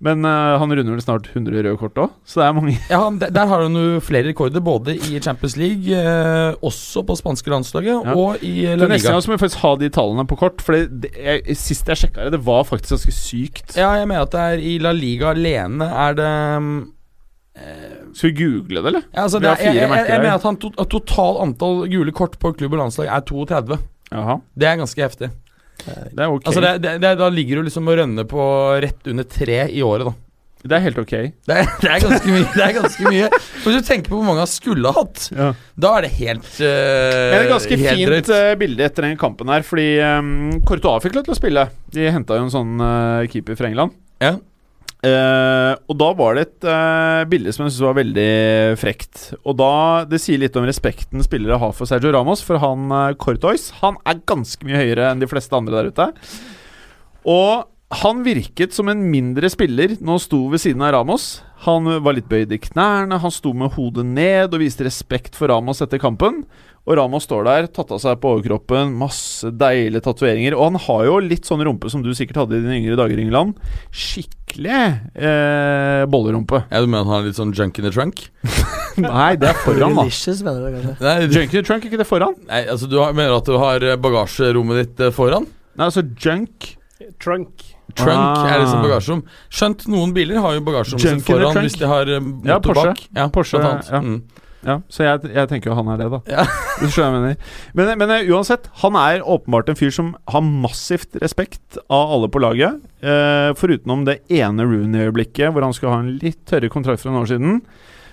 Men uh, han runder vel snart 100 røde kort òg, så det er mange. Ja, der, der har han jo flere rekorder, både i Champions League, eh, også på spanske landslaget, Ja. og i La La neste Liga. gang må vi faktisk ha de tallene på kort. For det, jeg, sist jeg sjekka det, det var faktisk ganske sykt. Ja, jeg mener at det er i La Liga alene er det mm, Skal vi google det, eller? ja, altså, det er, jeg, fire jeg, jeg mener at han to, at total antall gule kort på klubb og landslag er 32. Aha. Det er ganske heftig. Det er ok. Altså det, det, det, Da ligger du liksom og rønner på rett under tre i året, da. Det er helt ok. Det er, det er ganske mye. Det er ganske mye Hvis du tenker på hvor mange han skulle ha hatt, Ja. da er det helt uh, er et ganske fint drøyt. eh, bilde etter den kampen her, fordi um, Courtois fikk lov til å spille. De henta jo en sånn uh, keeper fra England. Ja. Eh, og da var det et uh, bilde som jeg syntes var veldig frekt. Og da Det sier litt om respekten spillere har for Sergio Ramos, for han uh, Cortois Han er ganske mye høyere enn de fleste andre der ute. Og han virket som en mindre spiller når han sto ved siden av Ramos. Han var litt bøyd i knærne, han sto med hodet ned og viste respekt for Ramos etter kampen. Og Ramos står der, tatt av seg på overkroppen, masse deilige tatoveringer. Og han har jo litt sånn rumpe som du sikkert hadde i dine yngre dager, Ingeland. Skikkelig eh, bollerumpe. Ja, Du mener han har litt sånn junk in the trunk? Nei, det er foran, da. Delicious, mener du kanskje? Nei, in the trunk, er ikke det foran? nei altså du har, mener at du har eh, bagasjerommet ditt eh, foran? Nei, altså junk Trunk. Trunk Ah. er liksom bagasjerom. Skjønt noen biler har jo bagasjerommet sitt foran hvis de har eh, motor Ja, Porsche. bak. Ja, Porsche, blant annet. ja. Mm. Ja, så jeg, jeg tenker jo han er det, da. Ja. Du skjønner jeg mener. Men, men eh, uansett, han er åpenbart en fyr som har massivt respekt av alle på laget. Eh, Forutenom det ene Rooney-øyeblikket hvor han skulle ha en litt tørre kontrakt for noen år siden,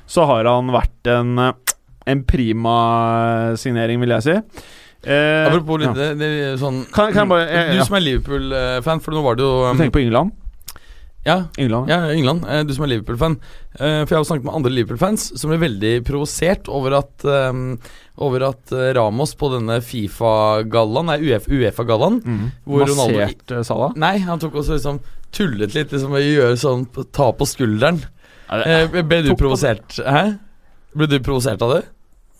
så har han vært en, eh, en prima signering, vil jeg si. Eh, Apropos litt ja. det, det, sånn Kan- kan bare- jeg, Du som er Liverpool-fan, for nå var det jo Du um, tenker på England? Ja, England. ja, England. eh, Du som er Liverpool-fan. Eh, For jeg har snakket med andre Liverpool-fans som ble veldig provosert over at um, Over at eh, Ramos på denne Fifa-gallaen, nei Uefa-gallaen mm. Hvor Ronaldo- Massert Salah? Nei, han tok også liksom tullet litt, liksom å gjøre sånn Ta på skulderen. Ja, det- Eh, ble du provosert? Hæ? Ble du provosert av det?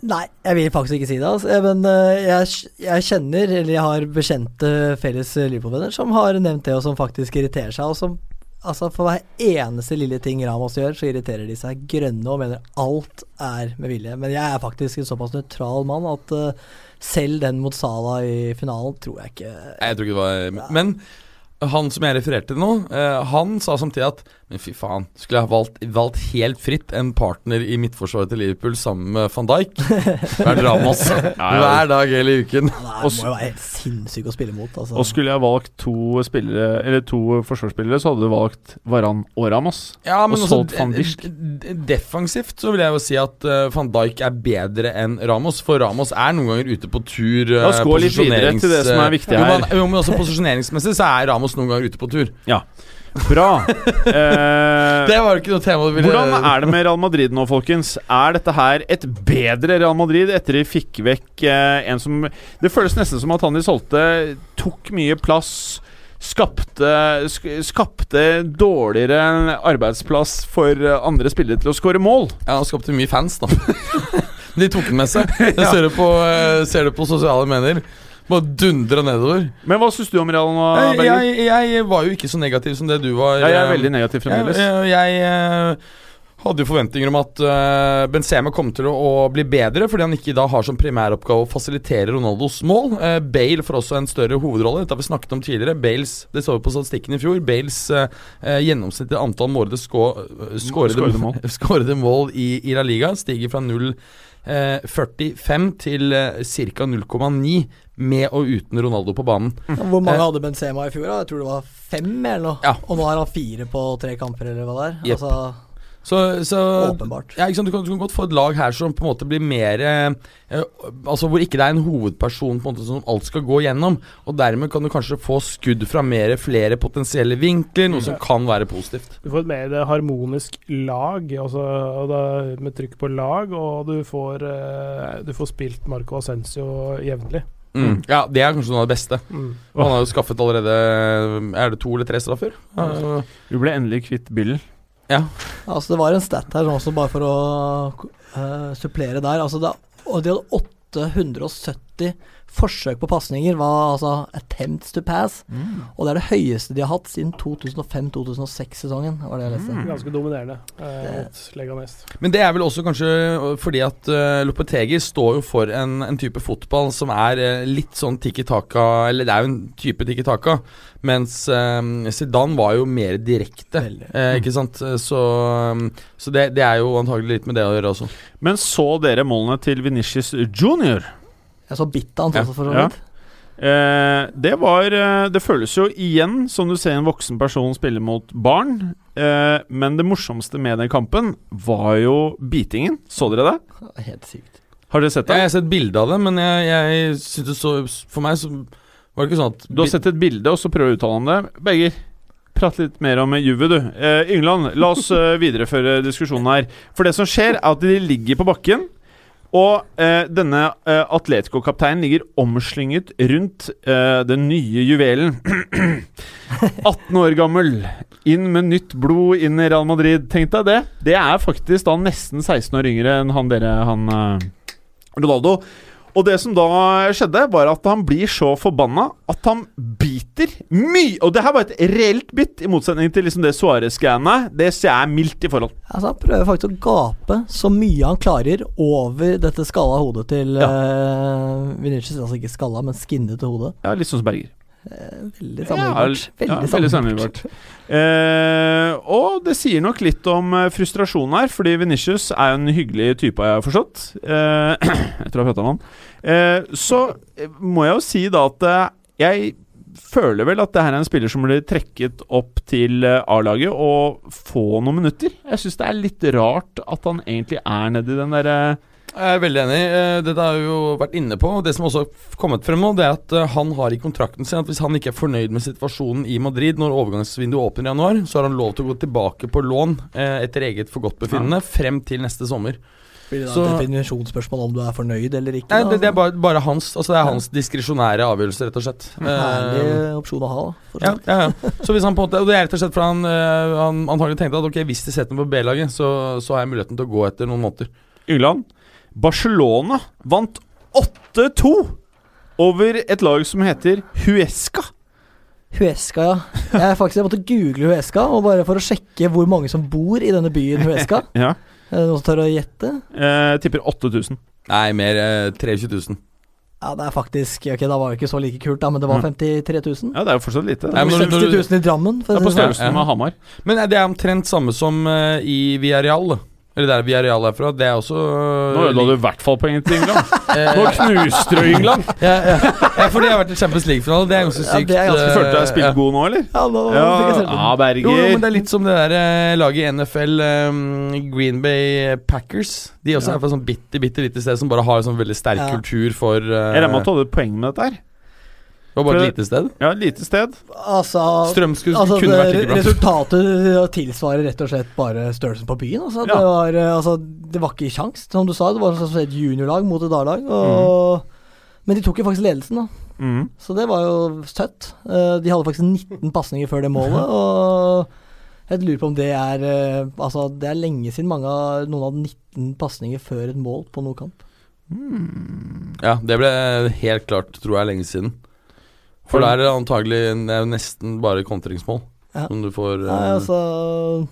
Nei, jeg vil faktisk ikke si det. Altså. Men jeg, jeg kjenner, eller jeg har bekjente felles Liverpool-venner som har nevnt det, og som faktisk irriterer seg. Og som, altså For hver eneste lille ting Ramos gjør, så irriterer de seg grønne og mener alt er med vilje. Men jeg er faktisk en såpass nøytral mann at uh, selv den mot Sala i finalen tror jeg ikke Jeg tror ikke det var Men han som jeg refererte til nå, uh, han sa samtidig at Men fy faen, skulle jeg ha valgt, valgt helt fritt en partner i midtforsvaret til Liverpool sammen med van Dijk? Hver Ramos. Hver dag hele uken. ja, Det må jo være helt sinnssykt å spille mot. Altså. Og skulle jeg valgt to spillere Eller to forsvarsspillere, så hadde du valgt Varan og Ramos. Ja, men Og også solgt Van Dijk. defensivt så vil jeg jo si at uh, van Dijk er bedre enn Ramos. For Ramos er noen ganger ute på tur. La oss eh, gå litt videre til det som er viktig Jo, her. men, jo, men også posisjoneringsmessig så er Ramos noen ganger ute på tur. Bra. Eh, Det var ikke noe tema du ville Hvordan er det med Real Madrid nå, folkens? Er dette her et bedre Real Madrid etter de fikk vekk eh, en som Det føles nesten som at han de solgte, tok mye plass. Skapte, sk skapte dårligere arbeidsplass for andre spillere til å skåre mål. Ja, han skapte mye fans, da. De tok den med seg. Jeg ser det på, eh, ser det på sosiale medier. Bare dundra nedover. Men hva syns du om Real nå, Jeg, Berger? jeg, jeg var jo ikke så negativ som det du var. Ja, jeg er eh, veldig negativ fremdeles. Jeg, jeg, eh, hadde jo forventninger om at uh, Benzema kom til å, å bli bedre, fordi han ikke da har som primæroppgave å fasilitere Ronaldos mål. Uh, Bale får også en større hovedrolle. Dette har vi snakket om tidligere. Bales, Det så vi på statistikken i fjor. Bales eh, eh, gjennomsnittlige antall målede eh, skårede, Skårede mål. skårede mål i, i La Liga stiger fra 0,45 til uh, ca. 0,9 med og uten Ronaldo på banen. Hvor mange Eh. hadde Benzema i fjor? da? Jeg tror det var fem eller noe. Ja. Og nå har han fire på tre kamper, eller hva det er. Yep. Altså, Så, så åpenbart. Ja, ikke sant? Du, kan, du kan godt få et lag her som på en måte blir mer eh, eh, Altså hvor ikke det er en hovedperson på en måte som alt skal gå gjennom. Og dermed kan du kanskje få skudd fra mer flere potensielle vinkler, noe som kan være positivt. Du får et mer harmonisk lag, altså, og da, med trykk på lag, og du får, eh, du får spilt Marco Ascencio jevnlig. Mm. Ja, det er kanskje noe av det beste. Mm. Han har jo skaffet allerede Er det to eller tre straffer? Uh, Du ble endelig kvitt Bill. Altså, det var en stat her, sånn også bare for å uh, supplere der. Altså, det, og de hadde 870 forsøk på pasninger, var altså attempts to pass. Og det er det høyeste de har hatt siden 2005-2006-sesongen, var det jeg leste. Ganske dominerende eh, Det- Men det er vel også kanskje fordi at uh, Lopetegi står jo for en, en type fotball som er uh, litt sånn tikki-taka Eller det er jo en type tikki-taka, mens uh, Zidane var jo mer direkte. Eh, ikke sant? Så, um, så det, det er jo antagelig litt med det å gjøre også. Men så dere målene til Venicius Junior? Jeg så bitt hans også, for så vidt. Eh, det var eh, Det føles jo igjen som du ser en voksen person spille mot barn. Eh, men det morsomste med den kampen var jo bitingen. Så dere det? Helt sykt. Har dere sett Jeg har sett bilde av det, men jeg, jeg synes det så For meg så var det ikke sånn at Du har sett et bilde, og så prøver du å uttale om det. Begge, prat litt mer om Juve, du. Eh, Yngland, la oss eh, videreføre diskusjonen her. For det som skjer, er at de ligger på bakken. Og eh, denne eh, Atletico-kapteinen ligger omslynget rundt eh, den nye juvelen. 18 år gammel, inn med nytt blod inn i Real Madrid. Tenk deg det. Det er faktisk da nesten 16 år yngre enn han dere, han eh, Ronaldo. Og det som da skjedde, var at han blir så forbanna at han biter mye. Og det her var et reelt bitt, i motsetning til liksom det Suárez-greiene. Det ser jeg mildt i forhold. Altså, han prøver faktisk å gape så mye han klarer over dette skalla hodet til Ja. uh, Vinicius. Altså ikke skalla, men skinnete hode. Ja, Litt sånn som Berger. Eh, veldig sammenlignbart. Veldig, ja, Veldig sammenlignbart. Eh, og det sier nok litt om frustrasjonen her, fordi Venitius er jo en hyggelig type, har jeg forstått. Eh, jeg tror jeg prata med han. Eh, så eh, må jeg jo si da at eh, jeg føler vel at det her er en spiller som blir trekket opp til eh, A-laget og få noen minutter. Jeg syns det er litt rart at han egentlig er nedi den derre Jeg er veldig enig. Eh, Dette har vi jo vært inne på. Det som også har kommet frem nå, det er at eh, han har i kontrakten sin at hvis han ikke er fornøyd med situasjonen i Madrid når overgangsvinduet åpner i januar, så har han lov til å gå tilbake på lån eh, etter eget forgodtbefinnende frem til neste sommer. Blir det da Så- et definisjonsspørsmål om du er fornøyd eller ikke? Nei, da? det, det er bare, bare hans Altså det er hans diskresjonære avgjørelse, rett og slett. Herlig uh, opsjon å ha, da. ja, ja, ja. Så hvis han på en måte Og det er rett og slett fordi han, uh, han antagelig tenkte at ok, hvis de setter meg på B-laget, så, så har jeg muligheten til å gå etter noen måneder. Yngland. Barcelona vant 8-2 over et lag som heter Huesca. Huesca, ja. Jeg, faktisk, jeg måtte google Huesca, og bare for å sjekke hvor mange som bor i denne byen Huesca. Ja. Er det noen som tør å gjette? Eh, tipper 8000. Nei, mer eh, 23 000. Ja, det er faktisk Ok, da var det ikke så like kult, da, men det var 53 000. Ja, det er jo fortsatt lite. Det er Nei, du- 60 000 i Drammen. Det er på For det sånn. størrelsen med Hamar. Men er det er omtrent samme som uh, i Villarreal. Eller der Villarreal er fra. Det er også Nå ødela du i hvert fall poenget til England. Eh, Nå knuste du England! ja, ja. ja, fordi jeg har vært i Champions League-finale. Det er ganske sykt. Ja, er ganske- eh, Følte du deg spilt ja. god nå, eller? Ja, nå Ja, ja Berger. jo, men det er litt som det der eh, laget i NFL, um, Green Bay Packers. De også Ja. er fra et sånn bitte, bitte lite sted som bare har en sånn veldig sterk Ja. kultur for uh... Jeg regner med at du hadde et poeng med dette her. Det var bare et lite sted. Ja, et lite sted. Altså, Strømskudd altså kunne vært ikke like bra. resultatet tilsvarer rett og slett bare størrelsen på byen. Altså. Ja. Det, var, eh, altså, det var ikke kjangs, som du sa. Det var et juniorlag mot et A-lag. Mm. Men de tok jo faktisk ledelsen, da. Mm. Så det var jo søtt. Eh, De hadde faktisk 19 pasninger før det målet, og jeg lurer på om det er eh, Altså, det er lenge siden mange noen hadde 19 pasninger før et mål på noen kamp. Ja, det ble helt klart, tror jeg, lenge siden. For det er antagelig Det er nesten bare kontringsmål Ja. som du får eh, Nei, altså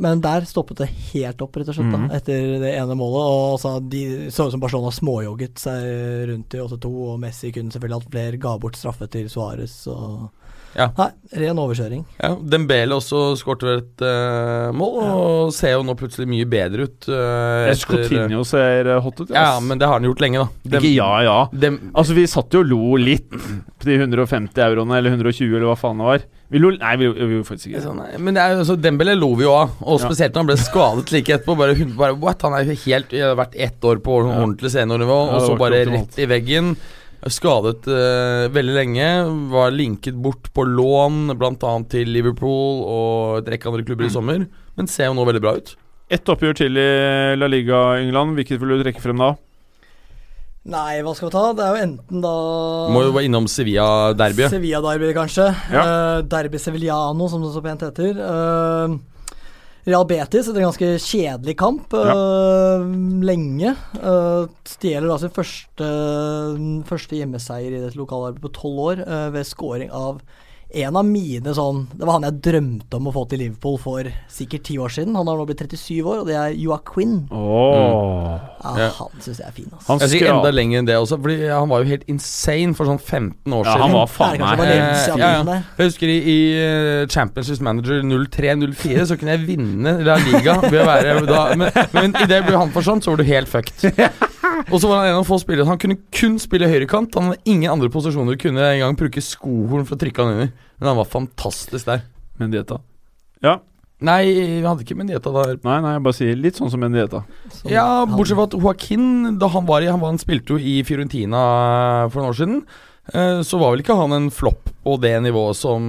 Men der stoppet det helt opp, rett og slett, Mhm. da, etter det ene målet. Og altså, de så ut som Barcelona småjogget seg rundt i 8-2, og Messi kunne selvfølgelig hatt flere, ga bort straffe til Suárez og Ja. Nei, ren overkjøring. Ja, Dembele også skåret vel et uh, mål, og ser jo nå plutselig mye bedre ut. uh, Escotinho ser eh, hot ut. Ja, men det har han gjort lenge, da. Dem- Ikke ja, ja. Dem, Altså, vi satt jo og lo litt på de 150 euroene, eller 120, eller hva faen det var. Vi lo Nei, vi, vi gjorde faktisk ikke sånn, men det er, altså, Dembele lo vi jo av, og Ja. spesielt når han ble skadet like etterpå. Bare, bare what? Han er jo helt jeg har vært ett år på ordentlig seniornivå, Ja, og så bare rett i veggen. Skadet uh, veldig lenge. Var linket bort på lån, bl.a. til Liverpool og et rekke andre klubber i sommer. Men ser jo nå veldig bra ut. Ett oppgjør til i La Liga England. Hvilket vil du trekke frem da? Nei, hva skal vi ta? Det er jo enten da Må jo være innom Sevilla-derbyet. Sevilla-derby, kanskje. Ja. Uh, derby Sevilliano, som det så pent heter. Eh, Real Betis etter en ganske kjedelig kamp eh, lenge. Uh, stjeler da sin første, første hjemmeseier i dette lokalarbeidet på tolv år uh, ved scoring av en av mine sånn Det var han jeg drømte om å få til Liverpool for sikkert ti år siden. Han har nå blitt 37 år, og det er Joaquin. Oh. Mm. Ja. Han syns jeg er fin, altså. Han Jeg sier enda lenger enn det også, Fordi han var jo helt insane for sånn 15 år Ja, siden. han var faen meg Eh, ja, ja. Jeg husker i, i Championships Champions Manager 03-04 så kunne jeg vinne La Liga ved å være da, Men, men idet han forsvant, så var du helt fucked. Og så var han en av få spillere Han kunne kun spille høyrekant. Han hadde ingen andre posisjoner. Kunne engang bruke skohorn for å trykke han under. Men han var fantastisk der. Mendieta. Ja. Nei, vi hadde ikke Mendieta der. Nei, nei, jeg bare sier litt sånn som Mendieta. Som Ja, bortsett fra at Joaquin, da han var i Han, var, han spilte jo i Fiorentina for noen år siden. eh, Så var vel ikke han en flopp på det nivået som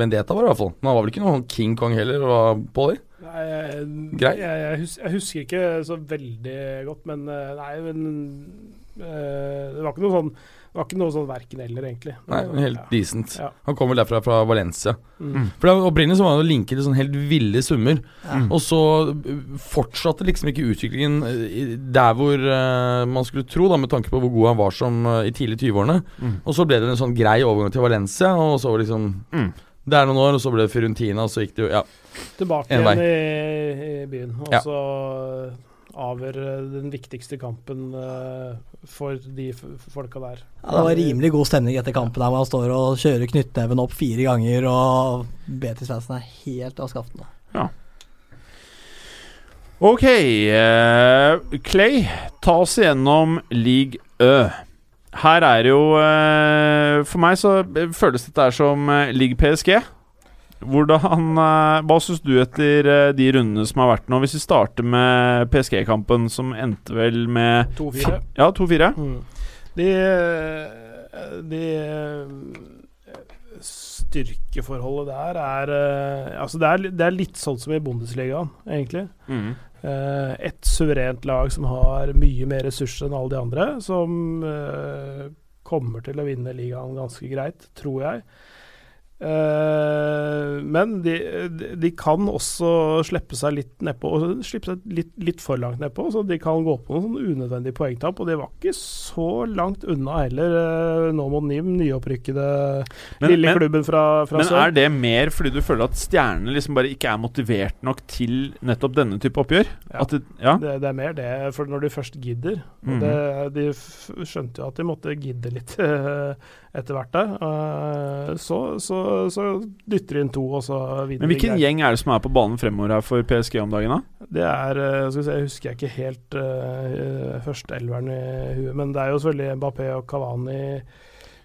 Mendieta var, i hvert fall. Men han var vel ikke noen King Kong heller, var Polly? Nei, jeg, Grei. Jeg, jeg, hus, jeg husker ikke så veldig godt, men eh, Nei, men øh, Det var ikke noe sånn Det var ikke noe sånn verken eller, egentlig. Nei, helt Ja. decent. Ja. Han kom vel derfra, fra Valencia. Mm. For Opprinnelig så var han linket til sånn helt ville summer. Ja. Og så uh, fortsatte liksom ikke utviklingen der hvor uh, man skulle tro, da med tanke på hvor god han var som uh, i tidlig 20-årene. Mm. Og så ble det en sånn grei overgang til Valencia, og så var det liksom Mm. Det er noen år, og så ble det Firuntina, og så gikk det jo Ja. Tilbake igjen i, i byen, og Ja. så avgjør den viktigste kampen uh, for de f folka der. Ja, det var rimelig god stemning etter kampen der man står og kjører knyttneven opp fire ganger, og Betis-fansen er helt av skaftene. Ok, Uh, Clay, ta oss igjennom League Ø. Her er jo eh, For meg så føles dette her som ligg PSG. Hvordan eh, Hva syns du etter eh, de rundene som har vært nå? Hvis vi starter med PSG-kampen, som endte vel med 2-4. Ja, 2-4. Mm. De, eh, de eh, Styrkeforholdet der er eh, Altså, det er, det er litt sånn som i Bundesligaen, egentlig. Mm. Eh, et suverent lag som har mye mer ressurser enn alle de andre, som uh, kommer til å vinne ligaen ganske greit, tror jeg. Eh, men de, de- kan også slippe seg litt nedpå, og slippe seg litt, litt for langt nedpå. Så de kan gå på noen unødvendige poengtap, og de var ikke så langt unna heller, eh, nå mot NIM, nyopprykkede Men- lille men- klubben fra, fra Men sør. er det mer fordi du føler at stjernene liksom bare ikke er motivert nok til nettopp denne type oppgjør? Ja. Det, ja? Det, det er mer det, for når de først gidder Mhm. det, De skjønte jo at de måtte gidde litt etter hvert der. eh, så, så, så dytter de inn to, og så vinner Men hvilken gjeng er det som er på banen fremover her for PSG om dagen, da? Det er eh, skal vi se, Jeg husker jeg ikke helt uh, førsteelveren i huet, men det er jo selvfølgelig Mbappé og Cavani.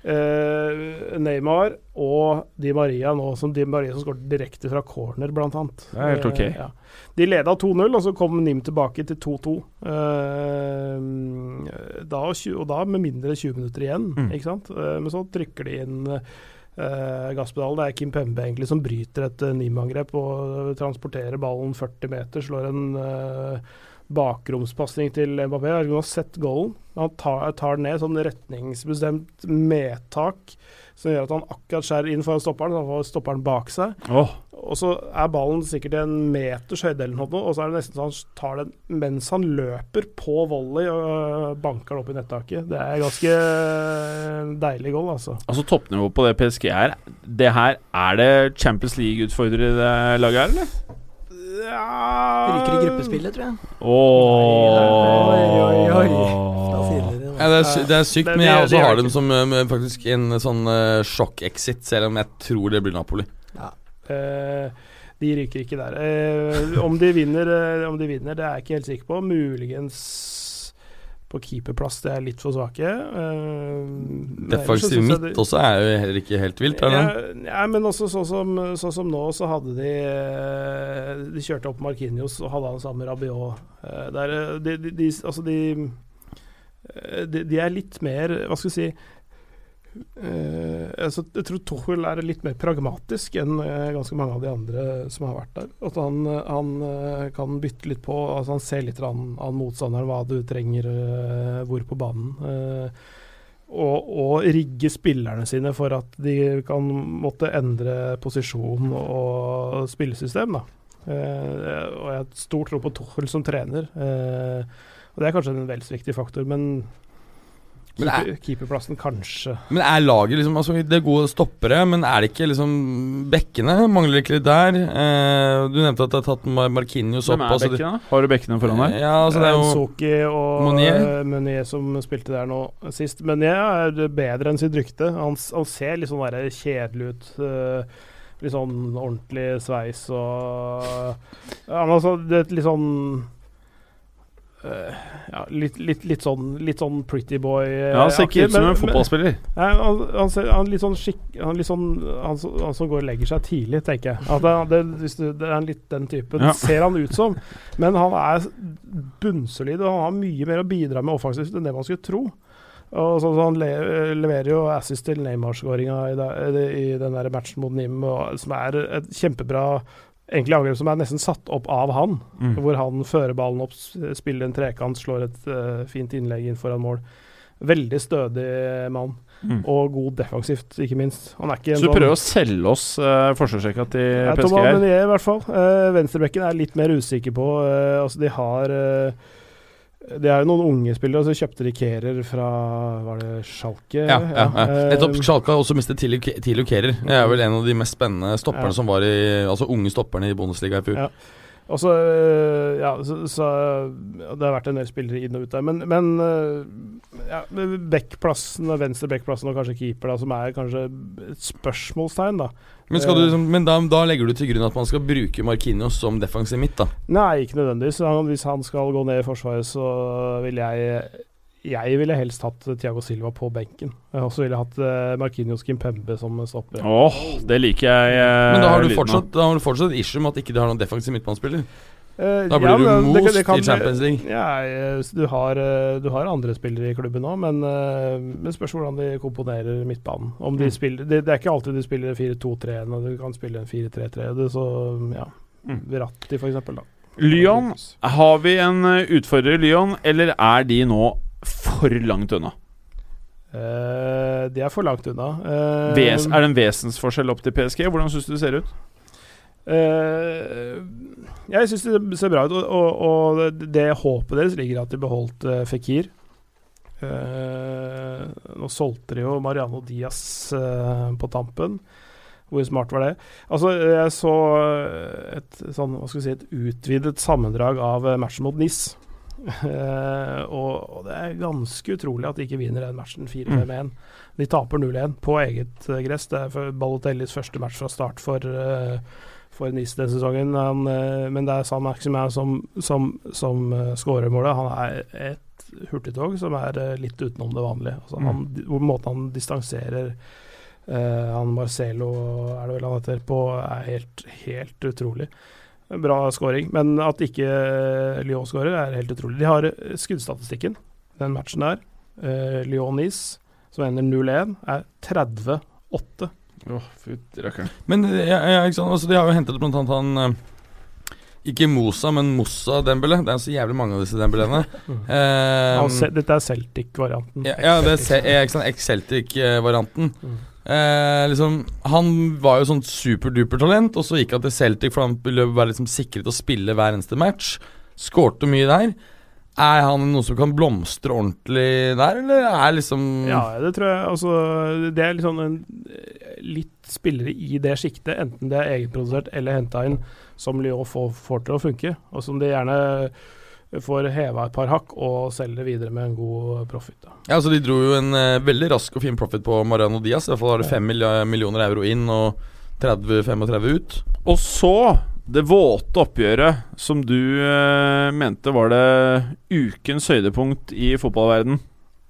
Eh, Neymar og Di Maria nå, som Di Maria som skåret direkte fra corner, blant annet. Det er helt ok. Uh, ja. De leda 2-0, og så kom Nim tilbake til 2-2. Uh, da, og da med mindre enn 20 minutter igjen, Mm. ikke sant. Eh, men så trykker de inn uh, gasspedalen. Det er Kim Pembe egentlig som bryter et uh, Nim-angrep og eh, transporterer ballen 40 meter, slår en uh, bakromspasning til Mbappé. Jeg har sett goalen. Han tar, tar den ned, sånn retningsbestemt medtak som gjør at han akkurat skjærer inn foran stopperen, så han får stopperen bak seg. Oh. Og så er ballen sikkert en meters høyde eller noe, og så er det nesten sånn han tar den mens han løper på volley og øh, banker den opp i nettaket. Det er ganske øh, deilig goal, altså. altså Toppnivået på det PSG er Det her Er det Champions det laget her, eller? Ja Ryker i gruppespillet, tror jeg. Åh Oi, oi, oi. Ja, det, er, det er sykt, men jeg også har dem som eh, faktisk en sånn eh, sjokk-exit, selv om jeg tror det blir Napoli. Eh, de ryker ikke der. Uh, om, de vinner, uh, om de vinner, det er jeg ikke helt sikker på. Muligens på keeperplass, det er litt for svake. Uh, så Defensiv midt de- også er jo heller ikke helt vilt. Er det? Ja, ja, men også sånn som, så som nå, så hadde de eh, De kjørte opp Markinios og hadde han sammen med Rabiot. Uh, Der, eh, de, de, de, altså de, eh, de er litt mer Hva skal vi si eh, altså, Jeg tror Tuchel er litt mer pragmatisk enn eh, ganske mange av de andre som har vært der. At han, eh, han eh, kan bytte litt på. Altså han ser litt an, an motstanderen, hva du trenger eh, hvor på banen. Eh, og, og rigge spillerne sine for at de kan måtte endre posisjon og spillesystem. Da. Eh, og jeg har stor tro på Tuchel som trener. Eh, og det er kanskje en vel så viktig faktor, men, keeper, keeperplassen kanskje. Men er laget liksom altså, Det er gode stoppere, men er det ikke liksom Bekkene mangler ikke litt der? Eh, du nevnte at det er tatt Mar Markinios opp. Hvem er altså, bekkene? Har du bekkene foran deg? Ja, altså det er jo Soki og Monier Monier Meunier som spilte der nå sist. Monier er bedre enn sitt rykte. Han, han ser litt sånn der kjedelig ut. eh, litt sånn ordentlig sveis og Han har så- det litt sånn eh, ja, litt, litt, litt sånn Litt sånn pretty boy. eh, Ja, Han ser ikke ut som en fotballspiller. Nei, han, han, ser, han litt sånn skikk... Han, litt sånn, han, han som går og legger seg tidlig, tenker jeg. At det, det, du, det er litt den typen, Ja. ser han ut som. Men han er bunnsolid, og han har mye mer å bidra med offensivt enn det man skulle tro. Og så, så Han le, leverer jo assist til Neymar-skåringa i, i den der matchen mot Nim, og, som er et kjempebra egentlig angrep som er nesten satt opp av han. Mm. Hvor han fører ballen opp, spiller en trekant, slår et uh, fint innlegg inn foran mål. Veldig stødig mann. Mm. Og god defensivt, ikke minst. Han er ikke Så du sånn- prøver å selge oss uh, forsvarsrekka til Ja, PSG Thomas her? Meunier, i hvert fall. Uh, Venstrebekken er litt mer usikker på. Uh, altså, de har uh, Det er jo noen unge spillere, og så kjøpte de Kerer fra Var det Schalke? ja, ja, ja. eh, Nettopp. Schalke har også mistet Tilio Kehrer. Det er vel en av de mest spennende stopperne som var i Altså unge stopperne i Bundesliga i fjor. Ja. Og så, øh, ja, så, så Det har vært en del spillere inn og ut der. Men, men øh, ja, backplassen, venstre backplassen og kanskje keeper, da, som er kanskje et spørsmålstegn, da. Men, du, liksom, men da, da legger du til grunn at man skal bruke Markinios som defensiv midt, da? Nei, ikke nødvendigvis. Han, hvis han skal gå ned i Forsvaret, så vil jeg Jeg ville helst hatt Thiago Silva på benken. Og så ville jeg hatt uh, Markinios Kimpembe som stopper. Åh, det liker jeg. Uh, Men da har du fortsatt, da har du fortsatt issue med at ikke de har noen defensiv midtbanespiller. Uh, Da blir ja, du most det- det kan i Champions League. Ja, eh, du har, eh, du har andre spillere i klubben òg, men eh, men spørs hvordan de komponerer midtbanen. Om de Mm. spiller, det, det er ikke alltid de spiller 4-2-3, når du kan spille en 4-3-3. Så ja, Mm. Verratti for eksempel, da. Lyon, har vi en eh, utfordrer i Lyon, eller er de nå for langt unna? Uh, de er for langt unna. Uh, Ves, er det en vesensforskjell opp til PSG? Hvordan syns du det ser ut? Uh, jeg syns det ser bra ut, og, og, og det, det håpet deres ligger at de beholdt eh, Fikir. Eh, nå solgte de jo Mariano Diaz eh, på tampen. Hvor smart var det? Altså, jeg så et sånn, hva skal vi si, et utvidet sammendrag av eh, matchen mot NIS. Eh, og, det er ganske utrolig at de ikke vinner den matchen 4-5-1. De taper 0-1 på eget eh, gress. Det er Balotellis første match fra start for, eh, for Nice denne sesongen. Han, men det er San Maximin som, som, som skårer målet. Han er et hurtigtog som er litt utenom det vanlige. Altså, han, hvor Måten han distanserer uh, han Marcelo, er det vel han heter, på, er helt, helt utrolig. Bra scoring. Men at ikke eh, Lyon skårer, er helt utrolig. De har eh, skuddstatistikken, den matchen der. Eh, Lyon-Nice, som ender 0-1, er 30-8. Åh, fytti rakkeren. Men ja, ja, ikke sant? Altså, de har jo hentet blant annet han Ikke Mosa, men Mossa Dembele. Det er så jævlig mange av disse Dembelene. Mm. Se- dette er Celtic-varianten. ja, ja, det er ikke sant, Ex-Celtic-varianten. Mm. Eh, liksom, han var jo sånn superduper talent, og så gikk han til Celtic for han ville være liksom sikret å spille hver eneste match. Skårte mye der. Er han noen som kan blomstre ordentlig der, eller er liksom Ja, det tror jeg. Altså, det er sånn en, litt spillere i det sjiktet, enten det er egenprodusert eller henta inn, som Lyon får, får til å funke, og som de gjerne får heva et par hakk og selger videre med en god profit. da. Ja, altså De dro jo en eh, veldig rask og fin profit på Mariano Diaz. I hvert fall har det 5 millioner euro inn og 30-35 ut. Og så det våte oppgjøret som du eh, mente var det ukens høydepunkt i fotballverden.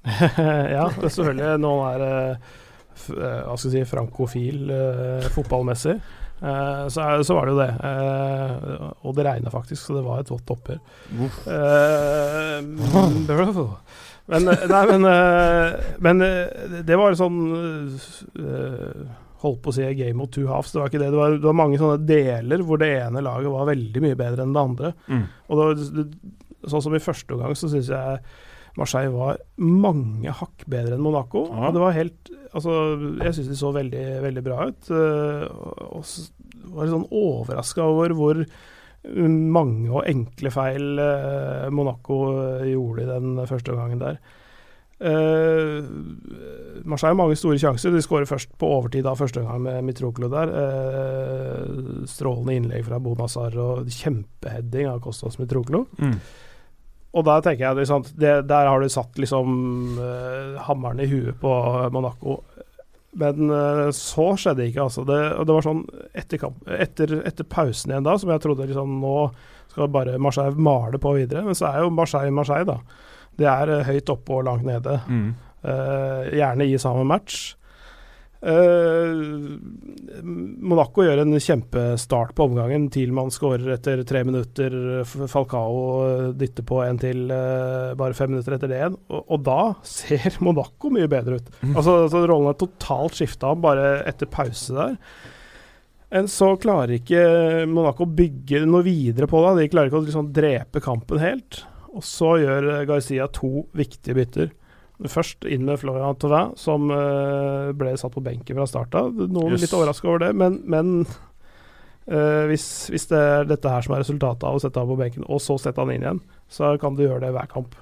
ja, det er selvfølgelig noen er eh, f, eh, hva skal jeg si, frankofil eh, fotballmessig. Eh, så, så var det jo det. Eh, og det regna faktisk, så det var et vått oppgjør. Eh, men Nei, men, men det var sånn Holdt på å si game of two halves. Det var ikke det. Det var, det var mange sånne deler hvor det ene laget var veldig mye bedre enn det andre. Mm. Og det var, det, sånn som i første omgang, så syns jeg Marseille var mange hakk bedre enn Monaco. Ja. Det var helt Altså, jeg syns de så veldig, veldig bra ut. eh, og så var jeg sånn overraska over hvor mange og enkle feil eh, Monaco eh, gjorde i den første omgangen der. Uh, Marseille har mange store sjanser. De skårer først på overtid av første gang med Mitroklo der. Uh, strålende innlegg fra Bonazar og kjempeheading av Kostas Mitroklo. Mm. Og der tenker jeg liksom, det, Der har du satt liksom uh, hammeren i huet på Monaco. Men uh, så skjedde ikke, altså. Det, og det var sånn etter, kamp, etter, etter pausen igjen da, som jeg trodde liksom nå skal bare Marseille male på videre. Men så er jo Marseille Marseille, da. Det er uh, høyt oppe og langt nede. Mm. Gjerne i samme match. Eh, Monaco gjør en kjempestart på omgangen. Thielmann skårer etter tre minutter. Falcao dytter på en til eh, bare fem minutter etter det igjen. Og, og da ser Monaco mye bedre ut. Altså, altså Rollen er totalt skifta bare etter pause der. Men så klarer ikke Monaco å bygge noe videre på det. De klarer ikke å liksom drepe kampen helt. Og så gjør Garcia to viktige bytter. Først inn med Florian Thauvin, som uh, ble satt på benken fra start av. Noen yes. litt overraska over det, men, men uh, hvis, hvis det er dette her som er resultatet av å sette ham på benken, og så sette han inn igjen, så kan du gjøre det hver kamp.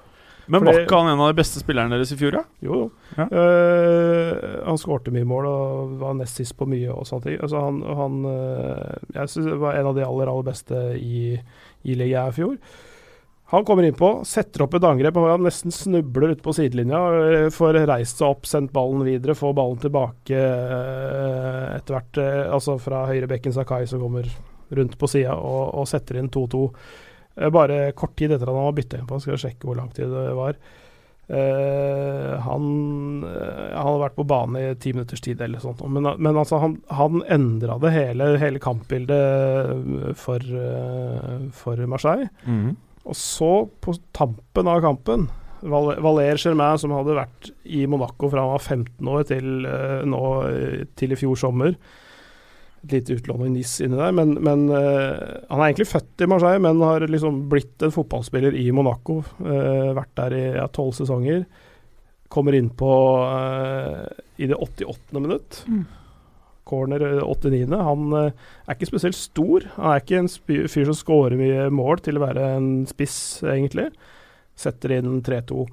Men Fordi- var ikke han en av de beste spillerne deres i fjor, da? Jo, jo. Ja. Uh, han skårte mye mål og var nest sist på mye og sånne ting. Altså han, han Jeg synes var en av de aller, aller beste i, i ligaen i fjor. Han kommer innpå, setter opp et angrep og han nesten snubler ute på sidelinja. eh, Får reist seg opp, sendt ballen videre, får ballen tilbake eh, etter hvert. eh, Altså fra høyrebekken Sakai som kommer rundt på sida og, og setter inn 2-2. Eh, Bare kort tid etter at han var bytta inn på, skal vi sjekke hvor lang tid det var. Uh, han, han hadde vært på banen i ti minutters tid eller sånt. Men, men altså, han, han endra det hele, hele kampbildet for, uh, for Marseille. Mm. Og så, på tampen av kampen Val- Valer Germain, som hadde vært i Monaco fra han var 15 år til, eh, nå, eh, til i fjor sommer Et lite utlån i NIS inni der, men, men eh, han er egentlig født i Marseille, men har liksom blitt en fotballspiller i Monaco. vært der i ja, tolv sesonger. Kommer innpå uh, i det 88. minutt. Corner eh, 89. Han eh, er ikke spesielt stor. Han er ikke en fyr som scorer mye mål til å være en spiss, egentlig. Setter inn 3-2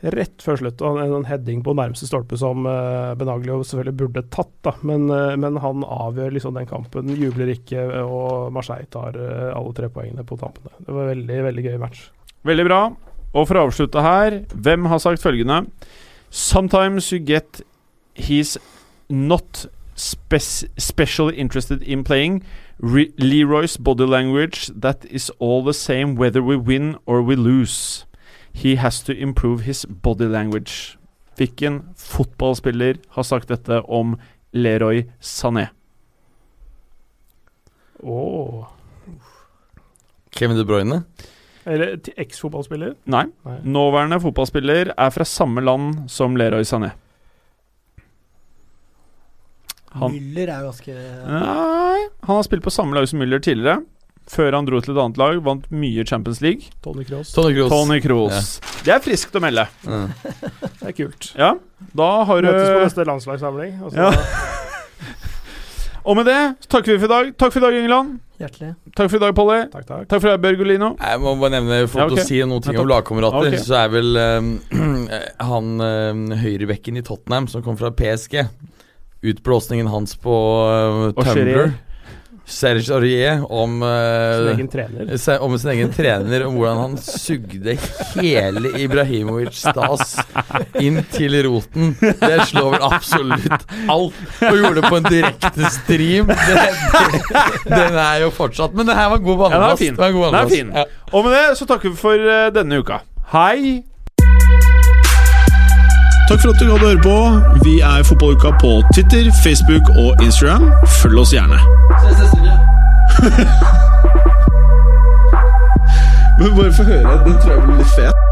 rett før slutt. Og en, en heading på nærmeste stolpe som uh, Benaglio selvfølgelig burde tatt, da. Men, eh, men han avgjør liksom den kampen. Jubler ikke, og Marseille tar eh, alle tre poengene på tampene. Det var veldig, veldig gøy match. Veldig bra. Og for å avslutte her, hvem har sagt følgende Sometimes you get he's not specially interested in playing. Re Leroy's body language, that is all the same whether we win or we lose. He has to improve his body language. Hvilken fotballspiller har sagt dette om Leroy Sané? Oh. Kevin De Bruyne. Eller eks-fotballspiller. Nei. Nei. Nåværende fotballspiller er fra samme land som Leroy Sané. Han- Müller er jo ganske Nei, han har spilt på samme lag som Müller tidligere. Før han dro til et annet lag, vant mye Champions League. Tony Cross. Tony Kroos. Tony Kroos. Det er friskt å melde. Det er kult. Ja, da har du Møtes på neste landslagssamling. Og så Ja. Og med det så takker vi for i dag. Takk for i dag, England. Hjertelig. Takk for i dag, Polly. Takk, takk. Takk for i dag, Bergolino. Jeg må bare nevne For Ja, å si noen ting Ja, om lagkamerater, Ok. så er vel eh, han uh, høyrebekken i Tottenham som kom fra PSG Utblåsningen hans på uh, Tumblr Serge Aurier om, Sin egen trener. se- om sin egen trener, om hvordan han sugde hele Ibrahimovic stas inn til roten. Det slår vel absolutt alt. Og gjorde det på en direkte stream. Det, det, den er jo fortsatt Men det her var god Ja, den er fin. Den er fin. Ja. Og med det så takker vi for uh, denne uka. Hei! Takk for at du gadd å høre på. Vi er Fotballuka på Twitter, Facebook og Instagram. Følg oss gjerne. Men bare få høre. Den tror jeg blir litt fet.